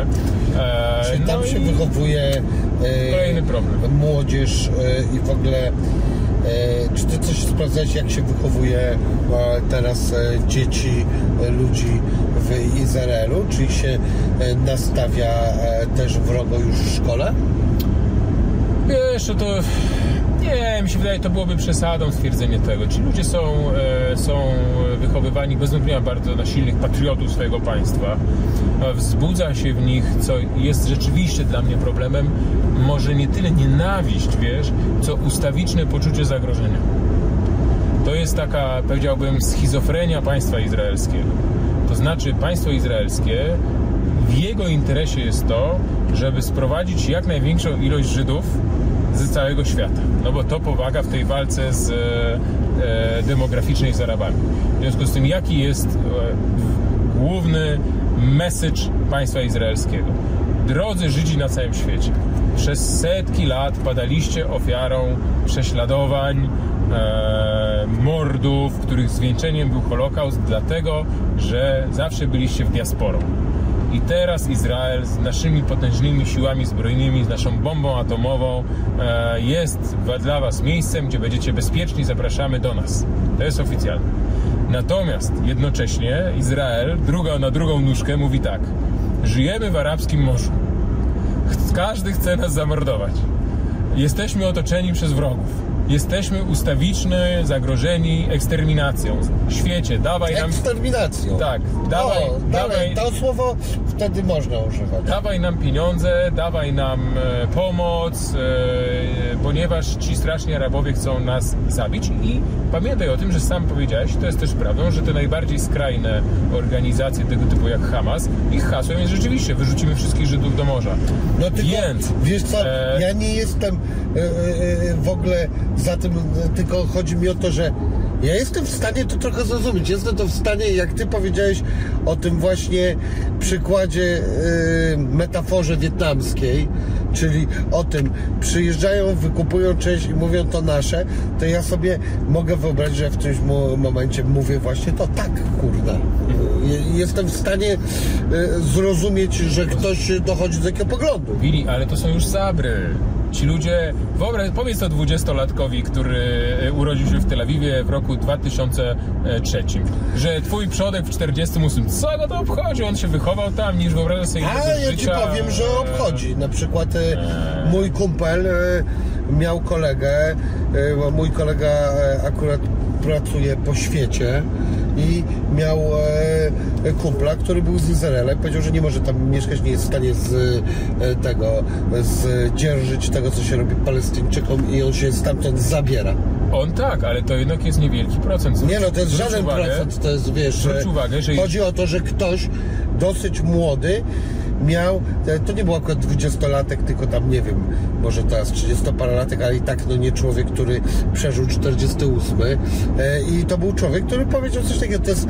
S2: E,
S1: Czy tam
S2: no
S1: się wychowuje e,
S2: Kolejny problem.
S1: młodzież e, i w ogóle e, czy ty coś sprawdzałeś, jak się wychowuje e, teraz dzieci ludzi w Izraelu? Czy się nastawia też wrogo już w szkole?
S2: Wiesz, no to nie, mi się wydaje, to byłoby przesadą stwierdzenie tego. Ci ludzie są, e, są wychowywani bez wątpienia bardzo na silnych patriotów swojego państwa. Wzbudza się w nich, co jest rzeczywiście dla mnie problemem, może nie tyle nienawiść, wiesz, co ustawiczne poczucie zagrożenia. To jest taka, powiedziałbym, schizofrenia państwa izraelskiego. To znaczy, państwo izraelskie w jego interesie jest to, żeby sprowadzić jak największą ilość Żydów z całego świata. No bo to pomaga w tej walce z e, e, demograficznej z Arabami. W związku z tym, jaki jest e, główny message państwa izraelskiego? Drodzy Żydzi na całym świecie, przez setki lat padaliście ofiarą prześladowań, e, mordów, których zwieńczeniem był Holokaust, dlatego, że zawsze byliście w diasporą. I teraz Izrael z naszymi potężnymi siłami zbrojnymi, z naszą bombą atomową e, jest dla Was miejscem, gdzie będziecie bezpieczni, zapraszamy do nas. To jest oficjalne. Natomiast jednocześnie Izrael, druga na drugą nóżkę, mówi tak. Żyjemy w arabskim morzu. Każdy chce nas zamordować. Jesteśmy otoczeni przez wrogów. Jesteśmy ustawicznie zagrożeni eksterminacją. Świecie, dawaj nam
S1: Eksterminacją.
S2: tak, dawaj,
S1: o,
S2: dawaj,
S1: To słowo wtedy można używać.
S2: dawaj nam pieniądze, dawaj nam e, pomoc, e, ponieważ ci straszni Arabowie chcą nas zabić i pamiętaj o tym, że sam powiedziałeś, to jest też prawdą, że te najbardziej skrajne organizacje tego typu jak Hamas, ich hasłem jest rzeczywiście wyrzucimy wszystkich Żydów do morza.
S1: No tylko,
S2: Więc,
S1: wiesz co,
S2: e,
S1: ja nie jestem e, e, w ogóle za tym, e, tylko chodzi mi o to, że ja jestem w stanie to trochę zrozumieć. Jestem to w stanie, jak ty powiedziałeś o tym właśnie przykładzie, e, metaforze wietnamskiej, czyli o tym, przyjeżdżają, wykupują część i mówią to nasze, to ja sobie mogę wyobrazić, że w którymś mo- momencie mówię właśnie to tak, kurna. Je- Jestem w stanie e, zrozumieć, że ktoś dochodzi do takiego poglądu.
S2: Wili, ale to są już zabry. Ci ludzie, wyobraź, powiedz to dwudziestolatkowi, który e, urodził się w Tel Awiwie w roku 2003, że twój przodek w 48, co go to obchodzi? On się wychował tam, niż wyobraża sobie
S1: A ja ci
S2: życia.
S1: powiem, że obchodzi. Na przykład e, mój kumpel e, miał kolegę, e, bo mój kolega e, akurat pracuje po świecie i miał e, kumpla, który był z Izraela i powiedział, że nie może tam mieszkać, nie jest w stanie z e, tego zdzierżyć tego, co się robi Palestyńczykom i on się stamtąd zabiera.
S2: On tak, ale to jednak jest niewielki procent.
S1: Nie no, to jest
S2: Zwróć
S1: żaden
S2: uwagę,
S1: procent, to jest, wiesz,
S2: Zwróć
S1: e,
S2: uwagę, że
S1: chodzi o to, że ktoś dosyć młody miał, to nie był akurat dwudziestolatek, tylko tam, nie wiem, może teraz 30-paralatek, ale i tak, no nie człowiek, który przeżył 48 e, i to był człowiek, który powiedział coś takiego, to jest, e,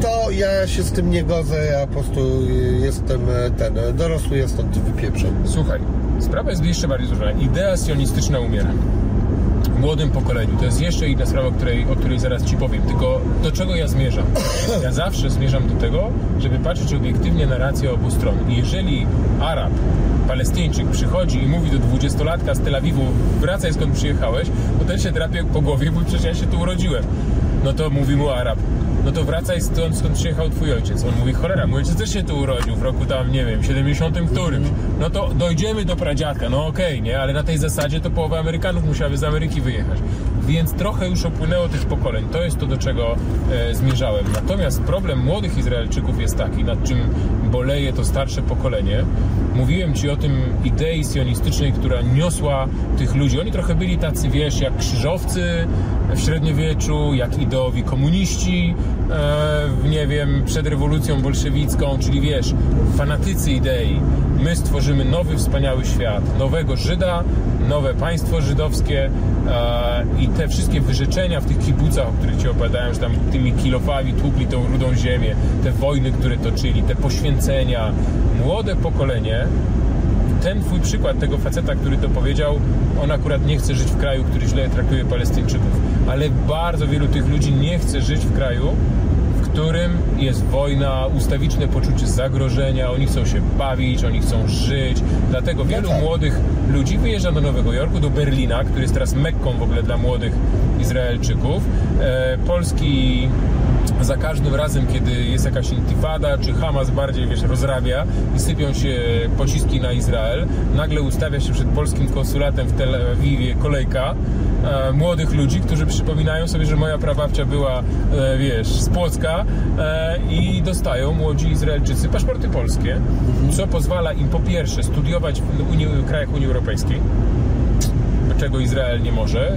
S1: to ja się z tym nie godzę, ja po prostu e, jestem ten, dorosły, ja stąd wypieprzam.
S2: Słuchaj, sprawa jest jeszcze bardziej złożona. Idea sionistyczna umiera. Młodym pokoleniu. To jest jeszcze inna sprawa, o której, o której zaraz Ci powiem. Tylko do czego ja zmierzam? Ja zawsze zmierzam do tego, żeby patrzeć obiektywnie na rację obu stron. I jeżeli Arab, Palestyńczyk przychodzi i mówi do dwudziestolatka z Tel Awiwu wracaj skąd przyjechałeś, to ten się drapie po głowie, bo przecież ja się tu urodziłem. No to mówi mu Arab, no to wracaj stąd, skąd przyjechał twój ojciec. On mówi, cholera, mój ojciec też się tu urodził w roku tam, nie wiem, 70 którymś. No to dojdziemy do pradziadka, no okej, nie? Ale na tej zasadzie to połowa Amerykanów musiałaby z Ameryki wyjechać. Więc trochę już upłynęło tych pokoleń. To jest to, do czego e, zmierzałem. Natomiast problem młodych Izraelczyków jest taki, nad czym boleje to starsze pokolenie, Mówiłem Ci o tym idei sionistycznej, która niosła tych ludzi. Oni trochę byli tacy, wiesz, jak krzyżowcy w średniowieczu, jak ideowi komuniści, e, nie wiem, przed rewolucją bolszewicką, czyli wiesz, fanatycy idei. My stworzymy nowy, wspaniały świat, nowego Żyda, nowe państwo żydowskie e, i te wszystkie wyrzeczenia w tych kibucach, o których Ci opowiadałem, że tam tymi kilofami tłukli tą rudą ziemię, te wojny, które toczyli, te poświęcenia. Młode pokolenie ten twój przykład tego faceta, który to powiedział, on akurat nie chce żyć w kraju, który źle traktuje Palestyńczyków, ale bardzo wielu tych ludzi nie chce żyć w kraju, w którym jest wojna, ustawiczne poczucie zagrożenia, oni chcą się bawić, oni chcą żyć. Dlatego wielu
S1: tak.
S2: młodych ludzi wyjeżdża do Nowego Jorku, do Berlina, który jest teraz mekką w ogóle dla młodych Izraelczyków. E, Polski za każdym razem, kiedy jest jakaś intifada, czy Hamas bardziej, wiesz, rozrabia i sypią się pociski na Izrael, nagle ustawia się przed polskim konsulatem w Tel Awiwie kolejka e, młodych ludzi, którzy przypominają sobie, że moja prababcia była, e, wiesz, z Płocka e, i dostają młodzi Izraelczycy paszporty polskie, co pozwala im po pierwsze studiować w Unii, krajach Unii Europejskiej, czego Izrael nie może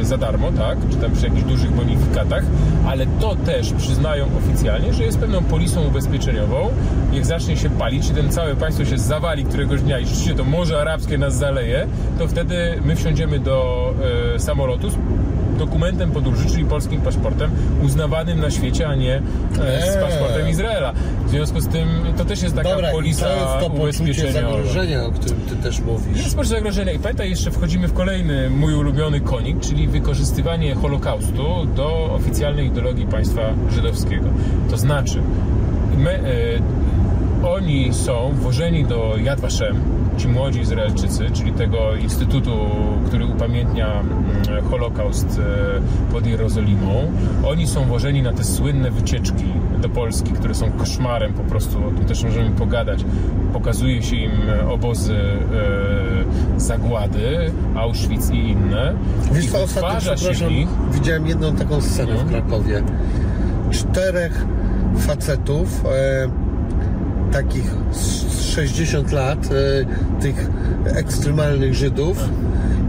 S2: y, za darmo, tak? Czy tam przy jakichś dużych bonifikatach, ale to też przyznają oficjalnie, że jest pewną polisą ubezpieczeniową. Jak zacznie się palić, czy ten całe państwo się zawali któregoś dnia i rzeczywiście to Morze Arabskie nas zaleje, to wtedy my wsiądziemy do y, samolotu dokumentem podróży, czyli polskim paszportem, uznawanym na świecie, a nie e, z
S1: Eee.
S2: paszportem Izraela. W związku z tym to też jest taka
S1: Dobra,
S2: polisa
S1: to jest to poczucie zagrożenia, o którym Ty też mówisz.
S2: Jest poczucie zagrożenia i pamiętaj, jeszcze wchodzimy w kolejny mój ulubiony konik, czyli wykorzystywanie Holokaustu do oficjalnej ideologii państwa żydowskiego. To znaczy, my, e, oni są włożeni do Yad Vashem, ci młodzi Izraelczycy, czyli tego instytutu, który upamiętnia mm, Holokaust e, pod Jerozolimą. Oni są włożeni na te słynne wycieczki do Polski, które są koszmarem po prostu, o tym też możemy pogadać. Pokazuje się im obozy e, zagłady, Auschwitz i inne.
S1: Wiesz
S2: I
S1: co, ostatnio,
S2: się nich
S1: widziałem jedną taką scenę
S2: No.
S1: w Krakowie. Czterech facetów, e, takich z 60 lat, e, tych ekstremalnych Żydów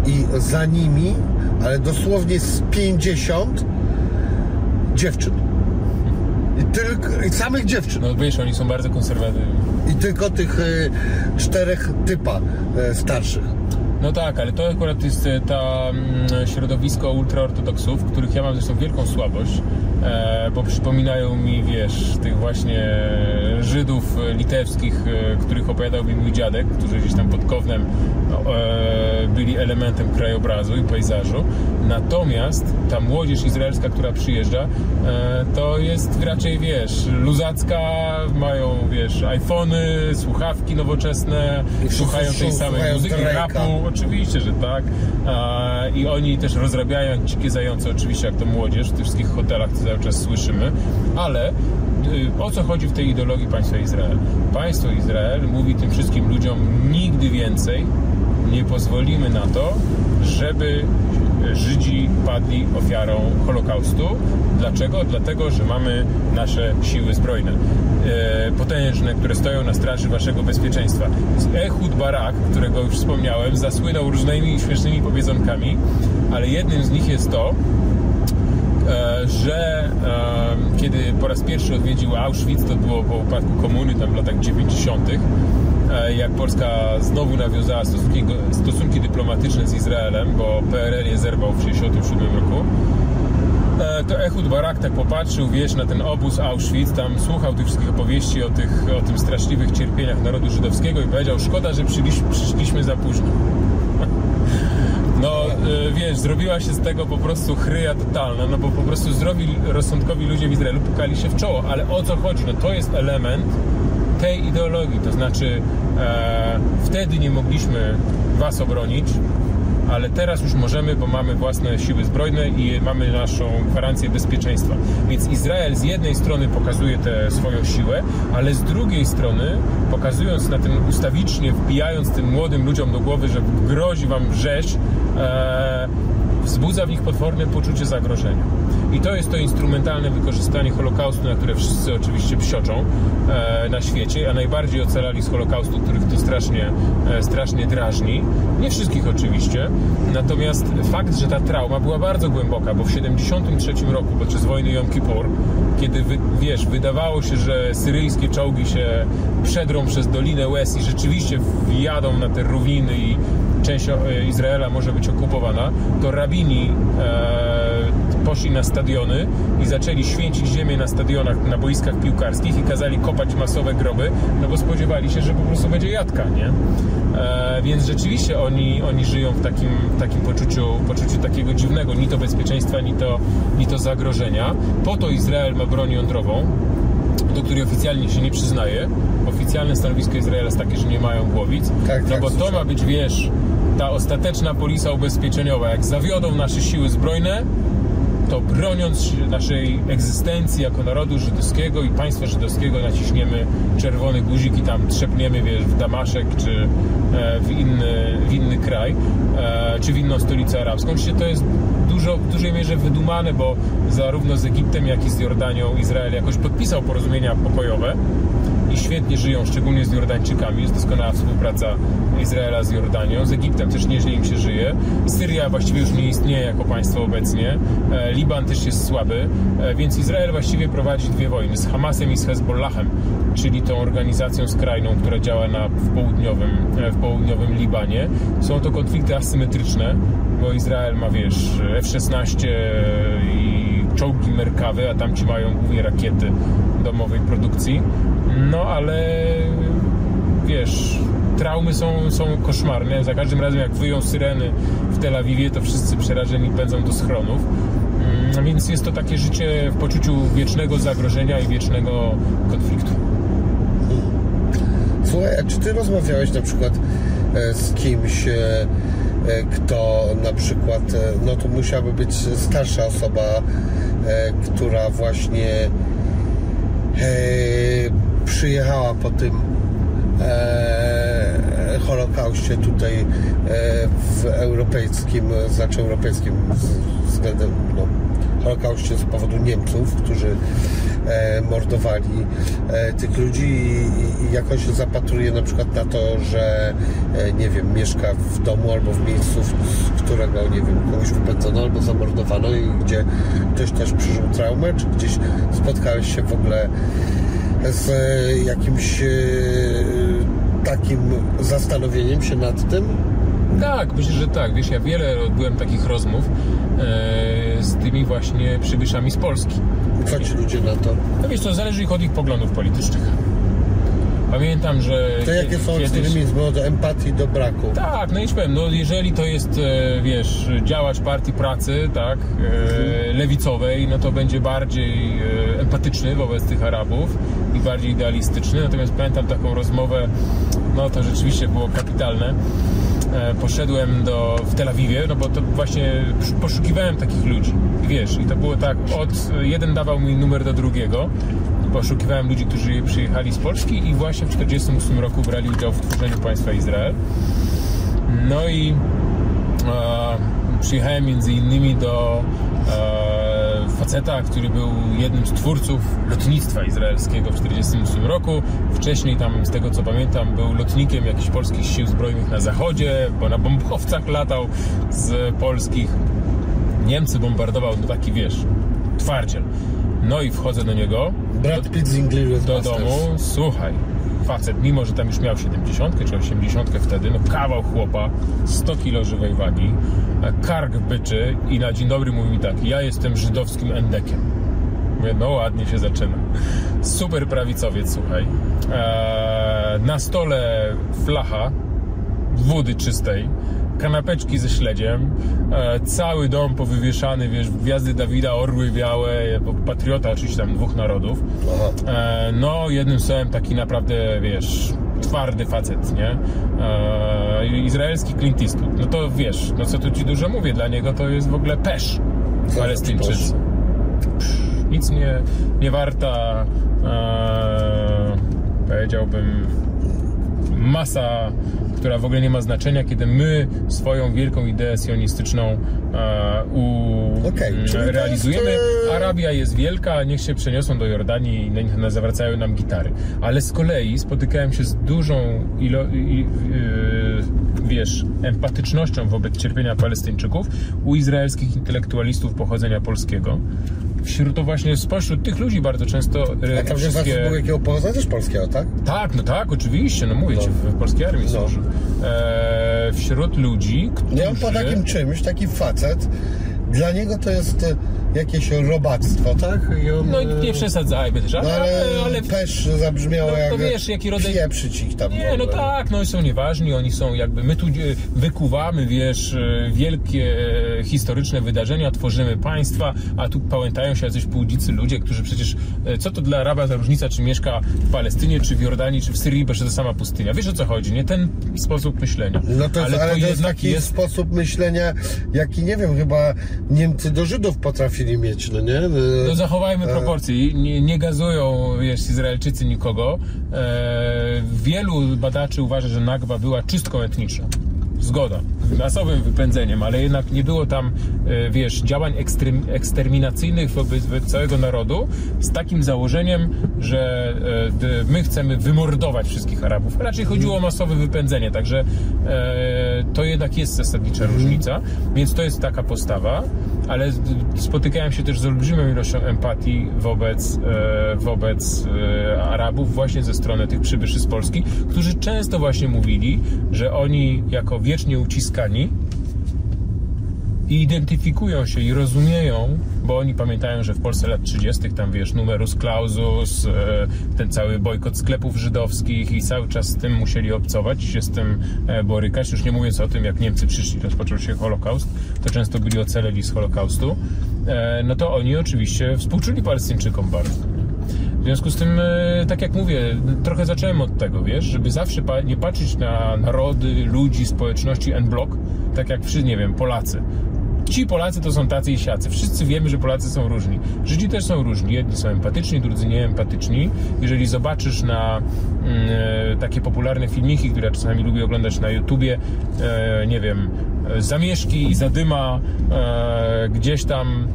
S1: i za nimi, ale dosłownie z 50 dziewczyn. I, tylko, I samych dziewczyn.
S2: No wiesz, oni są bardzo konserwatywni.
S1: I tylko tych e, czterech typa e, starszych.
S2: No tak, ale to akurat jest e, ta mm, środowisko ultraortodoksów, których ja mam zresztą wielką słabość, e, bo przypominają mi, wiesz, tych właśnie Żydów litewskich, e, których opowiadał mi mój dziadek, którzy gdzieś tam pod Kownem no, byli elementem krajobrazu i pejzażu. Natomiast ta młodzież izraelska, która przyjeżdża, e, to jest raczej, wiesz, luzacka, mają, wiesz, iPhony, słuchawki nowoczesne,
S1: I
S2: słuchają tej samej muzyki, rapu, oczywiście, że tak. I oni też rozrabiają dzikie zające, oczywiście, jak to młodzież, w tych wszystkich hotelach to cały czas słyszymy, ale y, o co chodzi w tej ideologii państwa Izrael? Państwo Izrael mówi tym wszystkim ludziom nigdy więcej nie pozwolimy na to, żeby Żydzi padli ofiarą Holokaustu. Dlaczego? Dlatego, że mamy nasze siły zbrojne, e, potężne, które stoją na straży waszego bezpieczeństwa. Ehud Barak, którego już wspomniałem, zasłynął różnymi śmiesznymi powiedzonkami, ale jednym z nich jest to, e, że e, kiedy po raz pierwszy odwiedził Auschwitz, to było po upadku komuny, tam w latach 90., e, jak Polska znowu nawiązała stosunki, stosunki dyplomatyczne z Izraelem, bo PRL je zerwał w 1967 roku, e, to Ehud Barak tak popatrzył, wiesz, na ten obóz Auschwitz, tam słuchał tych wszystkich opowieści o, tych, o tym straszliwych cierpieniach narodu żydowskiego i powiedział, szkoda, że przyszliśmy, przyszliśmy za późno. No, y, wiesz, zrobiła się z tego po prostu chryja totalna, no bo po prostu zdrowi, rozsądkowi ludzie w Izraelu pukali się w czoło, ale o co chodzi? No to jest element tej ideologii, to znaczy e, wtedy nie mogliśmy was obronić, ale teraz już możemy, bo mamy własne siły zbrojne i mamy naszą gwarancję bezpieczeństwa. Więc Izrael z jednej strony pokazuje tę swoją siłę, ale z drugiej strony pokazując na tym ustawicznie, wbijając tym młodym ludziom do głowy, że grozi wam rzeź, e, wzbudza w nich potworne poczucie zagrożenia. I to jest to instrumentalne wykorzystanie Holokaustu, na które wszyscy oczywiście psioczą e, na świecie, a najbardziej ocalali z Holokaustu, których to strasznie, e, strasznie drażni. Nie wszystkich oczywiście, natomiast fakt, że ta trauma była bardzo głęboka, bo w 73 roku, podczas wojny Yom Kippur, kiedy wiesz, wydawało się, że syryjskie czołgi się przedrą przez Dolinę Łez i rzeczywiście wjadą na te ruiny i część Izraela może być okupowana, to rabini e, poszli na stadiony i zaczęli święcić ziemię na stadionach, na boiskach piłkarskich i kazali kopać masowe groby, no bo spodziewali się, że po prostu będzie jadka, nie? E, więc rzeczywiście oni, oni żyją w takim, takim poczuciu, poczuciu takiego dziwnego, ni to bezpieczeństwa, ni to, ni to zagrożenia. Po to Izrael ma broń jądrową, do której oficjalnie się nie przyznaje. Oficjalne stanowisko Izraela jest takie, że nie mają głowic.
S1: Tak,
S2: no
S1: tak,
S2: bo to ma być, wiesz, ta ostateczna polisa ubezpieczeniowa. Jak zawiodą nasze siły zbrojne, to broniąc naszej egzystencji jako narodu żydowskiego i państwa żydowskiego naciśniemy czerwony guzik i tam trzepniemy, wiesz, w Damaszek czy e, w inny, w inny kraj, e, czy w inną stolicę arabską. Oczywiście to jest dużo, w dużej mierze wydumane, bo zarówno z Egiptem, jak i z Jordanią Izrael jakoś podpisał porozumienia pokojowe i świetnie żyją, szczególnie z Jordańczykami. Jest doskonała współpraca Izraela z Jordanią. Z Egiptem też nieźle im się żyje. Syria właściwie już nie istnieje jako państwo obecnie. E, Liban też jest słaby, e, więc Izrael właściwie prowadzi dwie wojny z Hamasem i z Hezbollahem, czyli tą organizacją skrajną, która działa na, w, południowym, e, w południowym Libanie. Są to konflikty asymetryczne, bo Izrael ma, wiesz, F-16 i czołgi Merkawy, a tamci mają głównie rakiety domowej produkcji. No ale wiesz, traumy są, są koszmarne. Za każdym razem jak wyją syreny w Tel Awiwie, to wszyscy przerażeni pędzą do schronów. Mm, Więc jest to takie życie w poczuciu wiecznego zagrożenia i wiecznego konfliktu.
S1: Słuchaj, a czy ty rozmawiałeś na przykład e, z kimś, e, e, kto na przykład, no to musiałaby być starsza osoba, która właśnie przyjechała po tym e, Holokauście tutaj e, w europejskim, znaczy europejskim względem no, Holokauście z powodu Niemców, którzy e, mordowali e, tych ludzi i, i jakoś się zapatruje na przykład na to, że e, nie wiem, mieszka w domu albo w miejscu, z którego nie wiem, kogoś wypędzono albo zamordowano i gdzie ktoś też przeżył traumę, czy gdzieś spotkałeś się w ogóle z e, jakimś e, takim zastanowieniem się nad tym?
S2: Tak, myślę, że tak. Wiesz, ja wiele odbyłem takich rozmów e, z tymi właśnie przybyszami z Polski.
S1: Co ci ludzie na to?
S2: No wiesz, to zależy ich od ich poglądów politycznych. Pamiętam, że
S1: To jakie są
S2: kiedyś...
S1: ekstremizmy od empatii do braku?
S2: Tak, no i powiem, no jeżeli to jest, e, wiesz, działacz partii pracy, tak, e, lewicowej, no to będzie bardziej e, empatyczny wobec tych Arabów i bardziej idealistyczny. Natomiast pamiętam taką rozmowę, no to rzeczywiście było kapitalne. Poszedłem do, w Tel Awiwie, no bo to właśnie sz- poszukiwałem takich ludzi. Wiesz, i to było tak, od jeden dawał mi numer do drugiego. Poszukiwałem ludzi, którzy przyjechali z Polski i właśnie w 1948 roku brali udział w tworzeniu państwa Izrael. No i e, przyjechałem między innymi do e, faceta, który był jednym z twórców lotnictwa izraelskiego w 1948 roku. Wcześniej tam, z tego co pamiętam, był lotnikiem jakichś polskich sił zbrojnych na zachodzie, bo na bombowcach latał z polskich. Niemcy bombardował, no taki wiesz, twardziel. No i wchodzę do niego,
S1: Brad Pitt z
S2: do domu, słuchaj, facet, mimo że tam już miał 70 czy 80 wtedy, no kawał chłopa, 100 kilo żywej wagi, kark byczy i na dzień dobry mówi mi tak, ja jestem żydowskim endekiem. Mówię, no ładnie się zaczyna. Super prawicowiec, słuchaj. Eee, na stole flacha wody czystej, kanapeczki ze śledziem, e, cały dom powywieszany, wiesz, gwiazdy Dawida, orły białe, patriota oczywiście tam dwóch narodów. E, no, jednym słowem taki naprawdę, wiesz, twardy facet, nie? E, izraelski Clint Eastwood. No to wiesz, no co tu ci dużo mówię, dla niego to jest w ogóle pesz Palestyńczycy. Nic nie, nie warta, powiedziałbym, masa, która w ogóle nie ma znaczenia, kiedy my swoją wielką ideę sionistyczną e, u,
S1: to
S2: realizujemy.
S1: jest, e,
S2: Arabia jest wielka, niech się przeniosą do Jordanii i na- zawracają nam gitary. Ale z kolei spotykałem się z dużą ilo, i, yy, wiesz, empatycznością wobec cierpienia Palestyńczyków u izraelskich intelektualistów pochodzenia polskiego. Wśród to właśnie spośród tych ludzi bardzo często e,
S1: A tam wszystkie... był jakiego pochodzenia też polskiego, tak?
S2: Tak, no tak, oczywiście, no mówię ci, w, polskiej armii
S1: No.
S2: służył. E, wśród ludzi, którzy...
S1: Nie on po takim czymś, taki facet, dla niego to jest jakieś robactwo, tak? I on,
S2: No
S1: e,
S2: nie przesadzajmy też,
S1: No
S2: ale,
S1: ale,
S2: ale
S1: też zabrzmiało
S2: No, to
S1: jak
S2: wiesz, jaki rodzaj-
S1: pieprzyć ich tam.
S2: Nie, no tak, no i są nieważni, oni są jakby, my tu e, wykuwamy, wiesz, e, wielkie e, historyczne wydarzenia, tworzymy państwa, a tu pałętają się jacyś półdzicy ludzie, którzy przecież, e, co to dla Araba za różnica, czy mieszka w Palestynie, czy w Jordanii, czy w Syrii, bo to sama pustynia. Wiesz o co chodzi, nie? Ten sposób myślenia.
S1: No to jest, ale, to jest
S2: jednak
S1: taki sposób myślenia, jaki nie wiem, chyba Niemcy do Żydów potrafili mieć, no nie?
S2: No zachowajmy proporcje. Nie, nie gazują, wiesz, Izraelczycy nikogo. E, wielu badaczy uważa, że Nagba była czystką etniczną. Zgoda. Masowym wypędzeniem, ale jednak nie było tam, e, wiesz, działań ekstrem, eksterminacyjnych wobec, całego narodu z takim założeniem, że e, my chcemy wymordować wszystkich Arabów. Raczej chodziło o masowe wypędzenie, także e, to jednak jest zasadnicza różnica. Więc to jest taka postawa, ale spotykałem się też z olbrzymią ilością empatii wobec, wobec Arabów właśnie ze strony tych przybyszy z Polski, którzy często właśnie mówili, że oni jako wiecznie uciskani i identyfikują się i rozumieją, bo oni pamiętają, że w Polsce lat 30. tam wiesz, numerus clausus, e, ten cały bojkot sklepów żydowskich i cały czas z tym musieli obcować, się z tym e, borykać. Już nie mówiąc o tym, jak Niemcy przyszli, rozpoczął się Holokaust, to często byli ocaleni z Holokaustu. E, No to oni oczywiście współczuli Palestyńczykom bardzo. W związku z tym, e, tak jak mówię, trochę zacząłem od tego, wiesz, żeby zawsze nie patrzeć na narody, ludzi, społeczności en bloc, tak jak wszyscy, nie wiem, Polacy. Ci Polacy to są tacy i siacy. Wszyscy wiemy, że Polacy są różni. Żydzi też są różni. Jedni są empatyczni, drudzy nieempatyczni. Jeżeli zobaczysz na e, takie popularne filmiki, które czasami lubię oglądać na YouTubie, e, nie wiem, zamieszki i zadyma e, gdzieś tam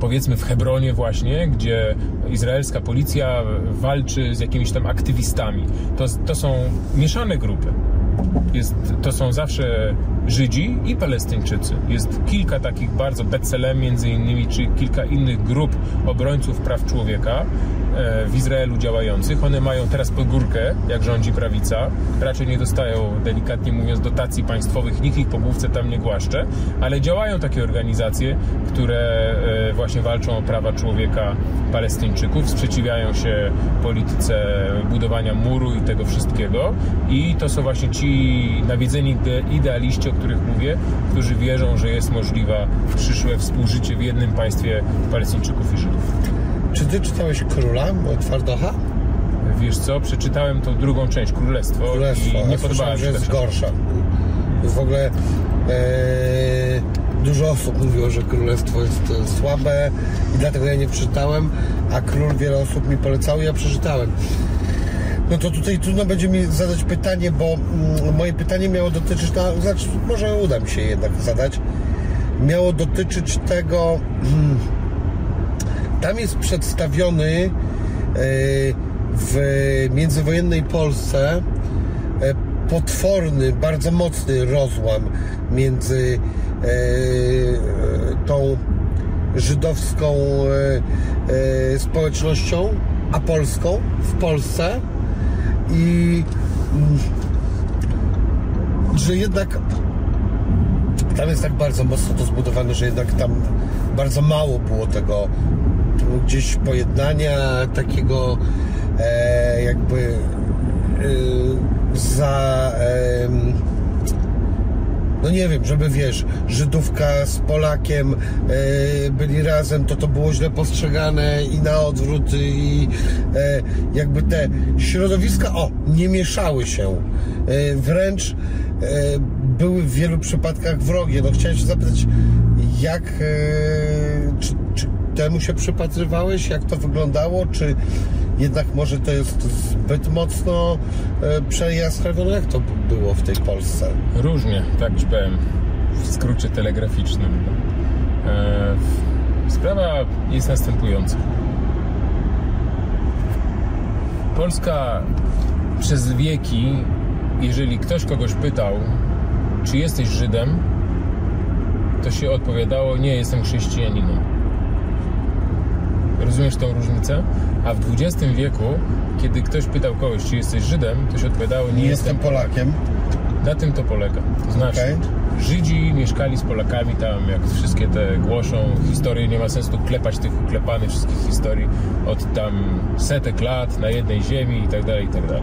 S2: powiedzmy w Hebronie właśnie, gdzie izraelska policja walczy z jakimiś tam aktywistami. To, to są mieszane grupy. Jest, to są zawsze Żydzi i Palestyńczycy. Jest kilka takich bardzo, Betselem między innymi, czy kilka innych grup obrońców praw człowieka e, w Izraelu działających. One mają teraz pogórkę, jak rządzi prawica. Raczej nie dostają, delikatnie mówiąc, dotacji państwowych, nikt ich po główce tam nie głaszcze, ale działają takie organizacje, które e, właśnie walczą o prawa człowieka Palestyńczyków, sprzeciwiają się polityce budowania muru i tego wszystkiego. I to są właśnie ci nawiedzeni ide- idealiści, o których mówię, którzy wierzą, że jest możliwe przyszłe współżycie w jednym państwie Palestyńczyków i Żydów.
S1: Czy ty czytałeś Króla od Twardocha?
S2: Wiesz co, przeczytałem tą drugą część, Królestwo,
S1: Królestwo.
S2: i nie podobała mi
S1: że
S2: się ta
S1: jest gorsza. W ogóle e, dużo osób mówiło, że Królestwo jest e, słabe i dlatego ja nie przeczytałem, a Król wiele osób mi polecało i ja przeczytałem. No to tutaj trudno będzie mi zadać pytanie, bo mm, moje pytanie miało dotyczyć, no, znaczy, może uda mi się jednak zadać, miało dotyczyć tego, mm, tam jest przedstawiony e, w międzywojennej Polsce e, potworny, bardzo mocny rozłam między e, tą żydowską społecznością a polską w Polsce i mm, że jednak tam jest tak bardzo mocno to zbudowane, że jednak tam bardzo mało było tego gdzieś pojednania, takiego e, jakby e, za em, no nie wiem, żeby wiesz, Żydówka z Polakiem e, byli razem, to to było źle postrzegane i na odwrót i e, jakby te środowiska, o, nie mieszały się. E, wręcz e, były w wielu przypadkach wrogie. No chciałem się zapytać, jak, e, czy, czy temu się przypatrywałeś, jak to wyglądało, czy jednak może to jest zbyt mocno e, przejaskrawione, jak to było w tej Polsce?
S2: Różnie, tak ci powiem, w skrócie telegraficznym. E, sprawa jest następująca. Polska przez wieki, jeżeli ktoś kogoś pytał, czy jesteś Żydem, to się odpowiadało, nie, jestem chrześcijaninem. Rozumiesz tą różnicę? A w XX wieku, kiedy ktoś pytał kogoś, czy jesteś Żydem, to się odpowiadało, nie,
S1: Nie jestem Polakiem.
S2: Na tym to polega. To znaczy,
S1: Okej.
S2: Żydzi mieszkali z Polakami tam, jak wszystkie te głoszą historie, nie ma sensu klepać tych uklepanych wszystkich historii od tam setek lat na jednej ziemi i tak dalej, i tak dalej.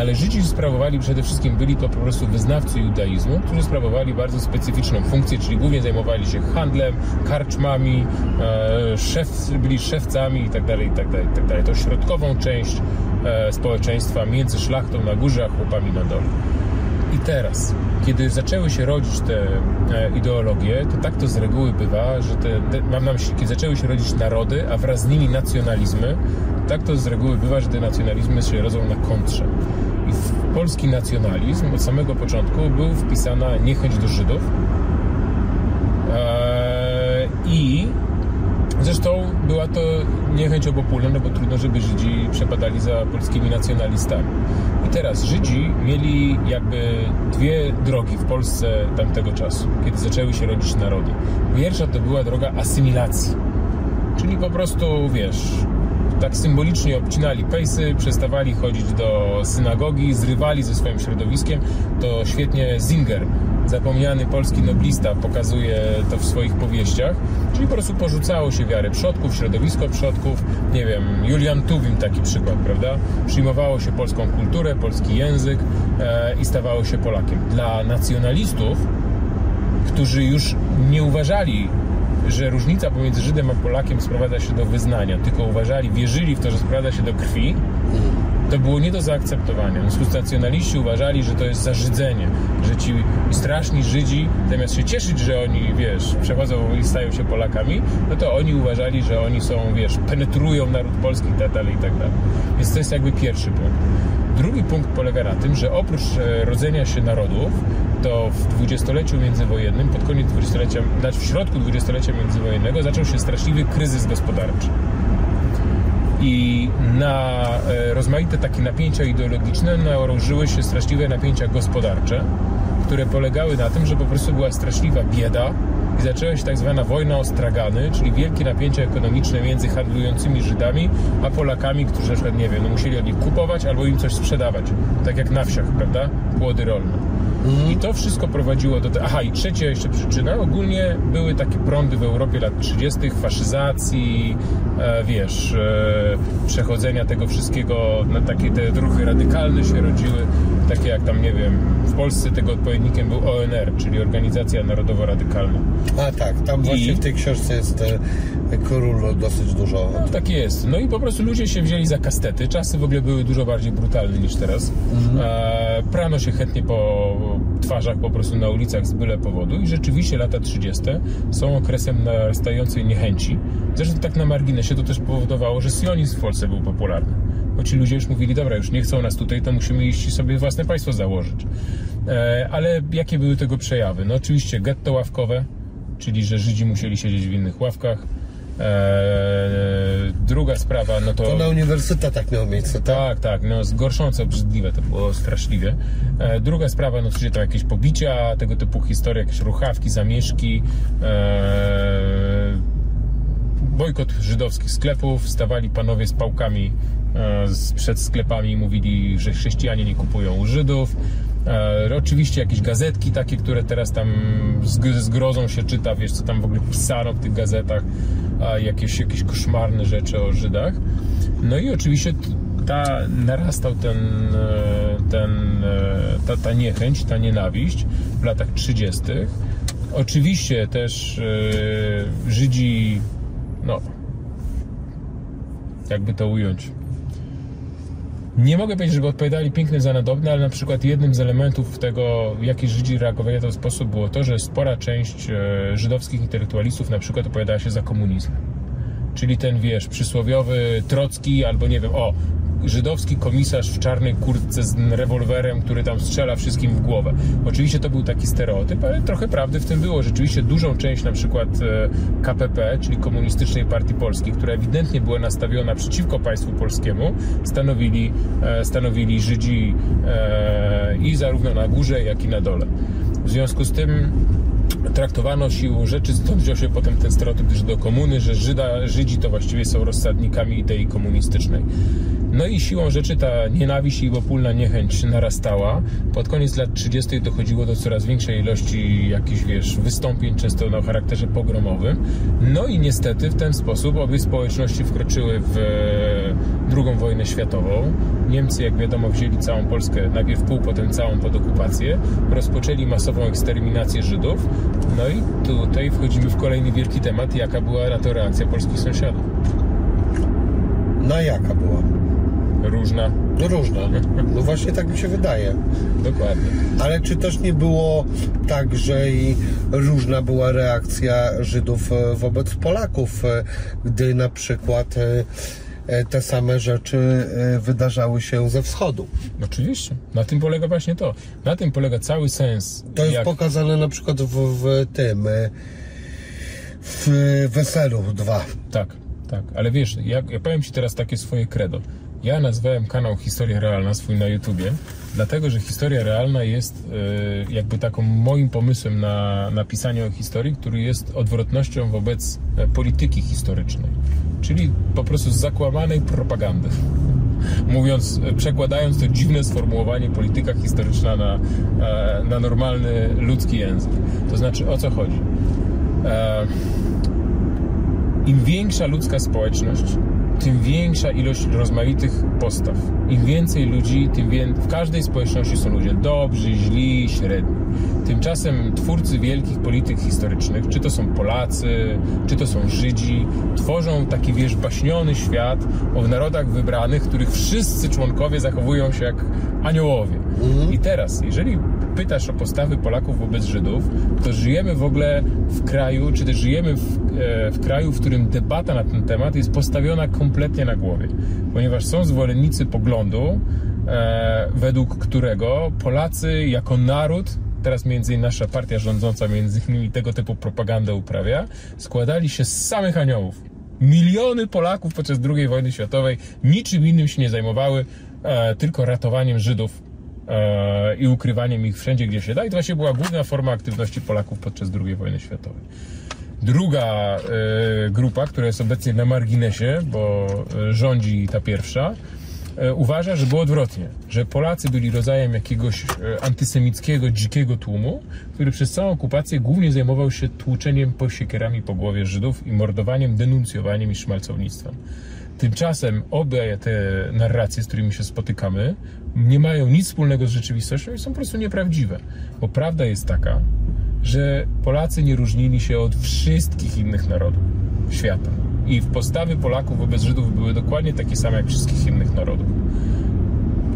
S2: Ale Żydzi sprawowali przede wszystkim, byli to po prostu wyznawcy judaizmu, którzy sprawowali bardzo specyficzną funkcję, czyli głównie zajmowali się handlem, karczmami, e, szef, byli szewcami i tak dalej, i tak dalej, i tak dalej. To środkową część e, społeczeństwa między szlachtą na górze, a chłopami na dole. I teraz, kiedy zaczęły się rodzić te e, ideologie, to tak to z reguły bywa, że te, te, mam na myśli, kiedy zaczęły się rodzić narody, a wraz z nimi nacjonalizmy, tak to z reguły bywa, że te nacjonalizmy się rodzą na kontrze. I w polski nacjonalizm od samego początku był wpisana niechęć do Żydów e, i Zresztą była to niechęć obopólna, no bo trudno, żeby Żydzi przepadali za polskimi nacjonalistami. I teraz Żydzi mieli jakby dwie drogi w Polsce tamtego czasu, kiedy zaczęły się rodzić narody. Pierwsza to była droga asymilacji, czyli po prostu, wiesz, tak symbolicznie obcinali pejsy, przestawali chodzić do synagogi, zrywali ze swoim środowiskiem. To świetnie Zinger, zapomniany polski noblista, pokazuje to w swoich powieściach. Czyli po prostu porzucało się wiarę przodków, środowisko przodków. Nie wiem, Julian Tuwim taki przykład, prawda? Przyjmowało się polską kulturę, polski język e, i stawało się Polakiem. Dla nacjonalistów, którzy już nie uważali że różnica pomiędzy Żydem a Polakiem sprowadza się do wyznania, tylko uważali, wierzyli w to, że sprowadza się do krwi, to było nie do zaakceptowania. Nacjonaliści uważali, że to jest zażydzenie, że ci straszni Żydzi, zamiast się cieszyć, że oni, wiesz, przechodzą i stają się Polakami, no to oni uważali, że oni są, wiesz, penetrują naród polski i tak dalej, i tak dalej. Więc to jest jakby pierwszy punkt. Drugi punkt polega na tym, że oprócz e, rodzenia się narodów, to w dwudziestoleciu międzywojennym, pod koniec dwudziestolecia, znaczy w środku dwudziestolecia międzywojennego zaczął się straszliwy kryzys gospodarczy. I na e, rozmaite takie napięcia ideologiczne nałożyły się straszliwe napięcia gospodarcze, które polegały na tym, że po prostu była straszliwa bieda i zaczęła się tak zwana wojna o stragany, czyli wielkie napięcia ekonomiczne między handlującymi Żydami, a Polakami, którzy na przykład, nie wiem, no musieli od nich kupować albo im coś sprzedawać, tak jak na wsiach, prawda? Płody rolne. I to wszystko prowadziło do... Te... Aha, i trzecia jeszcze przyczyna. Ogólnie były takie prądy w Europie lat 30., faszyzacji, e, wiesz, e, przechodzenia tego wszystkiego na takie te ruchy radykalne się rodziły, takie jak tam, nie wiem, w Polsce tego odpowiednikiem był ONR, czyli Organizacja Narodowo-Radykalna.
S1: A tak, tam właśnie
S2: I?
S1: w tej książce jest e, król dosyć dużo.
S2: No tak jest. No i po prostu ludzie się wzięli za kastety. Czasy w ogóle były dużo bardziej brutalne niż teraz. E, prano się chętnie po twarzach po prostu na ulicach z byle powodu i rzeczywiście lata 30. są okresem narastającej niechęci. Zresztą tak na marginesie to też powodowało, że sionizm w Polsce był popularny. Bo ci ludzie już mówili, dobra, już nie chcą nas tutaj, to musimy iść i sobie własne państwo założyć. E, ale jakie były tego przejawy? No oczywiście getto ławkowe, czyli że Żydzi musieli siedzieć w innych ławkach. E, druga sprawa, no to...
S1: To na uniwersytetach miało miejsce, tak?
S2: Tak, tak, no zgorsząco obrzydliwe, to było straszliwie. E, druga sprawa, no oczywiście tam jakieś pobicia, tego typu historie, jakieś ruchawki, zamieszki, e, bojkot żydowskich sklepów, stawali panowie z pałkami e, przed sklepami i mówili, że chrześcijanie nie kupują u Żydów. E, oczywiście jakieś gazetki takie, które teraz tam z, zgrozą się czyta, wiesz co tam w ogóle pisano w tych gazetach, jakieś, jakieś koszmarne rzeczy o Żydach. No i oczywiście ta, narastał ten, e, ten, e, ta, ta niechęć, ta nienawiść w latach 30. Oczywiście też Żydzi, no, jakby to ująć, nie mogę powiedzieć, żeby odpowiadali piękne za nadobne, ale na przykład jednym z elementów tego, w jaki Żydzi reagowali w ten sposób, było to, że spora część żydowskich intelektualistów na przykład opowiadała się za komunizmem. Czyli ten, wiesz, przysłowiowy Trocki albo nie wiem, o, żydowski komisarz w czarnej kurtce z rewolwerem, który tam strzela wszystkim w głowę. Oczywiście to był taki stereotyp, ale trochę prawdy w tym było. Rzeczywiście dużą część na przykład e, KPP, czyli Komunistycznej Partii Polskiej, która ewidentnie była nastawiona przeciwko państwu polskiemu, stanowili, e, stanowili Żydzi e, i zarówno na górze, jak i na dole. W związku z tym traktowano siłą rzeczy, stąd wziął się potem ten stereotyp też do komuny, że Żyda, Żydzi to właściwie są rozsadnikami idei komunistycznej. No i siłą rzeczy ta nienawiść i obopólna niechęć narastała. Pod koniec lat 30. dochodziło do coraz większej ilości jakichś, wiesz, wystąpień, często o charakterze pogromowym. No i niestety w ten sposób obie społeczności wkroczyły w II wojnę światową. Niemcy, jak wiadomo, wzięli całą Polskę, najpierw pół, potem całą pod okupację. Rozpoczęli masową eksterminację Żydów. No i tutaj wchodzimy w kolejny wielki temat, jaka była na to reakcja polskich sąsiadów.
S1: No jaka była?
S2: Różna.
S1: No różna. No właśnie tak mi się wydaje.
S2: Dokładnie.
S1: Ale czy też nie było tak, że i różna była reakcja Żydów e, wobec Polaków, e, gdy na przykład e, te same rzeczy wydarzały się ze wschodu?
S2: Oczywiście. Na tym polega właśnie to. Na tym polega cały sens.
S1: To jest jak... pokazane na przykład w, w tym w Weselu 2.
S2: Tak, tak. Ale wiesz, ja, ja powiem Ci teraz takie swoje credo. Ja nazwałem kanał Historia Realna swój na YouTubie, dlatego że historia realna jest e, jakby taką moim pomysłem na napisanie o historii, który jest odwrotnością wobec e, polityki historycznej, czyli po prostu zakłamanej propagandy. Mówiąc, e, przekładając to dziwne sformułowanie polityka historyczna na, na normalny ludzki język. To znaczy, o co chodzi? Im większa ludzka społeczność, tym większa ilość rozmaitych postaw. Im więcej ludzi, tym więcej. W każdej społeczności są ludzie dobrzy, źli, średni. Tymczasem twórcy wielkich polityk historycznych, czy to są Polacy, czy to są Żydzi, tworzą taki, wiesz, baśniony świat o narodach wybranych, których wszyscy członkowie zachowują się jak aniołowie. Mhm. I teraz, jeżeli pytasz o postawy Polaków wobec Żydów, to żyjemy w ogóle w kraju, czy też żyjemy w, e, w kraju, w którym debata na ten temat jest postawiona kompletnie na głowie. Ponieważ są zwolennicy poglądu, e, według którego Polacy jako naród teraz między innymi nasza partia rządząca między innymi tego typu propagandę uprawia, składali się z samych aniołów. Miliony Polaków podczas II wojny światowej niczym innym się nie zajmowały, e, tylko ratowaniem Żydów i ukrywaniem ich wszędzie, gdzie się da. I to właśnie była główna forma aktywności Polaków podczas II wojny światowej. Druga e, grupa, która jest obecnie na marginesie, bo e, rządzi ta pierwsza, E, uważa, że było odwrotnie, że Polacy byli rodzajem jakiegoś e, antysemickiego, dzikiego tłumu, który przez całą okupację głównie zajmował się tłuczeniem posiekierami po głowie Żydów i mordowaniem, denuncjowaniem i szmalcownictwem. Tymczasem obie te narracje, z którymi się spotykamy, nie mają nic wspólnego z rzeczywistością i są po prostu nieprawdziwe. Bo prawda jest taka, że Polacy nie różnili się od wszystkich innych narodów świata i postawy Polaków wobec Żydów były dokładnie takie same jak wszystkich innych narodów.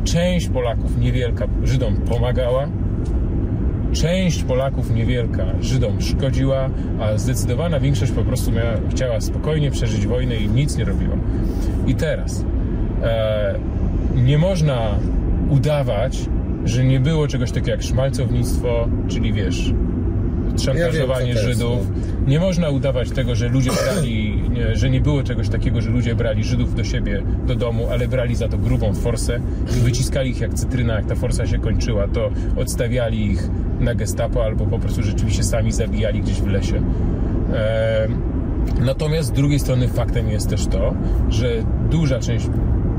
S2: Część Polaków niewielka Żydom pomagała, część Polaków niewielka Żydom szkodziła, a zdecydowana większość po prostu miała, chciała spokojnie przeżyć wojnę i nic nie robiła. I teraz e, nie można udawać, że nie było czegoś takiego jak szmalcownictwo, czyli wiesz, szantażowanie ja Żydów. Nie można udawać tego, że ludzie brali, że nie było czegoś takiego, że ludzie brali Żydów do siebie, do domu, ale brali za to grubą forsę i wyciskali ich jak cytryna, jak ta forsa się kończyła, to odstawiali ich na gestapo albo po prostu rzeczywiście sami zabijali gdzieś w lesie. Natomiast z drugiej strony faktem jest też to, że duża część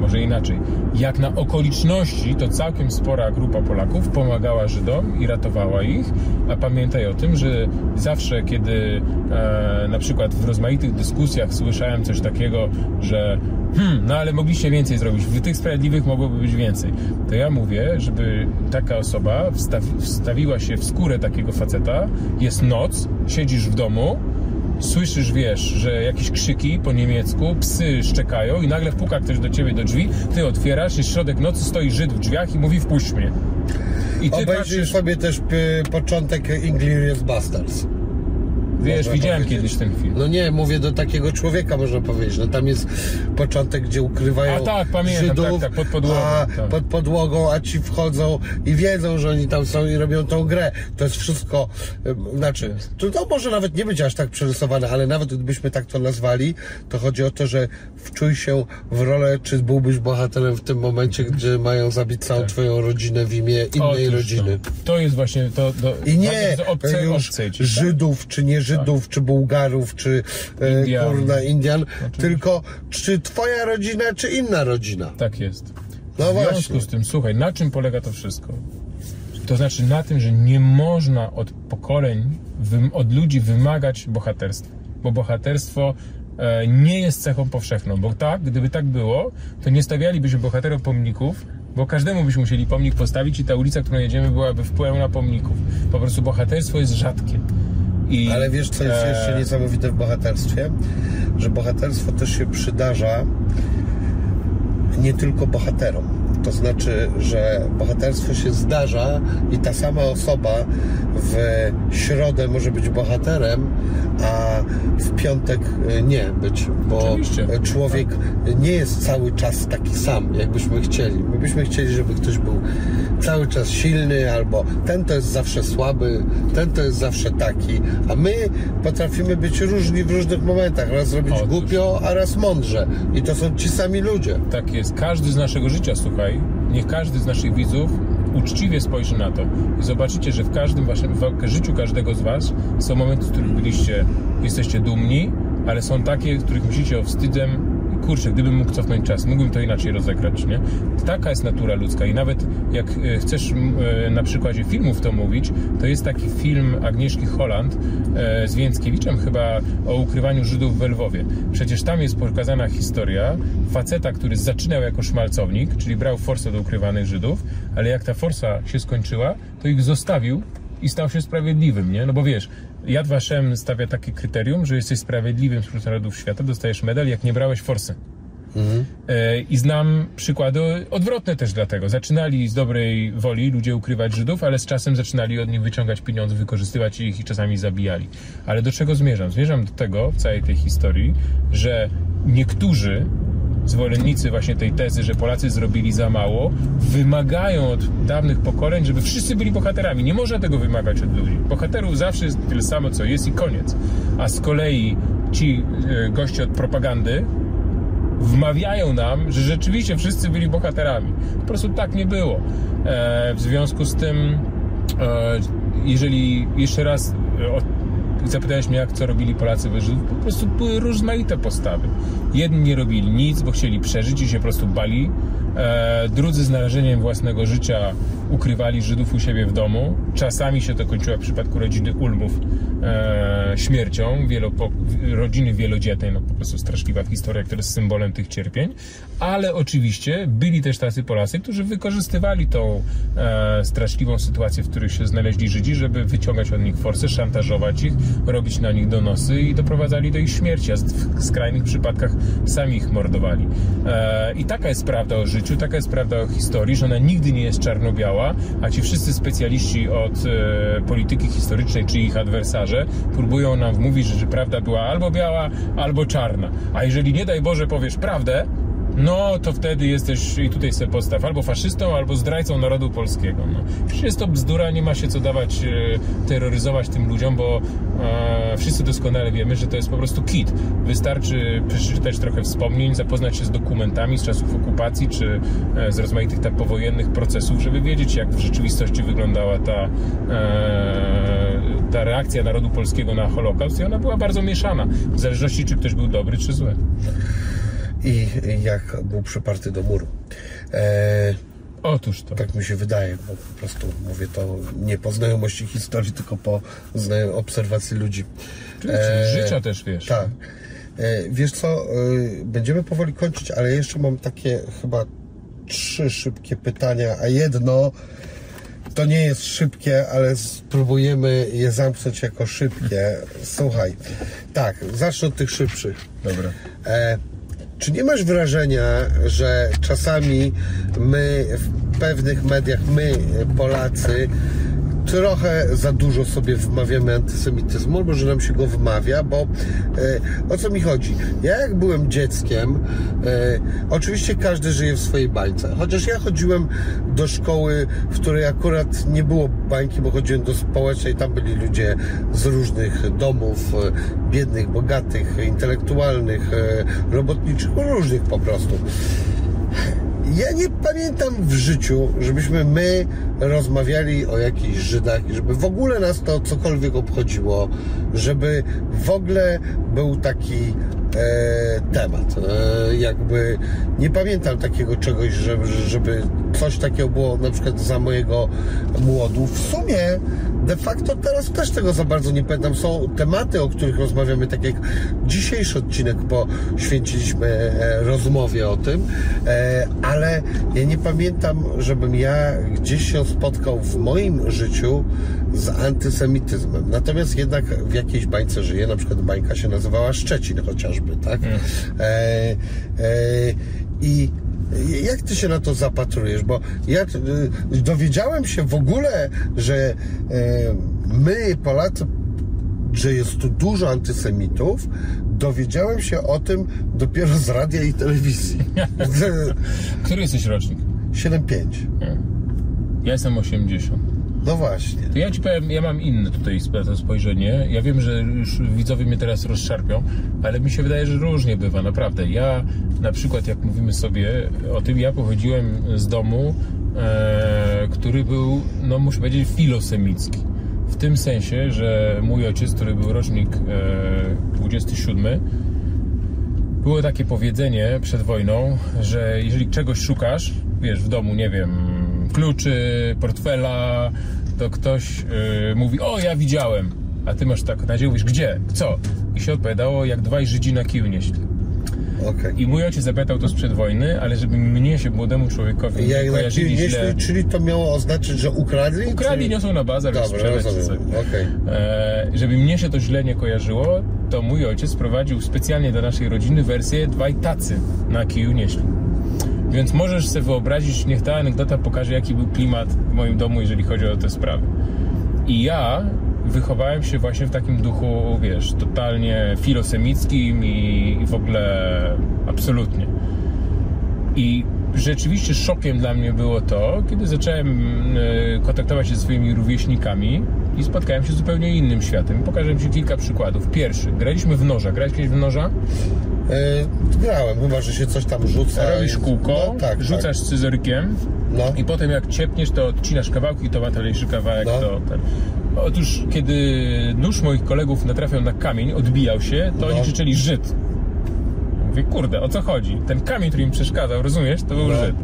S2: może inaczej. Jak na okoliczności, to całkiem spora grupa Polaków pomagała Żydom i ratowała ich, a pamiętaj o tym, że zawsze, kiedy e, na przykład w rozmaitych dyskusjach słyszałem coś takiego, że hmm, no ale mogliście więcej zrobić, w tych sprawiedliwych mogłoby być więcej, to ja mówię, żeby taka osoba wstawi, wstawiła się w skórę takiego faceta, jest noc, siedzisz w domu, słyszysz, wiesz, że jakieś krzyki po niemiecku, psy szczekają i nagle puka ktoś do ciebie do drzwi, ty otwierasz, jest środek nocy, stoi Żyd w drzwiach i mówi wpuść mnie. I ty
S1: Obejrzyj
S2: patrzysz,
S1: sobie też y, początek Inglourious Basterds.
S2: Wiesz, widziałem
S1: powiedzieć.
S2: kiedyś ten film.
S1: No nie, mówię do takiego człowieka, można powiedzieć. No tam jest początek, gdzie ukrywają
S2: A tak, pamiętam,
S1: Żydów,
S2: tak, tak, pod podłogą,
S1: A,
S2: tak.
S1: pod podłogą, a ci wchodzą i wiedzą, że oni tam są i robią tą grę. To jest wszystko, y, znaczy, to, to może nawet nie być aż tak przerysowane, ale nawet gdybyśmy tak to nazwali, to chodzi o to, że wczuj się w rolę, czy byłbyś bohaterem w tym momencie, gdzie mają zabić całą twoją rodzinę w imię innej
S2: Otóż
S1: rodziny.
S2: To, to jest właśnie to. to
S1: I nie
S2: obce, ci, tak?
S1: Żydów, czy nie Żydów, czy Bułgarów, czy e,
S2: Indian.
S1: kurna Indian, tylko czy twoja rodzina, czy inna rodzina.
S2: Tak jest.
S1: No
S2: w związku
S1: właśnie.
S2: z tym, słuchaj, na czym polega to wszystko? To znaczy na tym, że nie można od pokoleń, od ludzi wymagać bohaterstwa. Bo bohaterstwo e, nie jest cechą powszechną. Bo tak, gdyby tak było, to nie stawialibyśmy bohaterom pomników, bo każdemu byśmy musieli pomnik postawić i ta ulica, którą jedziemy, byłaby pełna pomników. Po prostu bohaterstwo jest rzadkie. I,
S1: Ale wiesz, co jest
S2: e,
S1: jeszcze niesamowite w bohaterstwie? Że bohaterstwo też się przydarza nie tylko bohaterom. To znaczy, że bohaterstwo się zdarza i ta sama osoba w środę może być bohaterem, a w piątek y, nie być, bo
S2: Oczywiście.
S1: człowiek nie jest cały czas taki sam, jakbyśmy chcieli. My byśmy chcieli, żeby ktoś był cały czas silny, albo ten to jest zawsze słaby, ten to jest zawsze taki, a my potrafimy być różni w różnych momentach. Raz zrobić
S2: Otóż.
S1: głupio, a raz mądrze. I to są ci sami ludzie.
S2: Tak jest. Każdy z naszego życia, słuchaj, niech każdy z naszych widzów uczciwie spojrzy na to i zobaczycie, że w każdym waszym w życiu każdego z was są momenty, z których byliście, jesteście dumni, ale są takie, z których myślicie o wstydem kurczę, gdybym mógł cofnąć czas, mógłbym to inaczej rozegrać, nie? Taka jest natura ludzka i nawet jak e, chcesz e, na przykładzie filmów to mówić, to jest taki film Agnieszki Holland e, z Więckiewiczem chyba o ukrywaniu Żydów w Lwowie. Przecież tam jest pokazana historia faceta, który zaczynał jako szmalcownik, czyli brał forsę do ukrywanych Żydów, ale jak ta forsa się skończyła, to ich zostawił i stał się sprawiedliwym, nie? No bo wiesz, Yad Vashem stawia takie kryterium, że jesteś sprawiedliwym wśród narodów świata, dostajesz medal, jak nie brałeś forsy. E, I znam przykłady odwrotne też dlatego. Zaczynali z dobrej woli ludzie ukrywać Żydów, ale z czasem zaczynali od nich wyciągać pieniądze, wykorzystywać ich i czasami zabijali. Ale do czego zmierzam? Zmierzam do tego w całej tej historii, że niektórzy zwolennicy właśnie tej tezy, że Polacy zrobili za mało, wymagają od dawnych pokoleń, żeby wszyscy byli bohaterami. Nie można tego wymagać od ludzi. Bohaterów zawsze jest tyle samo, co jest i koniec. A z kolei ci e, goście od propagandy wmawiają nam, że rzeczywiście wszyscy byli bohaterami. Po prostu tak nie było. E, w związku z tym, e, jeżeli jeszcze raz zapytałeś mnie, jak co robili Polacy Żydów, po prostu były rozmaite postawy. Jedni nie robili nic, bo chcieli przeżyć i się po prostu bali. E, drudzy z narażeniem własnego życia ukrywali Żydów u siebie w domu. Czasami się to kończyło w przypadku rodziny Ulmów e, śmiercią, wielopo, rodziny wielodzietnej, no po prostu straszliwa historia, która jest symbolem tych cierpień, ale oczywiście byli też tacy Polacy, którzy wykorzystywali tą e, straszliwą sytuację, w której się znaleźli Żydzi, żeby wyciągać od nich forsę, szantażować ich, robić na nich donosy i doprowadzali do ich śmierci, a w skrajnych przypadkach sami ich mordowali. E, I taka jest prawda o życiu, taka jest prawda o historii, że ona nigdy nie jest czarno-biała, a ci wszyscy specjaliści od e, polityki historycznej, czy ich adwersarze, próbują nam wmówić, że prawda była albo biała, albo czarna. A jeżeli nie daj Boże powiesz prawdę, no to wtedy jesteś, i tutaj sobie podstaw, albo faszystą, albo zdrajcą narodu polskiego. No. Przecież jest to bzdura, nie ma się co dawać, e, terroryzować tym ludziom, bo e, wszyscy doskonale wiemy, że to jest po prostu kit. Wystarczy przeczytać trochę wspomnień, zapoznać się z dokumentami z czasów okupacji, czy e, z rozmaitych tak powojennych procesów, żeby wiedzieć, jak w rzeczywistości wyglądała ta, e, ta reakcja narodu polskiego na Holokaust i ona była bardzo mieszana, w zależności czy ktoś był dobry, czy zły.
S1: I jak był przyparty do muru. E,
S2: Otóż to.
S1: tak mi się wydaje, bo po prostu mówię to nie po znajomości historii, tylko po obserwacji ludzi.
S2: Oczywiście, życia też wiesz.
S1: Tak. E, Wiesz co, e, będziemy powoli kończyć, ale jeszcze mam takie chyba trzy szybkie pytania, a jedno to nie jest szybkie, ale spróbujemy je zamknąć jako szybkie. Słuchaj, tak, zacznę od tych szybszych.
S2: Dobra.
S1: E, czy nie masz wrażenia, że czasami my w pewnych mediach, my Polacy, trochę za dużo sobie wmawiamy antysemityzmu, albo że nam się go wmawia, bo e, o co mi chodzi? Ja jak byłem dzieckiem, e, oczywiście każdy żyje w swojej bańce, chociaż ja chodziłem do szkoły, w której akurat nie było bańki, bo chodziłem do społecznej, tam byli ludzie z różnych domów, e, biednych, bogatych, intelektualnych, e, robotniczych, różnych po prostu. Ja nie pamiętam w życiu, żebyśmy my rozmawiali o jakichś Żydach i żeby w ogóle nas to cokolwiek obchodziło, żeby w ogóle był taki temat. E, jakby nie pamiętam takiego czegoś, żeby, żeby coś takiego było na przykład za mojego młodu. W sumie de facto teraz też tego za bardzo nie pamiętam. Są tematy, o których rozmawiamy, tak jak dzisiejszy odcinek poświęciliśmy e, rozmowie o tym, e, ale ja nie pamiętam, żebym ja gdzieś się spotkał w moim życiu z antysemityzmem. Natomiast jednak w jakiejś bańce żyję, na przykład bańka się nazywała Szczecin chociażby, tak? E, e, I jak ty się na to zapatrujesz? Bo ja y, dowiedziałem się w ogóle, że e, my, Polacy, że jest tu dużo antysemitów, dowiedziałem się o tym dopiero z radia i telewizji.
S2: Który jesteś rocznik?
S1: 7-5.
S2: Ja jestem 80.
S1: No właśnie.
S2: To ja ci powiem, ja mam inne tutaj spojrzenie. Ja wiem, że już widzowie mnie teraz rozszarpią, ale mi się wydaje, że różnie bywa, naprawdę. Ja na przykład, jak mówimy sobie o tym, ja pochodziłem z domu, e, który był, no muszę powiedzieć, filosemicki. W tym sensie, że mój ojciec, który był rocznik e, 27, było takie powiedzenie przed wojną, że jeżeli czegoś szukasz, wiesz, w domu, nie wiem, kluczy, portfela, to ktoś yy, mówi, o ja widziałem, a ty masz tak nadzieję, mówisz, gdzie, co? I się odpowiadało, jak dwaj Żydzi na kiju nieśli.
S1: Okej.
S2: I mój ojciec zapytał to sprzed wojny, ale żeby mnie się, młodemu człowiekowi,
S1: na
S2: kojarzyli
S1: nie
S2: źle.
S1: czyli to miało oznaczyć, że ukradli?
S2: Ukradli,
S1: czy...
S2: niosą na bazar,
S1: Dobra, rozumiem. Okej.
S2: E, żeby mnie się to źle nie kojarzyło, to mój ojciec prowadził specjalnie dla naszej rodziny wersję dwaj tacy na kiju nieśli. Więc możesz sobie wyobrazić, niech ta anegdota pokaże, jaki był klimat w moim domu, jeżeli chodzi o te sprawy. I ja wychowałem się właśnie w takim duchu, wiesz, totalnie filosemickim i, w ogóle absolutnie. I rzeczywiście szokiem dla mnie było to, kiedy zacząłem e, kontaktować się ze swoimi rówieśnikami i spotkałem się z zupełnie innym światem. Pokażę Ci kilka przykładów. Pierwszy, graliśmy w noża. Grałeś kiedyś w noża?
S1: E, grałem, chyba, że się coś tam rzuca.
S2: Robisz kółko,
S1: No, tak,
S2: rzucasz scyzorykiem
S1: No.
S2: i potem jak ciepniesz, to odcinasz kawałki i to ma mniejszy kawałek.
S1: No.
S2: To, ten. Otóż, kiedy nóż moich kolegów natrafiał na kamień, odbijał się, to
S1: No.
S2: oni krzyczeli Żyd. Mówię, kurde, o co chodzi? Ten kamień, który im przeszkadzał, rozumiesz? To był
S1: No.
S2: Żyd.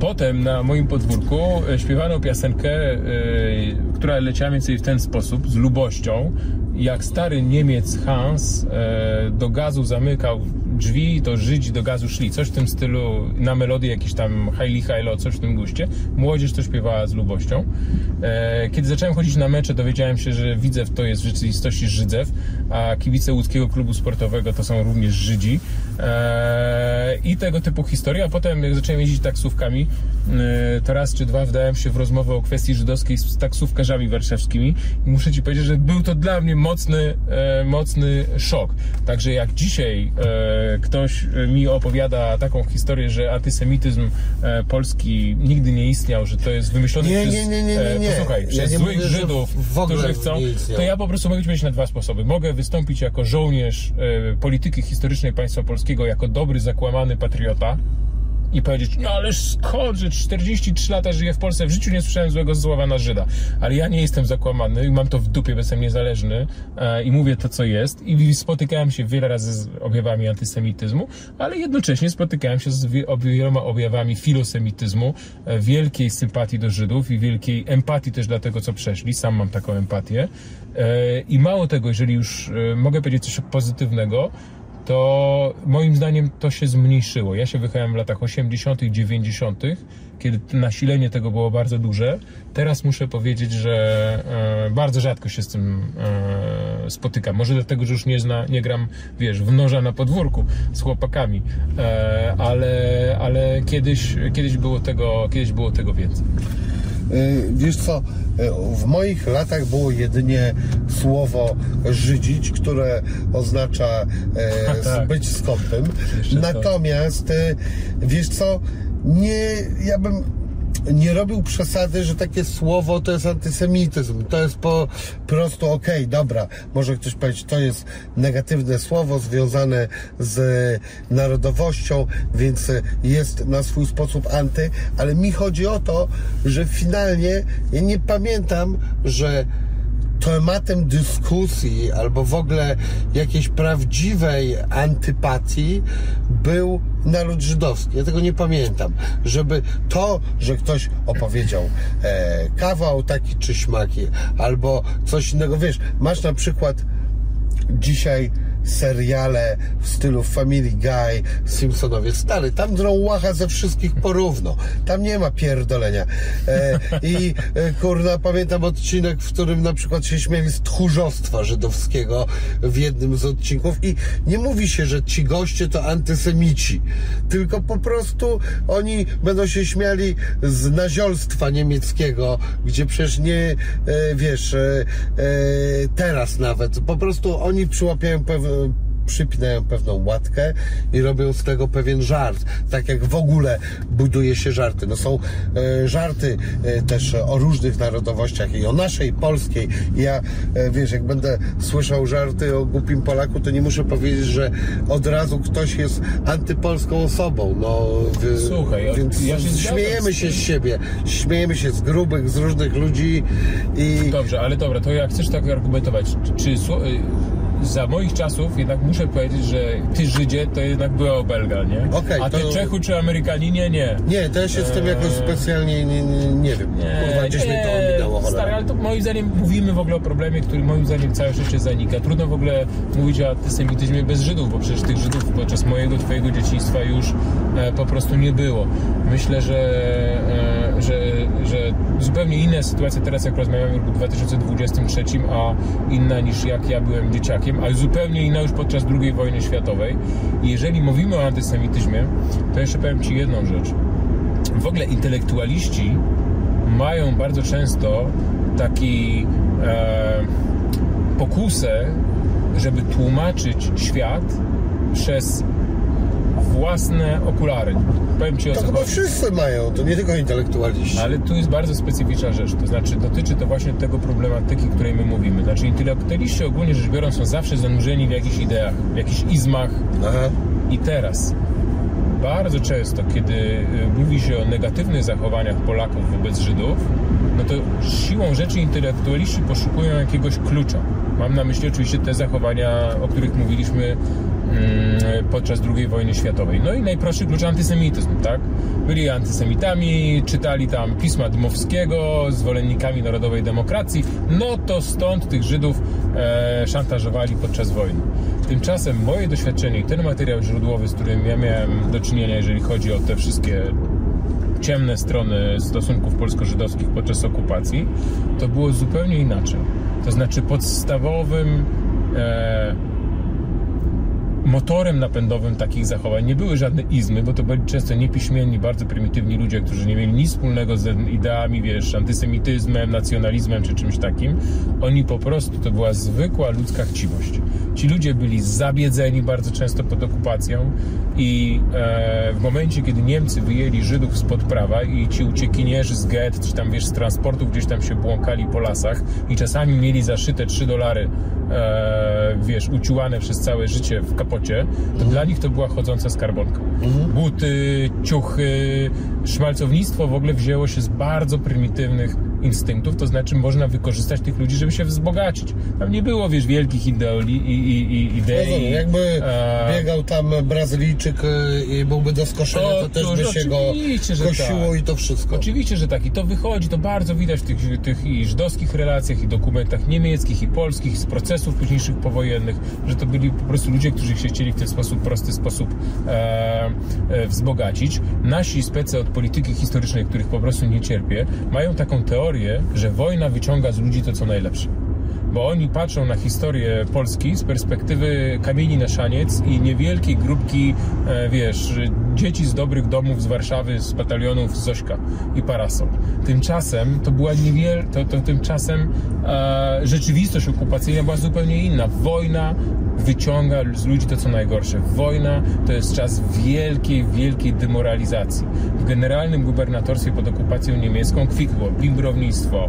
S2: Potem na moim podwórku e, śpiewano piosenkę, e, która leciała mniej więcej w ten sposób, z lubością. Jak stary Niemiec Hans e, do gazu zamykał drzwi, to Żydzi do gazu szli. Coś w tym stylu, na melodię jakiś tam Haili Hailo, coś w tym guście. Młodzież to śpiewała z lubością. Kiedy zacząłem chodzić na mecze, dowiedziałem się, że Widzew to jest w rzeczywistości Żydzew, a kibice łódzkiego klubu sportowego to są również Żydzi. E, I tego typu historie. A potem, jak zacząłem jeździć taksówkami, e, to raz czy dwa wdałem się w rozmowę o kwestii żydowskiej z taksówkarzami warszawskimi i muszę Ci powiedzieć, że był to dla mnie mocny, e, mocny szok. Także jak dzisiaj e, ktoś mi opowiada taką historię, że antysemityzm e, polski nigdy nie istniał, że to jest wymyślony
S1: Nie,
S2: przez,
S1: nie, nie, nie,
S2: e,
S1: nie.
S2: posłuchaj,
S1: Ja
S2: przez
S1: nie
S2: złych
S1: mówię,
S2: Żydów, którzy chcą,
S1: nie
S2: to ja po prostu mogę być na dwa sposoby. Mogę wystąpić jako żołnierz e, polityki historycznej państwa polskiego, jako dobry, zakłamany patriota, i powiedzieć, no ale skąd, że 43 lata żyję w Polsce, w życiu nie słyszałem złego słowa na Żyda. Ale ja nie jestem zakłamany mam to w dupie, bo jestem niezależny e, i mówię to, co jest. I spotykałem się wiele razy z objawami antysemityzmu, ale jednocześnie spotykałem się z wieloma objawami filosemityzmu, e, wielkiej sympatii do Żydów i wielkiej empatii też dla tego, co przeszli. Sam mam taką empatię. E, I mało tego, jeżeli już mogę powiedzieć coś pozytywnego, to moim zdaniem to się zmniejszyło. Ja się wychowałem w latach 80., 90., kiedy nasilenie tego było bardzo duże. Teraz muszę powiedzieć, że e, bardzo rzadko się z tym e, spotykam. Może dlatego, że już nie, zna, nie gram, wiesz, w noża na podwórku z chłopakami, e, ale, ale kiedyś, kiedyś, było tego, kiedyś było tego więcej.
S1: Y, wiesz co, y, w moich latach było jedynie słowo żydzić, które oznacza e, tak. być skąpym. Natomiast, wiesz co, nie, ja bym nie robił przesady, że takie słowo to jest antysemityzm. To jest po prostu okej, okay, dobra, może ktoś powiedzieć, to jest negatywne słowo związane z narodowością, więc jest na swój sposób anty, ale mi chodzi o to, że finalnie ja nie pamiętam, że tematem dyskusji albo w ogóle jakiejś prawdziwej antypatii był naród żydowski. Ja tego nie pamiętam. Żeby to, że ktoś opowiedział e, kawał taki czy śmaki, albo coś innego. Wiesz, masz na przykład dzisiaj seriale w stylu Family Guy, Simpsonowie. Stary, tam drą łacha ze wszystkich porówno. Tam nie ma pierdolenia. E, I e, kurna, pamiętam odcinek, w którym na przykład się śmieli z tchórzostwa żydowskiego w jednym z odcinków i nie mówi się, że ci goście to antysemici, tylko po prostu oni będą się śmiali z naziolstwa niemieckiego, gdzie przecież nie, e, wiesz, e, e, teraz nawet, po prostu oni przyłapiają pewne przypinają pewną łatkę i robią z tego pewien żart. Tak jak w ogóle buduje się żarty. No są e, żarty e, też o różnych narodowościach i o naszej polskiej. ja, e, wiesz, jak będę słyszał żarty o głupim Polaku, to nie muszę powiedzieć, że od razu ktoś jest antypolską osobą. No,
S2: Słuchaj,
S1: więc ja się śmiejemy się z siebie. Śmiejemy się z grubych, z różnych ludzi i...
S2: Dobrze, ale dobra, to jak chcesz tak argumentować, czy, czy za moich czasów jednak muszę powiedzieć, że ty Żydzie to jednak była obelga, nie?
S1: Okay,
S2: A ty to... Czechu czy Amerykaninie nie.
S1: Nie, to ja się z tym jakoś eee, specjalnie nie, nie, nie wiem. Nie, Kurwa, gdzieś mnie to ominęło.
S2: Stary, ale to moim zdaniem mówimy w ogóle o problemie, który moim zdaniem całe życie zanika. Trudno w ogóle mówić o antysemityzmie bez Żydów, bo przecież tych Żydów podczas mojego, twojego dzieciństwa już e, po prostu nie było. Myślę, że, e, że, że zupełnie inna sytuacja teraz, jak rozmawiamy w roku 2023, a inna niż jak ja byłem dzieciakiem a zupełnie inna już podczas II wojny światowej. I jeżeli mówimy o antysemityzmie, to jeszcze powiem Ci jedną rzecz. W ogóle intelektualiści mają bardzo często taki e, pokusę, żeby tłumaczyć świat przez własne okulary.
S1: Powiem Ci o to co chyba chodzi. wszyscy mają, to nie tylko intelektualiści.
S2: Ale tu jest bardzo specyficzna rzecz, to znaczy dotyczy to właśnie tego problematyki, której my mówimy. Znaczy intelektualiści ogólnie rzecz biorąc są zawsze zanurzeni w jakichś ideach, w jakichś izmach. Aha. I teraz bardzo często, kiedy y, mówi się o negatywnych zachowaniach Polaków wobec Żydów, no to siłą rzeczy intelektualiści poszukują jakiegoś klucza. Mam na myśli oczywiście te zachowania, o których mówiliśmy podczas II wojny światowej. No i najprostszy klucz antysemityzm, tak? Byli antysemitami, czytali tam pisma Dmowskiego, zwolennikami narodowej demokracji, no to stąd tych Żydów e, szantażowali podczas wojny. Tymczasem moje doświadczenie i ten materiał źródłowy, z którym ja miałem do czynienia, jeżeli chodzi o te wszystkie ciemne strony stosunków polsko-żydowskich podczas okupacji, to było zupełnie inaczej. To znaczy podstawowym e, motorem napędowym takich zachowań nie były żadne izmy, bo to byli często niepiśmienni, bardzo prymitywni ludzie, którzy nie mieli nic wspólnego z ideami, wiesz, antysemityzmem, nacjonalizmem czy czymś takim. Oni po prostu, to była zwykła ludzka chciwość. Ci ludzie byli zabiedzeni bardzo często pod okupacją i e, w momencie, kiedy Niemcy wyjęli Żydów spod prawa i ci uciekinierzy z get, czy tam wiesz, z transportów gdzieś tam się błąkali po lasach i czasami mieli zaszyte 3 dolary e, wiesz, uciłane przez całe życie w kapocie, to dla nich to była chodząca skarbonka. Buty, ciuchy, szmalcownictwo w ogóle wzięło się z bardzo prymitywnych instynktów, to znaczy można wykorzystać tych ludzi, żeby się wzbogacić. Tam nie było, wiesz, wielkich ideoli, i, i, i idei.
S1: Rozumiem, jakby
S2: e,
S1: biegał tam Brazylijczyk y, i byłby do skoszenia, to,
S2: To-
S1: też by się go kosiło
S2: tak.
S1: i to wszystko.
S2: Oczywiście, że tak. I to wychodzi, to bardzo widać w tych, tych i żydowskich relacjach, i dokumentach niemieckich, i polskich, z procesów późniejszych powojennych, że to byli po prostu ludzie, którzy się chcieli w ten sposób, prosty sposób e, e, wzbogacić. Nasi specy od polityki historycznej, których po prostu nie cierpię, mają taką teorię, że wojna wyciąga z ludzi to, co najlepsze bo oni patrzą na historię Polski z perspektywy kamieni na szaniec i niewielkiej grupki, e, wiesz, dzieci z dobrych domów z Warszawy, z batalionów z Zośka i Parasol. Tymczasem to była niewiel... to, to tymczasem e, rzeczywistość okupacyjna była zupełnie inna. Wojna wyciąga z ludzi to, co najgorsze. Wojna to jest czas wielkiej, wielkiej demoralizacji. W generalnym gubernatorstwie pod okupacją niemiecką kwitło bimbrownictwo,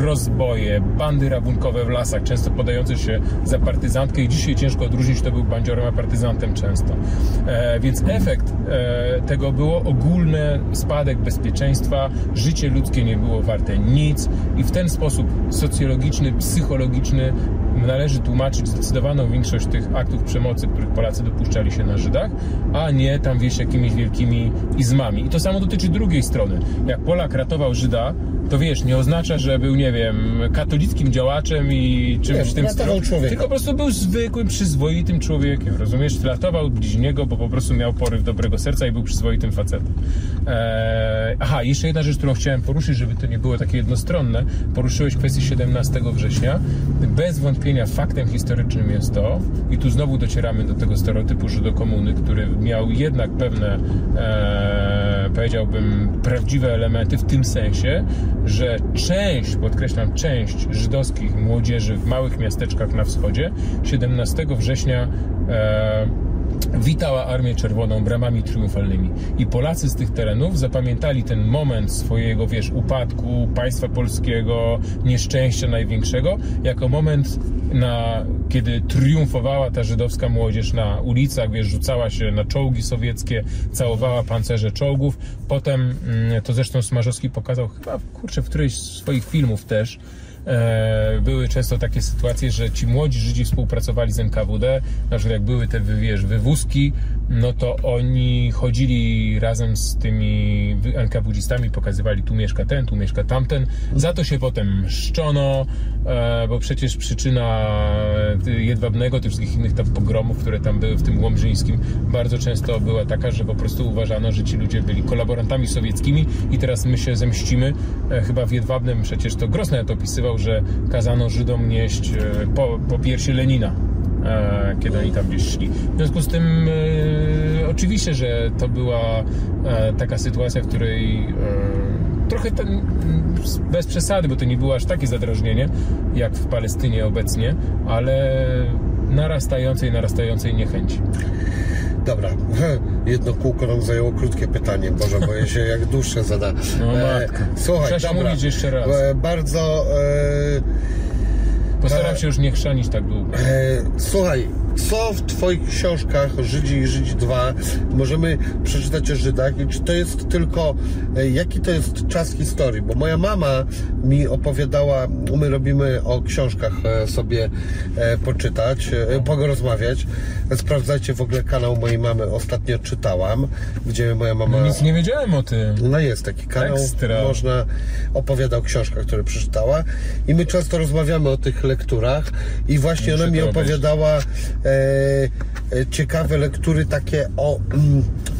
S2: rozboje, bandy rabunkowe w lasach, często podające się za partyzantkę i dzisiaj ciężko odróżnić, kto był bandziorem, a partyzantem często. E, więc efekt e, tego było ogólny spadek bezpieczeństwa, życie ludzkie nie było warte nic i w ten sposób socjologiczny, psychologiczny należy tłumaczyć zdecydowaną większość tych aktów przemocy, których Polacy dopuszczali się na Żydach, a nie tam wieś jakimiś wielkimi izmami. I to samo dotyczy drugiej strony. Jak Polak ratował Żyda, to wiesz, nie oznacza, że był, nie wiem, katolickim działaczem i czymś
S1: Nie,
S2: w tym stylu.
S1: człowieka.
S2: Tylko po prostu był zwykłym, przyzwoitym człowiekiem, rozumiesz? Ratował bliźniego, bo po prostu miał poryw dobrego serca i był przyzwoitym facetem. Eee, aha, jeszcze jedna rzecz, którą chciałem poruszyć, żeby to nie było takie jednostronne. Poruszyłeś kwestię 17 września. Bez wątpienia faktem historycznym jest to, i tu znowu docieramy do tego stereotypu Żydokomuny, który miał jednak pewne, e, powiedziałbym, prawdziwe elementy w tym sensie, że część, podkreślam, część żydowskich młodzieży w małych miasteczkach na wschodzie 17 września e, witała Armię Czerwoną bramami triumfalnymi. I Polacy z tych terenów zapamiętali ten moment swojego, wiesz, upadku państwa polskiego, nieszczęścia największego, jako moment, na, kiedy triumfowała ta żydowska młodzież na ulicach, wiesz, rzucała się na czołgi sowieckie, całowała pancerze czołgów. Potem, mm, to zresztą Smarzowski pokazał chyba, kurczę, w którejś z swoich filmów też, były często takie sytuacje, że ci młodzi Żydzi współpracowali z NKWD, na przykład jak były te wiesz, wywózki, no to oni chodzili razem z tymi NKWDzistami, pokazywali tu mieszka ten, tu mieszka tamten. Za to się potem szczono, e, bo przecież przyczyna Jedwabnego, tych wszystkich innych tam pogromów, które tam były w tym Łomżyńskim, bardzo często była taka, że po prostu uważano, że ci ludzie byli kolaborantami sowieckimi i teraz my się zemścimy. E, Chyba w Jedwabnem przecież to Gross nawet opisywał, że kazano Żydom nieść e, po, po piersi Lenina e, kiedy oni tam gdzieś szli. W związku z tym e, oczywiście, że to była e, taka sytuacja, w której e, trochę ten, bez przesady, bo to nie było aż takie zadrażnienie jak w Palestynie obecnie, ale narastającej, narastającej niechęci.
S1: Dobra, jedno kółko nam zajęło krótkie pytanie, Boże, boję się jak dłuższe zada.
S2: No
S1: słuchaj,
S2: Trzeba
S1: dobra.
S2: mówić jeszcze raz.
S1: E, bardzo... E,
S2: Postaram się już nie chrzanić tak długo.
S1: E, słuchaj, co w Twoich książkach Żydzi i Żydzi 2 możemy przeczytać o Żydach i czy to jest tylko, e, jaki to jest czas historii? Bo moja mama mi opowiadała, my robimy o książkach e, sobie e, poczytać, porozmawiać. Sprawdzajcie w ogóle kanał mojej mamy, ostatnio czytałam, gdzie moja mama...
S2: No nic nie wiedziałem o tym.
S1: No jest taki kanał,
S2: Ekstra.
S1: można opowiada o książkach, które przeczytała i my często rozmawiamy o tych lekturach i właśnie
S2: Muszę
S1: ona mi opowiadała ciekawe lektury takie o mm, e, e,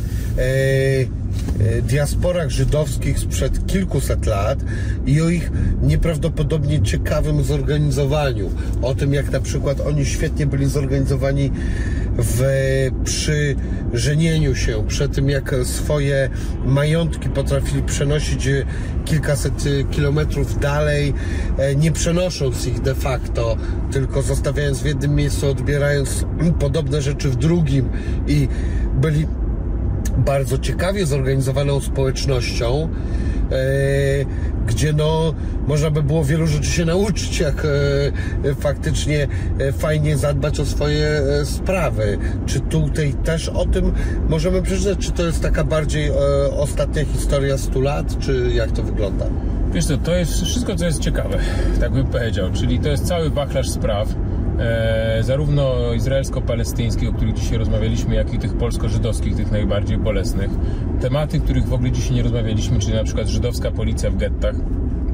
S1: diasporach żydowskich sprzed kilkuset lat i o ich nieprawdopodobnie ciekawym zorganizowaniu. O tym, jak na przykład oni świetnie byli zorganizowani w, przy żenieniu się, przy tym jak swoje majątki potrafili przenosić e, kilkaset e, kilometrów dalej, e, nie przenosząc ich de facto, tylko zostawiając w jednym miejscu, odbierając podobne rzeczy w drugim i byli bardzo ciekawie zorganizowaną społecznością, e, gdzie no, można by było wielu rzeczy się nauczyć, jak e, faktycznie e, fajnie zadbać o swoje sprawy. Czy tutaj też o tym możemy przeczytać? Czy to jest taka bardziej ostatnia historia 100 lat, czy jak to wygląda?
S2: Wiesz co, to jest wszystko, co jest ciekawe, tak bym powiedział. Czyli to jest cały wachlarz spraw, zarówno izraelsko-palestyńskich, o których dzisiaj rozmawialiśmy, jak i tych polsko-żydowskich, tych najbardziej bolesnych. Tematy, których w ogóle dzisiaj nie rozmawialiśmy, czyli na przykład żydowska policja w gettach.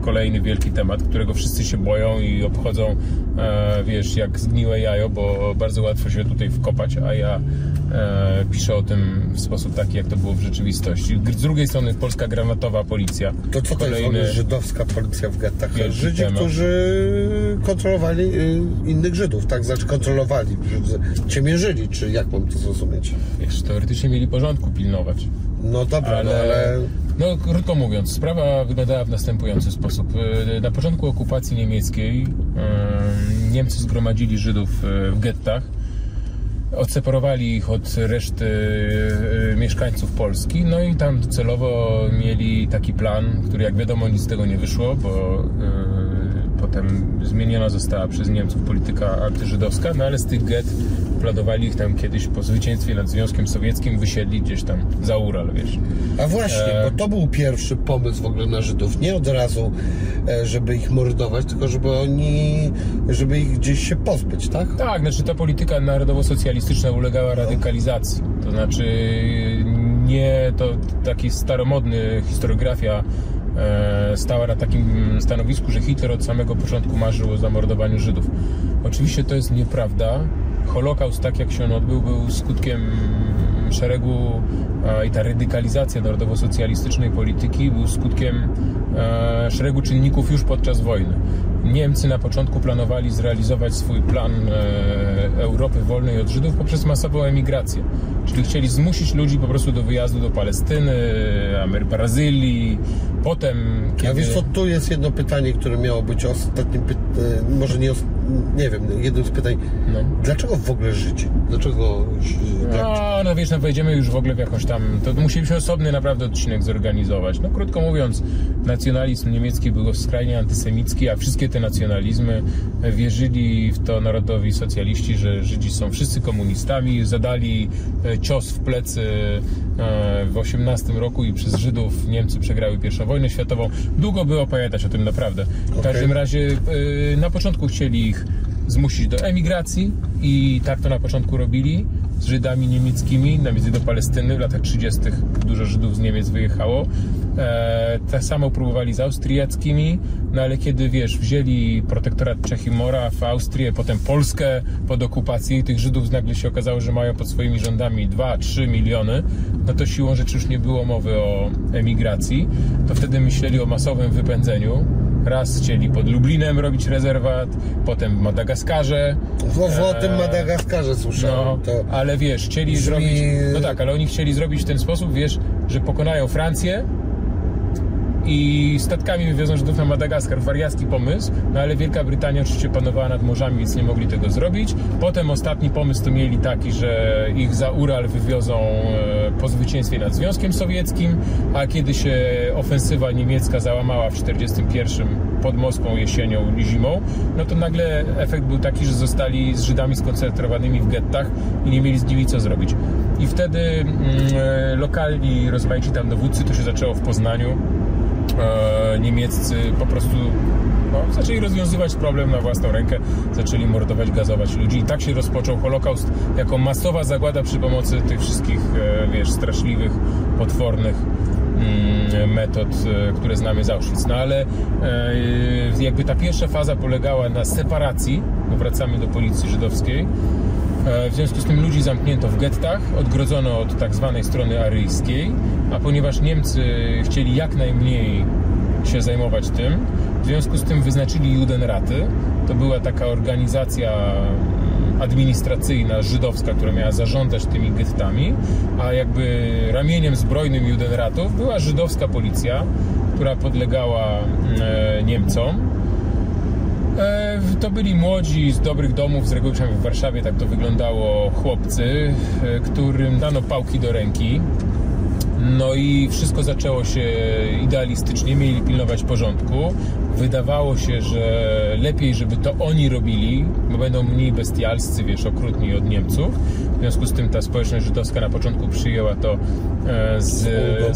S2: Kolejny wielki temat, którego wszyscy się boją i obchodzą, e, wiesz, jak zgniłe jajo, bo bardzo łatwo się tutaj wkopać, a ja e, piszę o tym w sposób taki, jak to było w rzeczywistości. Z drugiej strony polska granatowa policja.
S1: To co to jest żydowska policja w gettach? Żydzi,
S2: temat.
S1: którzy kontrolowali y, innych Żydów, tak? Znaczy kontrolowali, ciemiężyli, czy jak mam to zrozumieć?
S2: Wiesz, teoretycznie mieli porządku pilnować.
S1: No dobra,
S2: ale,
S1: no ale...
S2: No, krótko mówiąc, sprawa wyglądała w następujący sposób. E, Na początku okupacji niemieckiej e, Niemcy zgromadzili Żydów e, w gettach, odseparowali ich od reszty mieszkańców Polski, no i tam celowo mieli taki plan, który jak wiadomo nic z tego nie wyszło, bo potem zmieniona została przez Niemców polityka antyżydowska, no ale z tych get planowali ich tam kiedyś po zwycięstwie nad Związkiem Sowieckim wysiedli gdzieś tam za Ural, wiesz.
S1: A właśnie,
S2: E,
S1: bo to był pierwszy pomysł w ogóle na Żydów. Nie od razu, e, żeby ich mordować, tylko żeby oni, żeby ich gdzieś się pozbyć, tak?
S2: Tak, znaczy ta polityka narodowo-socjalistyczna ulegała radykalizacji. To znaczy nie to taki staromodny historiografia stała na takim stanowisku, że Hitler od samego początku marzył o zamordowaniu Żydów. Oczywiście to jest nieprawda. Holokaust, tak jak się on odbył, był skutkiem szeregu e, i ta radykalizacja narodowo-socjalistycznej polityki był skutkiem e, szeregu czynników już podczas wojny. Niemcy na początku planowali zrealizować swój plan e, Europy wolnej od Żydów poprzez masową emigrację. Czyli chcieli zmusić ludzi po prostu do wyjazdu do Palestyny, Brazylii. Potem, kiedy...
S1: A wiesz co, tu jest jedno pytanie, które miało być ostatnim, py... e, może nie, os- nie wiem, jednym z pytań.
S2: No.
S1: Dlaczego w ogóle Żydzi? Dlaczego... dla-
S2: No, no wiesz, no wejdziemy już w ogóle w jakąś tam. To musieliśmy osobny naprawdę odcinek zorganizować. No krótko mówiąc, nacjonalizm niemiecki był skrajnie antysemicki, a wszystkie te nacjonalizmy wierzyli w to narodowi socjaliści, że Żydzi są wszyscy komunistami, zadali e, cios w plecy e, w 18 roku i przez Żydów Niemcy przegrały pierwszą wojnę światową. Długo by opowiadać o tym naprawdę. W każdym razie e, na początku chcieli ich zmusić do emigracji i tak to na początku robili z Żydami niemieckimi na między do Palestyny w latach 30. dużo Żydów z Niemiec wyjechało. E, tak samo próbowali z Austriackimi, no ale kiedy wiesz, wzięli protektorat Czech i Moraw, Austrię, potem Polskę pod okupację i tych Żydów nagle się okazało, że mają pod swoimi rządami 2-3 miliony, no to siłą rzeczy już nie było mowy o emigracji. To wtedy myśleli o masowym wypędzeniu. Raz chcieli pod Lublinem robić rezerwat, potem w Madagaskarze.
S1: O tym
S2: Eee,
S1: Madagaskarze słyszałem.
S2: No,
S1: to...
S2: ale wiesz, chcieli
S1: brzmi-
S2: zrobić. No tak, ale oni chcieli zrobić w ten sposób, wiesz, że pokonają Francję i statkami wywiozą Żydów na Madagaskar. Wariacki pomysł, no ale Wielka Brytania oczywiście panowała nad morzami, więc nie mogli tego zrobić. Potem ostatni pomysł to mieli taki, że ich za Ural wywiozą e, po zwycięstwie nad Związkiem Sowieckim, a kiedy się ofensywa niemiecka załamała w 1941 pod Moskwą jesienią i zimą, no to nagle efekt był taki, że zostali z Żydami skoncentrowanymi w gettach i nie mieli z nimi co zrobić. I wtedy mm, e, lokalni rozmaici tam dowódcy, to się zaczęło w Poznaniu, niemieccy po prostu no, zaczęli rozwiązywać problem na własną rękę, zaczęli mordować, gazować ludzi i tak się rozpoczął Holokaust jako masowa zagłada przy pomocy tych wszystkich, e, wiesz, straszliwych, potwornych mm, metod, e, które znamy z Auschwitz. No ale e, jakby ta pierwsza faza polegała na separacji, wracamy do policji żydowskiej, E, W związku z tym ludzi zamknięto w gettach, odgrodzono od tak zwanej strony aryjskiej, a ponieważ Niemcy chcieli jak najmniej się zajmować tym, w związku z tym wyznaczyli Judenraty. To była taka organizacja mm, administracyjna żydowska, która miała zarządzać tymi gettami, a jakby ramieniem zbrojnym Judenratów była żydowska policja, która podlegała mm, e, Niemcom. E, To byli młodzi, z dobrych domów, z reguły w Warszawie tak to wyglądało, chłopcy, e, którym dano pałki do ręki No i wszystko zaczęło się idealistycznie, mieli pilnować porządku. Wydawało się, że lepiej, żeby to oni robili, bo będą mniej bestialscy, wiesz, okrutni od Niemców. W związku z tym ta społeczność żydowska na początku przyjęła to e, z,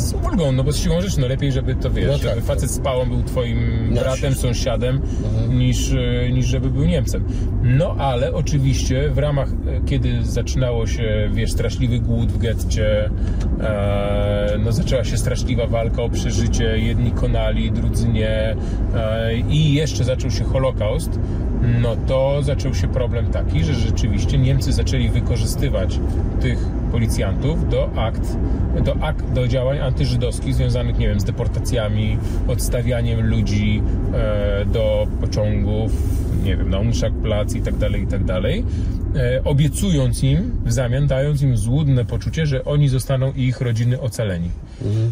S2: z ulgą, no bo z siłą rzeczy, no lepiej, żeby to, wiesz,
S1: No tak,
S2: żeby
S1: tak.
S2: facet z pałą był twoim bratem, sąsiadem, niż, e, niż żeby był Niemcem. No ale oczywiście w ramach, e, kiedy zaczynało się, wiesz, straszliwy głód w getcie, no zaczęła się straszliwa walka o przeżycie, jedni konali, drudzy nie i jeszcze zaczął się Holokaust, no to zaczął się problem taki, że rzeczywiście Niemcy zaczęli wykorzystywać tych policjantów do akt, do, akt, do działań antyżydowskich związanych, nie wiem, z deportacjami, odstawianiem ludzi e, do pociągów, nie wiem, na Umszak-Plac i tak dalej, i tak dalej, e, obiecując im w zamian, dając im złudne poczucie, że oni zostaną i ich rodziny ocaleni.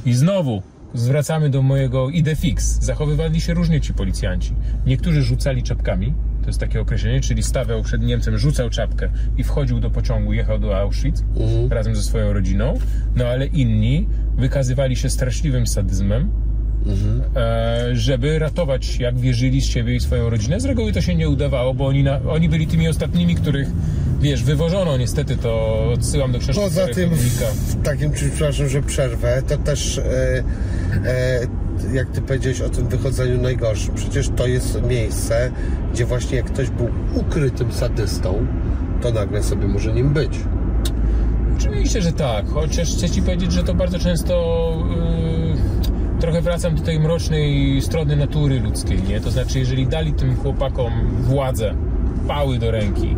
S2: I znowu zwracamy do mojego ide fix. Zachowywali się różnie ci policjanci. Niektórzy rzucali czapkami, to jest takie określenie, czyli stawiał przed Niemcem, rzucał czapkę i wchodził do pociągu, jechał do Auschwitz razem ze swoją rodziną, no ale inni wykazywali się straszliwym sadyzmem, e, żeby ratować, jak wierzyli z siebie i swoją rodzinę. Z reguły to się nie udawało, bo oni, na, oni byli tymi ostatnimi, których, wiesz, wywożono. Niestety, to odsyłam do książki
S1: Poza tym, w takim czymś, przepraszam, że przerwę, to też, e, e, jak ty powiedziałeś o tym wychodzeniu najgorszym, przecież to jest miejsce, gdzie właśnie jak ktoś był ukrytym sadystą, to nagle sobie może nim być.
S2: Oczywiście, że tak, chociaż chcę Ci powiedzieć, że to bardzo często yy, trochę wracam do tej mrocznej strony natury ludzkiej, nie? To znaczy, jeżeli dali tym chłopakom władzę, pały do ręki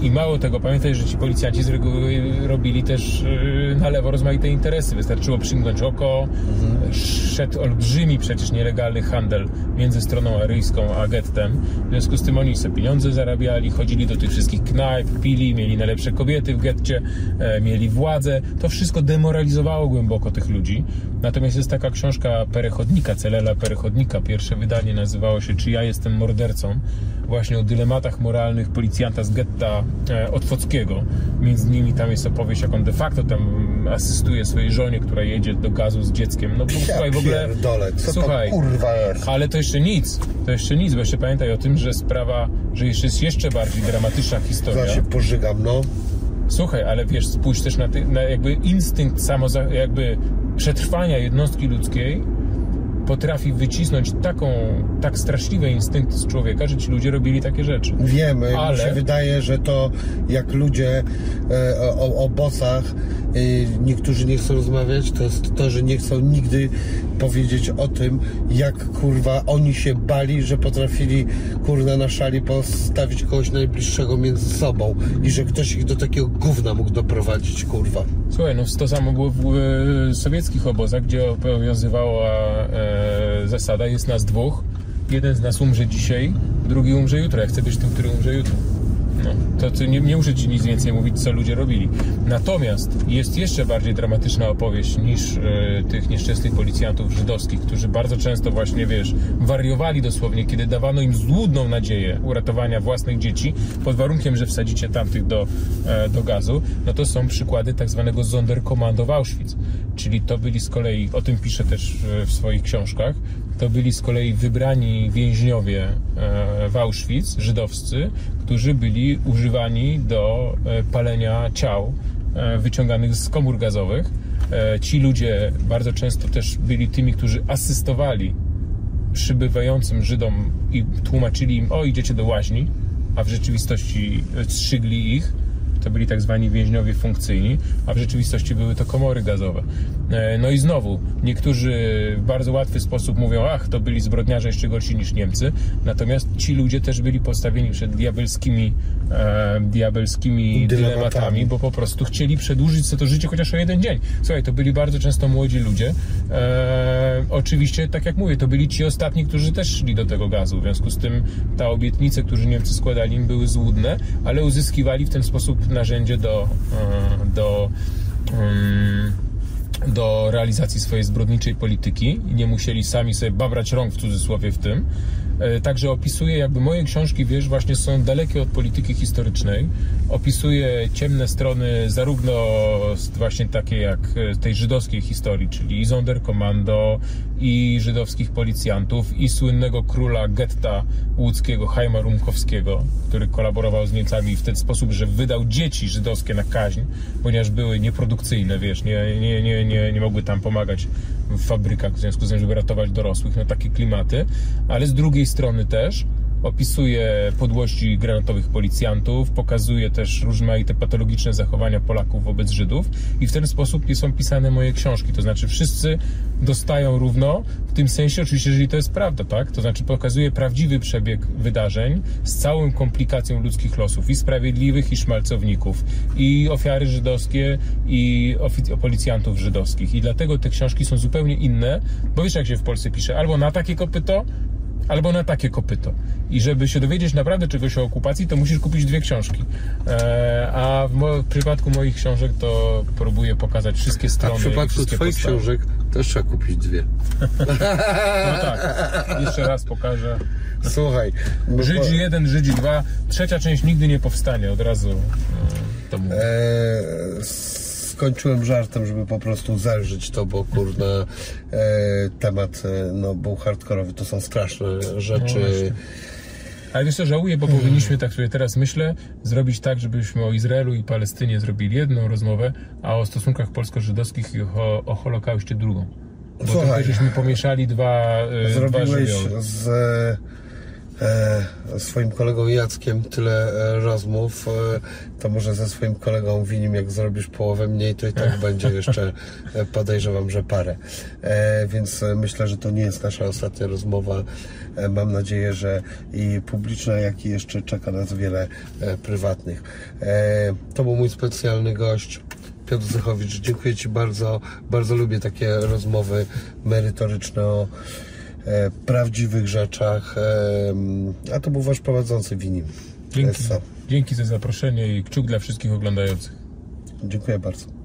S2: i mało tego, pamiętaj, że ci policjanci z reguły robili też yy, na lewo rozmaite interesy. Wystarczyło przymknąć oko, szedł olbrzymi przecież nielegalny handel między stroną aryjską a gettem. W związku z tym oni sobie pieniądze zarabiali, chodzili do tych wszystkich knajp, pili, mieli najlepsze kobiety w getcie, e, mieli władzę. To wszystko demoralizowało głęboko tych ludzi. Natomiast jest taka książka Perechodnika, Celela Perechodnika. Pierwsze wydanie nazywało się Czy ja jestem mordercą? Właśnie o dylematach moralnych policjanta z getta e, Otwockiego. Między innymi tam jest opowieść, jak on de facto tam asystuje swojej żonie, która jedzie do gazu z dzieckiem. No bo słuchaj, w ogóle...
S1: pierdolę, co
S2: Słuchaj,
S1: to kurwa jest?
S2: ale to jeszcze nic. To jeszcze nic, bo jeszcze pamiętaj o tym, że sprawa, że jeszcze jest jeszcze bardziej dramatyczna historia.
S1: Ja się pożygam, no.
S2: Słuchaj, ale wiesz, spójrz też na, ty, na jakby instynkt samo, jakby przetrwania jednostki ludzkiej potrafi wycisnąć taką, tak straszliwe instynkty z człowieka, że ci ludzie robili takie rzeczy.
S1: Wiemy,
S2: Ale-
S1: mi się wydaje, że to jak ludzie e, o, o bossach e, niektórzy nie chcą rozmawiać, to jest to, że nie chcą nigdy powiedzieć o tym, jak kurwa oni się bali, że potrafili kurna na szali postawić kogoś najbliższego między sobą i że ktoś ich do takiego gówna mógł doprowadzić, kurwa.
S2: Słuchaj, no to samo było w, w sowieckich obozach, gdzie obowiązywała e, zasada, jest nas dwóch, jeden z nas umrze dzisiaj, drugi umrze jutro, ja chcę być tym, który umrze jutro. To, to nie, nie muszę Ci nic więcej mówić, co ludzie robili. Natomiast jest jeszcze bardziej dramatyczna opowieść niż e, tych nieszczęsnych policjantów żydowskich, którzy bardzo często właśnie, wiesz, wariowali dosłownie, kiedy dawano im złudną nadzieję uratowania własnych dzieci, pod warunkiem, że wsadzicie tamtych do, e, do gazu, no to są przykłady tak zwanego Sonderkommando Auschwitz. Czyli to byli z kolei, o tym piszę też e, w swoich książkach, to byli z kolei wybrani więźniowie e, w Auschwitz, żydowscy, którzy byli używani do e, palenia ciał e, wyciąganych z komór gazowych. Ci ludzie bardzo często też byli tymi, którzy asystowali przybywającym Żydom i tłumaczyli im, o idziecie do łaźni, a w rzeczywistości strzygli ich. To byli tak zwani więźniowie funkcyjni, a w rzeczywistości były to komory gazowe. E, No i znowu, niektórzy w bardzo łatwy sposób mówią, ach, to byli zbrodniarze jeszcze gorsi niż Niemcy, natomiast ci ludzie też byli postawieni przed diabelskimi, e, diabelskimi
S1: Dylematami.
S2: dylematami, bo po prostu chcieli przedłużyć sobie to życie chociaż o jeden dzień. Słuchaj, to byli bardzo często młodzi ludzie. E, oczywiście, tak jak mówię, to byli ci ostatni, którzy też szli do tego gazu. W związku z tym ta obietnice, które Niemcy składali im, były złudne, ale uzyskiwali w ten sposób narzędzie do, e, do do realizacji swojej zbrodniczej polityki i nie musieli sami sobie babrać rąk w cudzysłowie w tym. E, Także opisuje, jakby moje książki, wiesz, właśnie są dalekie od polityki historycznej. Opisuje ciemne strony zarówno właśnie takie jak e, tej żydowskiej historii, czyli i Sonderkommando, i żydowskich policjantów, i słynnego króla getta łódzkiego, Haima Rumkowskiego, który kolaborował z Niemcami w ten sposób, że wydał dzieci żydowskie na kaźń, ponieważ były nieprodukcyjne, wiesz, nie, nie, nie, nie, nie mogły tam pomagać w fabrykach, w związku z tym, żeby ratować dorosłych, no takie klimaty, ale z drugiej strony też opisuje podłości granatowych policjantów, pokazuje też różne patologiczne zachowania Polaków wobec Żydów i w ten sposób są pisane moje książki, to znaczy wszyscy dostają równo, w tym sensie oczywiście, jeżeli to jest prawda, tak? To znaczy pokazuje prawdziwy przebieg wydarzeń z całą komplikacją ludzkich losów i sprawiedliwych i szmalcowników i ofiary żydowskie i policjantów żydowskich i dlatego te książki są zupełnie inne, bo wiesz jak się w Polsce pisze, albo na takie kopyto, albo na takie kopyto. I żeby się dowiedzieć naprawdę czegoś o okupacji, to musisz kupić dwie książki. E, a w, w przypadku moich książek to próbuję pokazać wszystkie
S1: A
S2: strony.
S1: w
S2: i
S1: przypadku Twoich
S2: postawy.
S1: książek też trzeba kupić dwie.
S2: No tak. Jeszcze raz pokażę.
S1: Słuchaj,
S2: Żydzi 1, Żydzi 2. Trzecia część nigdy nie powstanie. Od razu e, to mówię.
S1: E, skończyłem żartem, żeby po prostu zelżyć to, bo kurde e, temat e, no, był hardkorowy, to są straszne
S2: No
S1: rzeczy.
S2: właśnie. Ale wiesz co, żałuję, bo powinniśmy, tak sobie teraz myślę, zrobić tak, żebyśmy o Izraelu i Palestynie zrobili jedną rozmowę, a o stosunkach polsko-żydowskich i o, o Holokauście drugą. Bo
S1: Słuchaj.
S2: żeśmy pomieszali dwa, e, dwa
S1: Zrobiłeś
S2: żywioły.
S1: z swoim kolegą Jackiem tyle e, rozmów, e, to może ze swoim kolegą Winim, jak zrobisz połowę mniej, to i tak będzie jeszcze, e, podejrzewam, że parę. E, więc e, myślę, że to nie jest nasza ostatnia rozmowa. E, mam nadzieję, że i publiczna, jak i jeszcze czeka nas wiele e, prywatnych. E, to był mój specjalny gość. Piotr Zychowicz, dziękuję Ci bardzo. Bardzo lubię takie rozmowy merytoryczne o e, prawdziwych rzeczach. E, a to był Wasz prowadzący Winim.
S2: Dzięki, dzięki za zaproszenie i kciuk dla wszystkich oglądających.
S1: Dziękuję bardzo.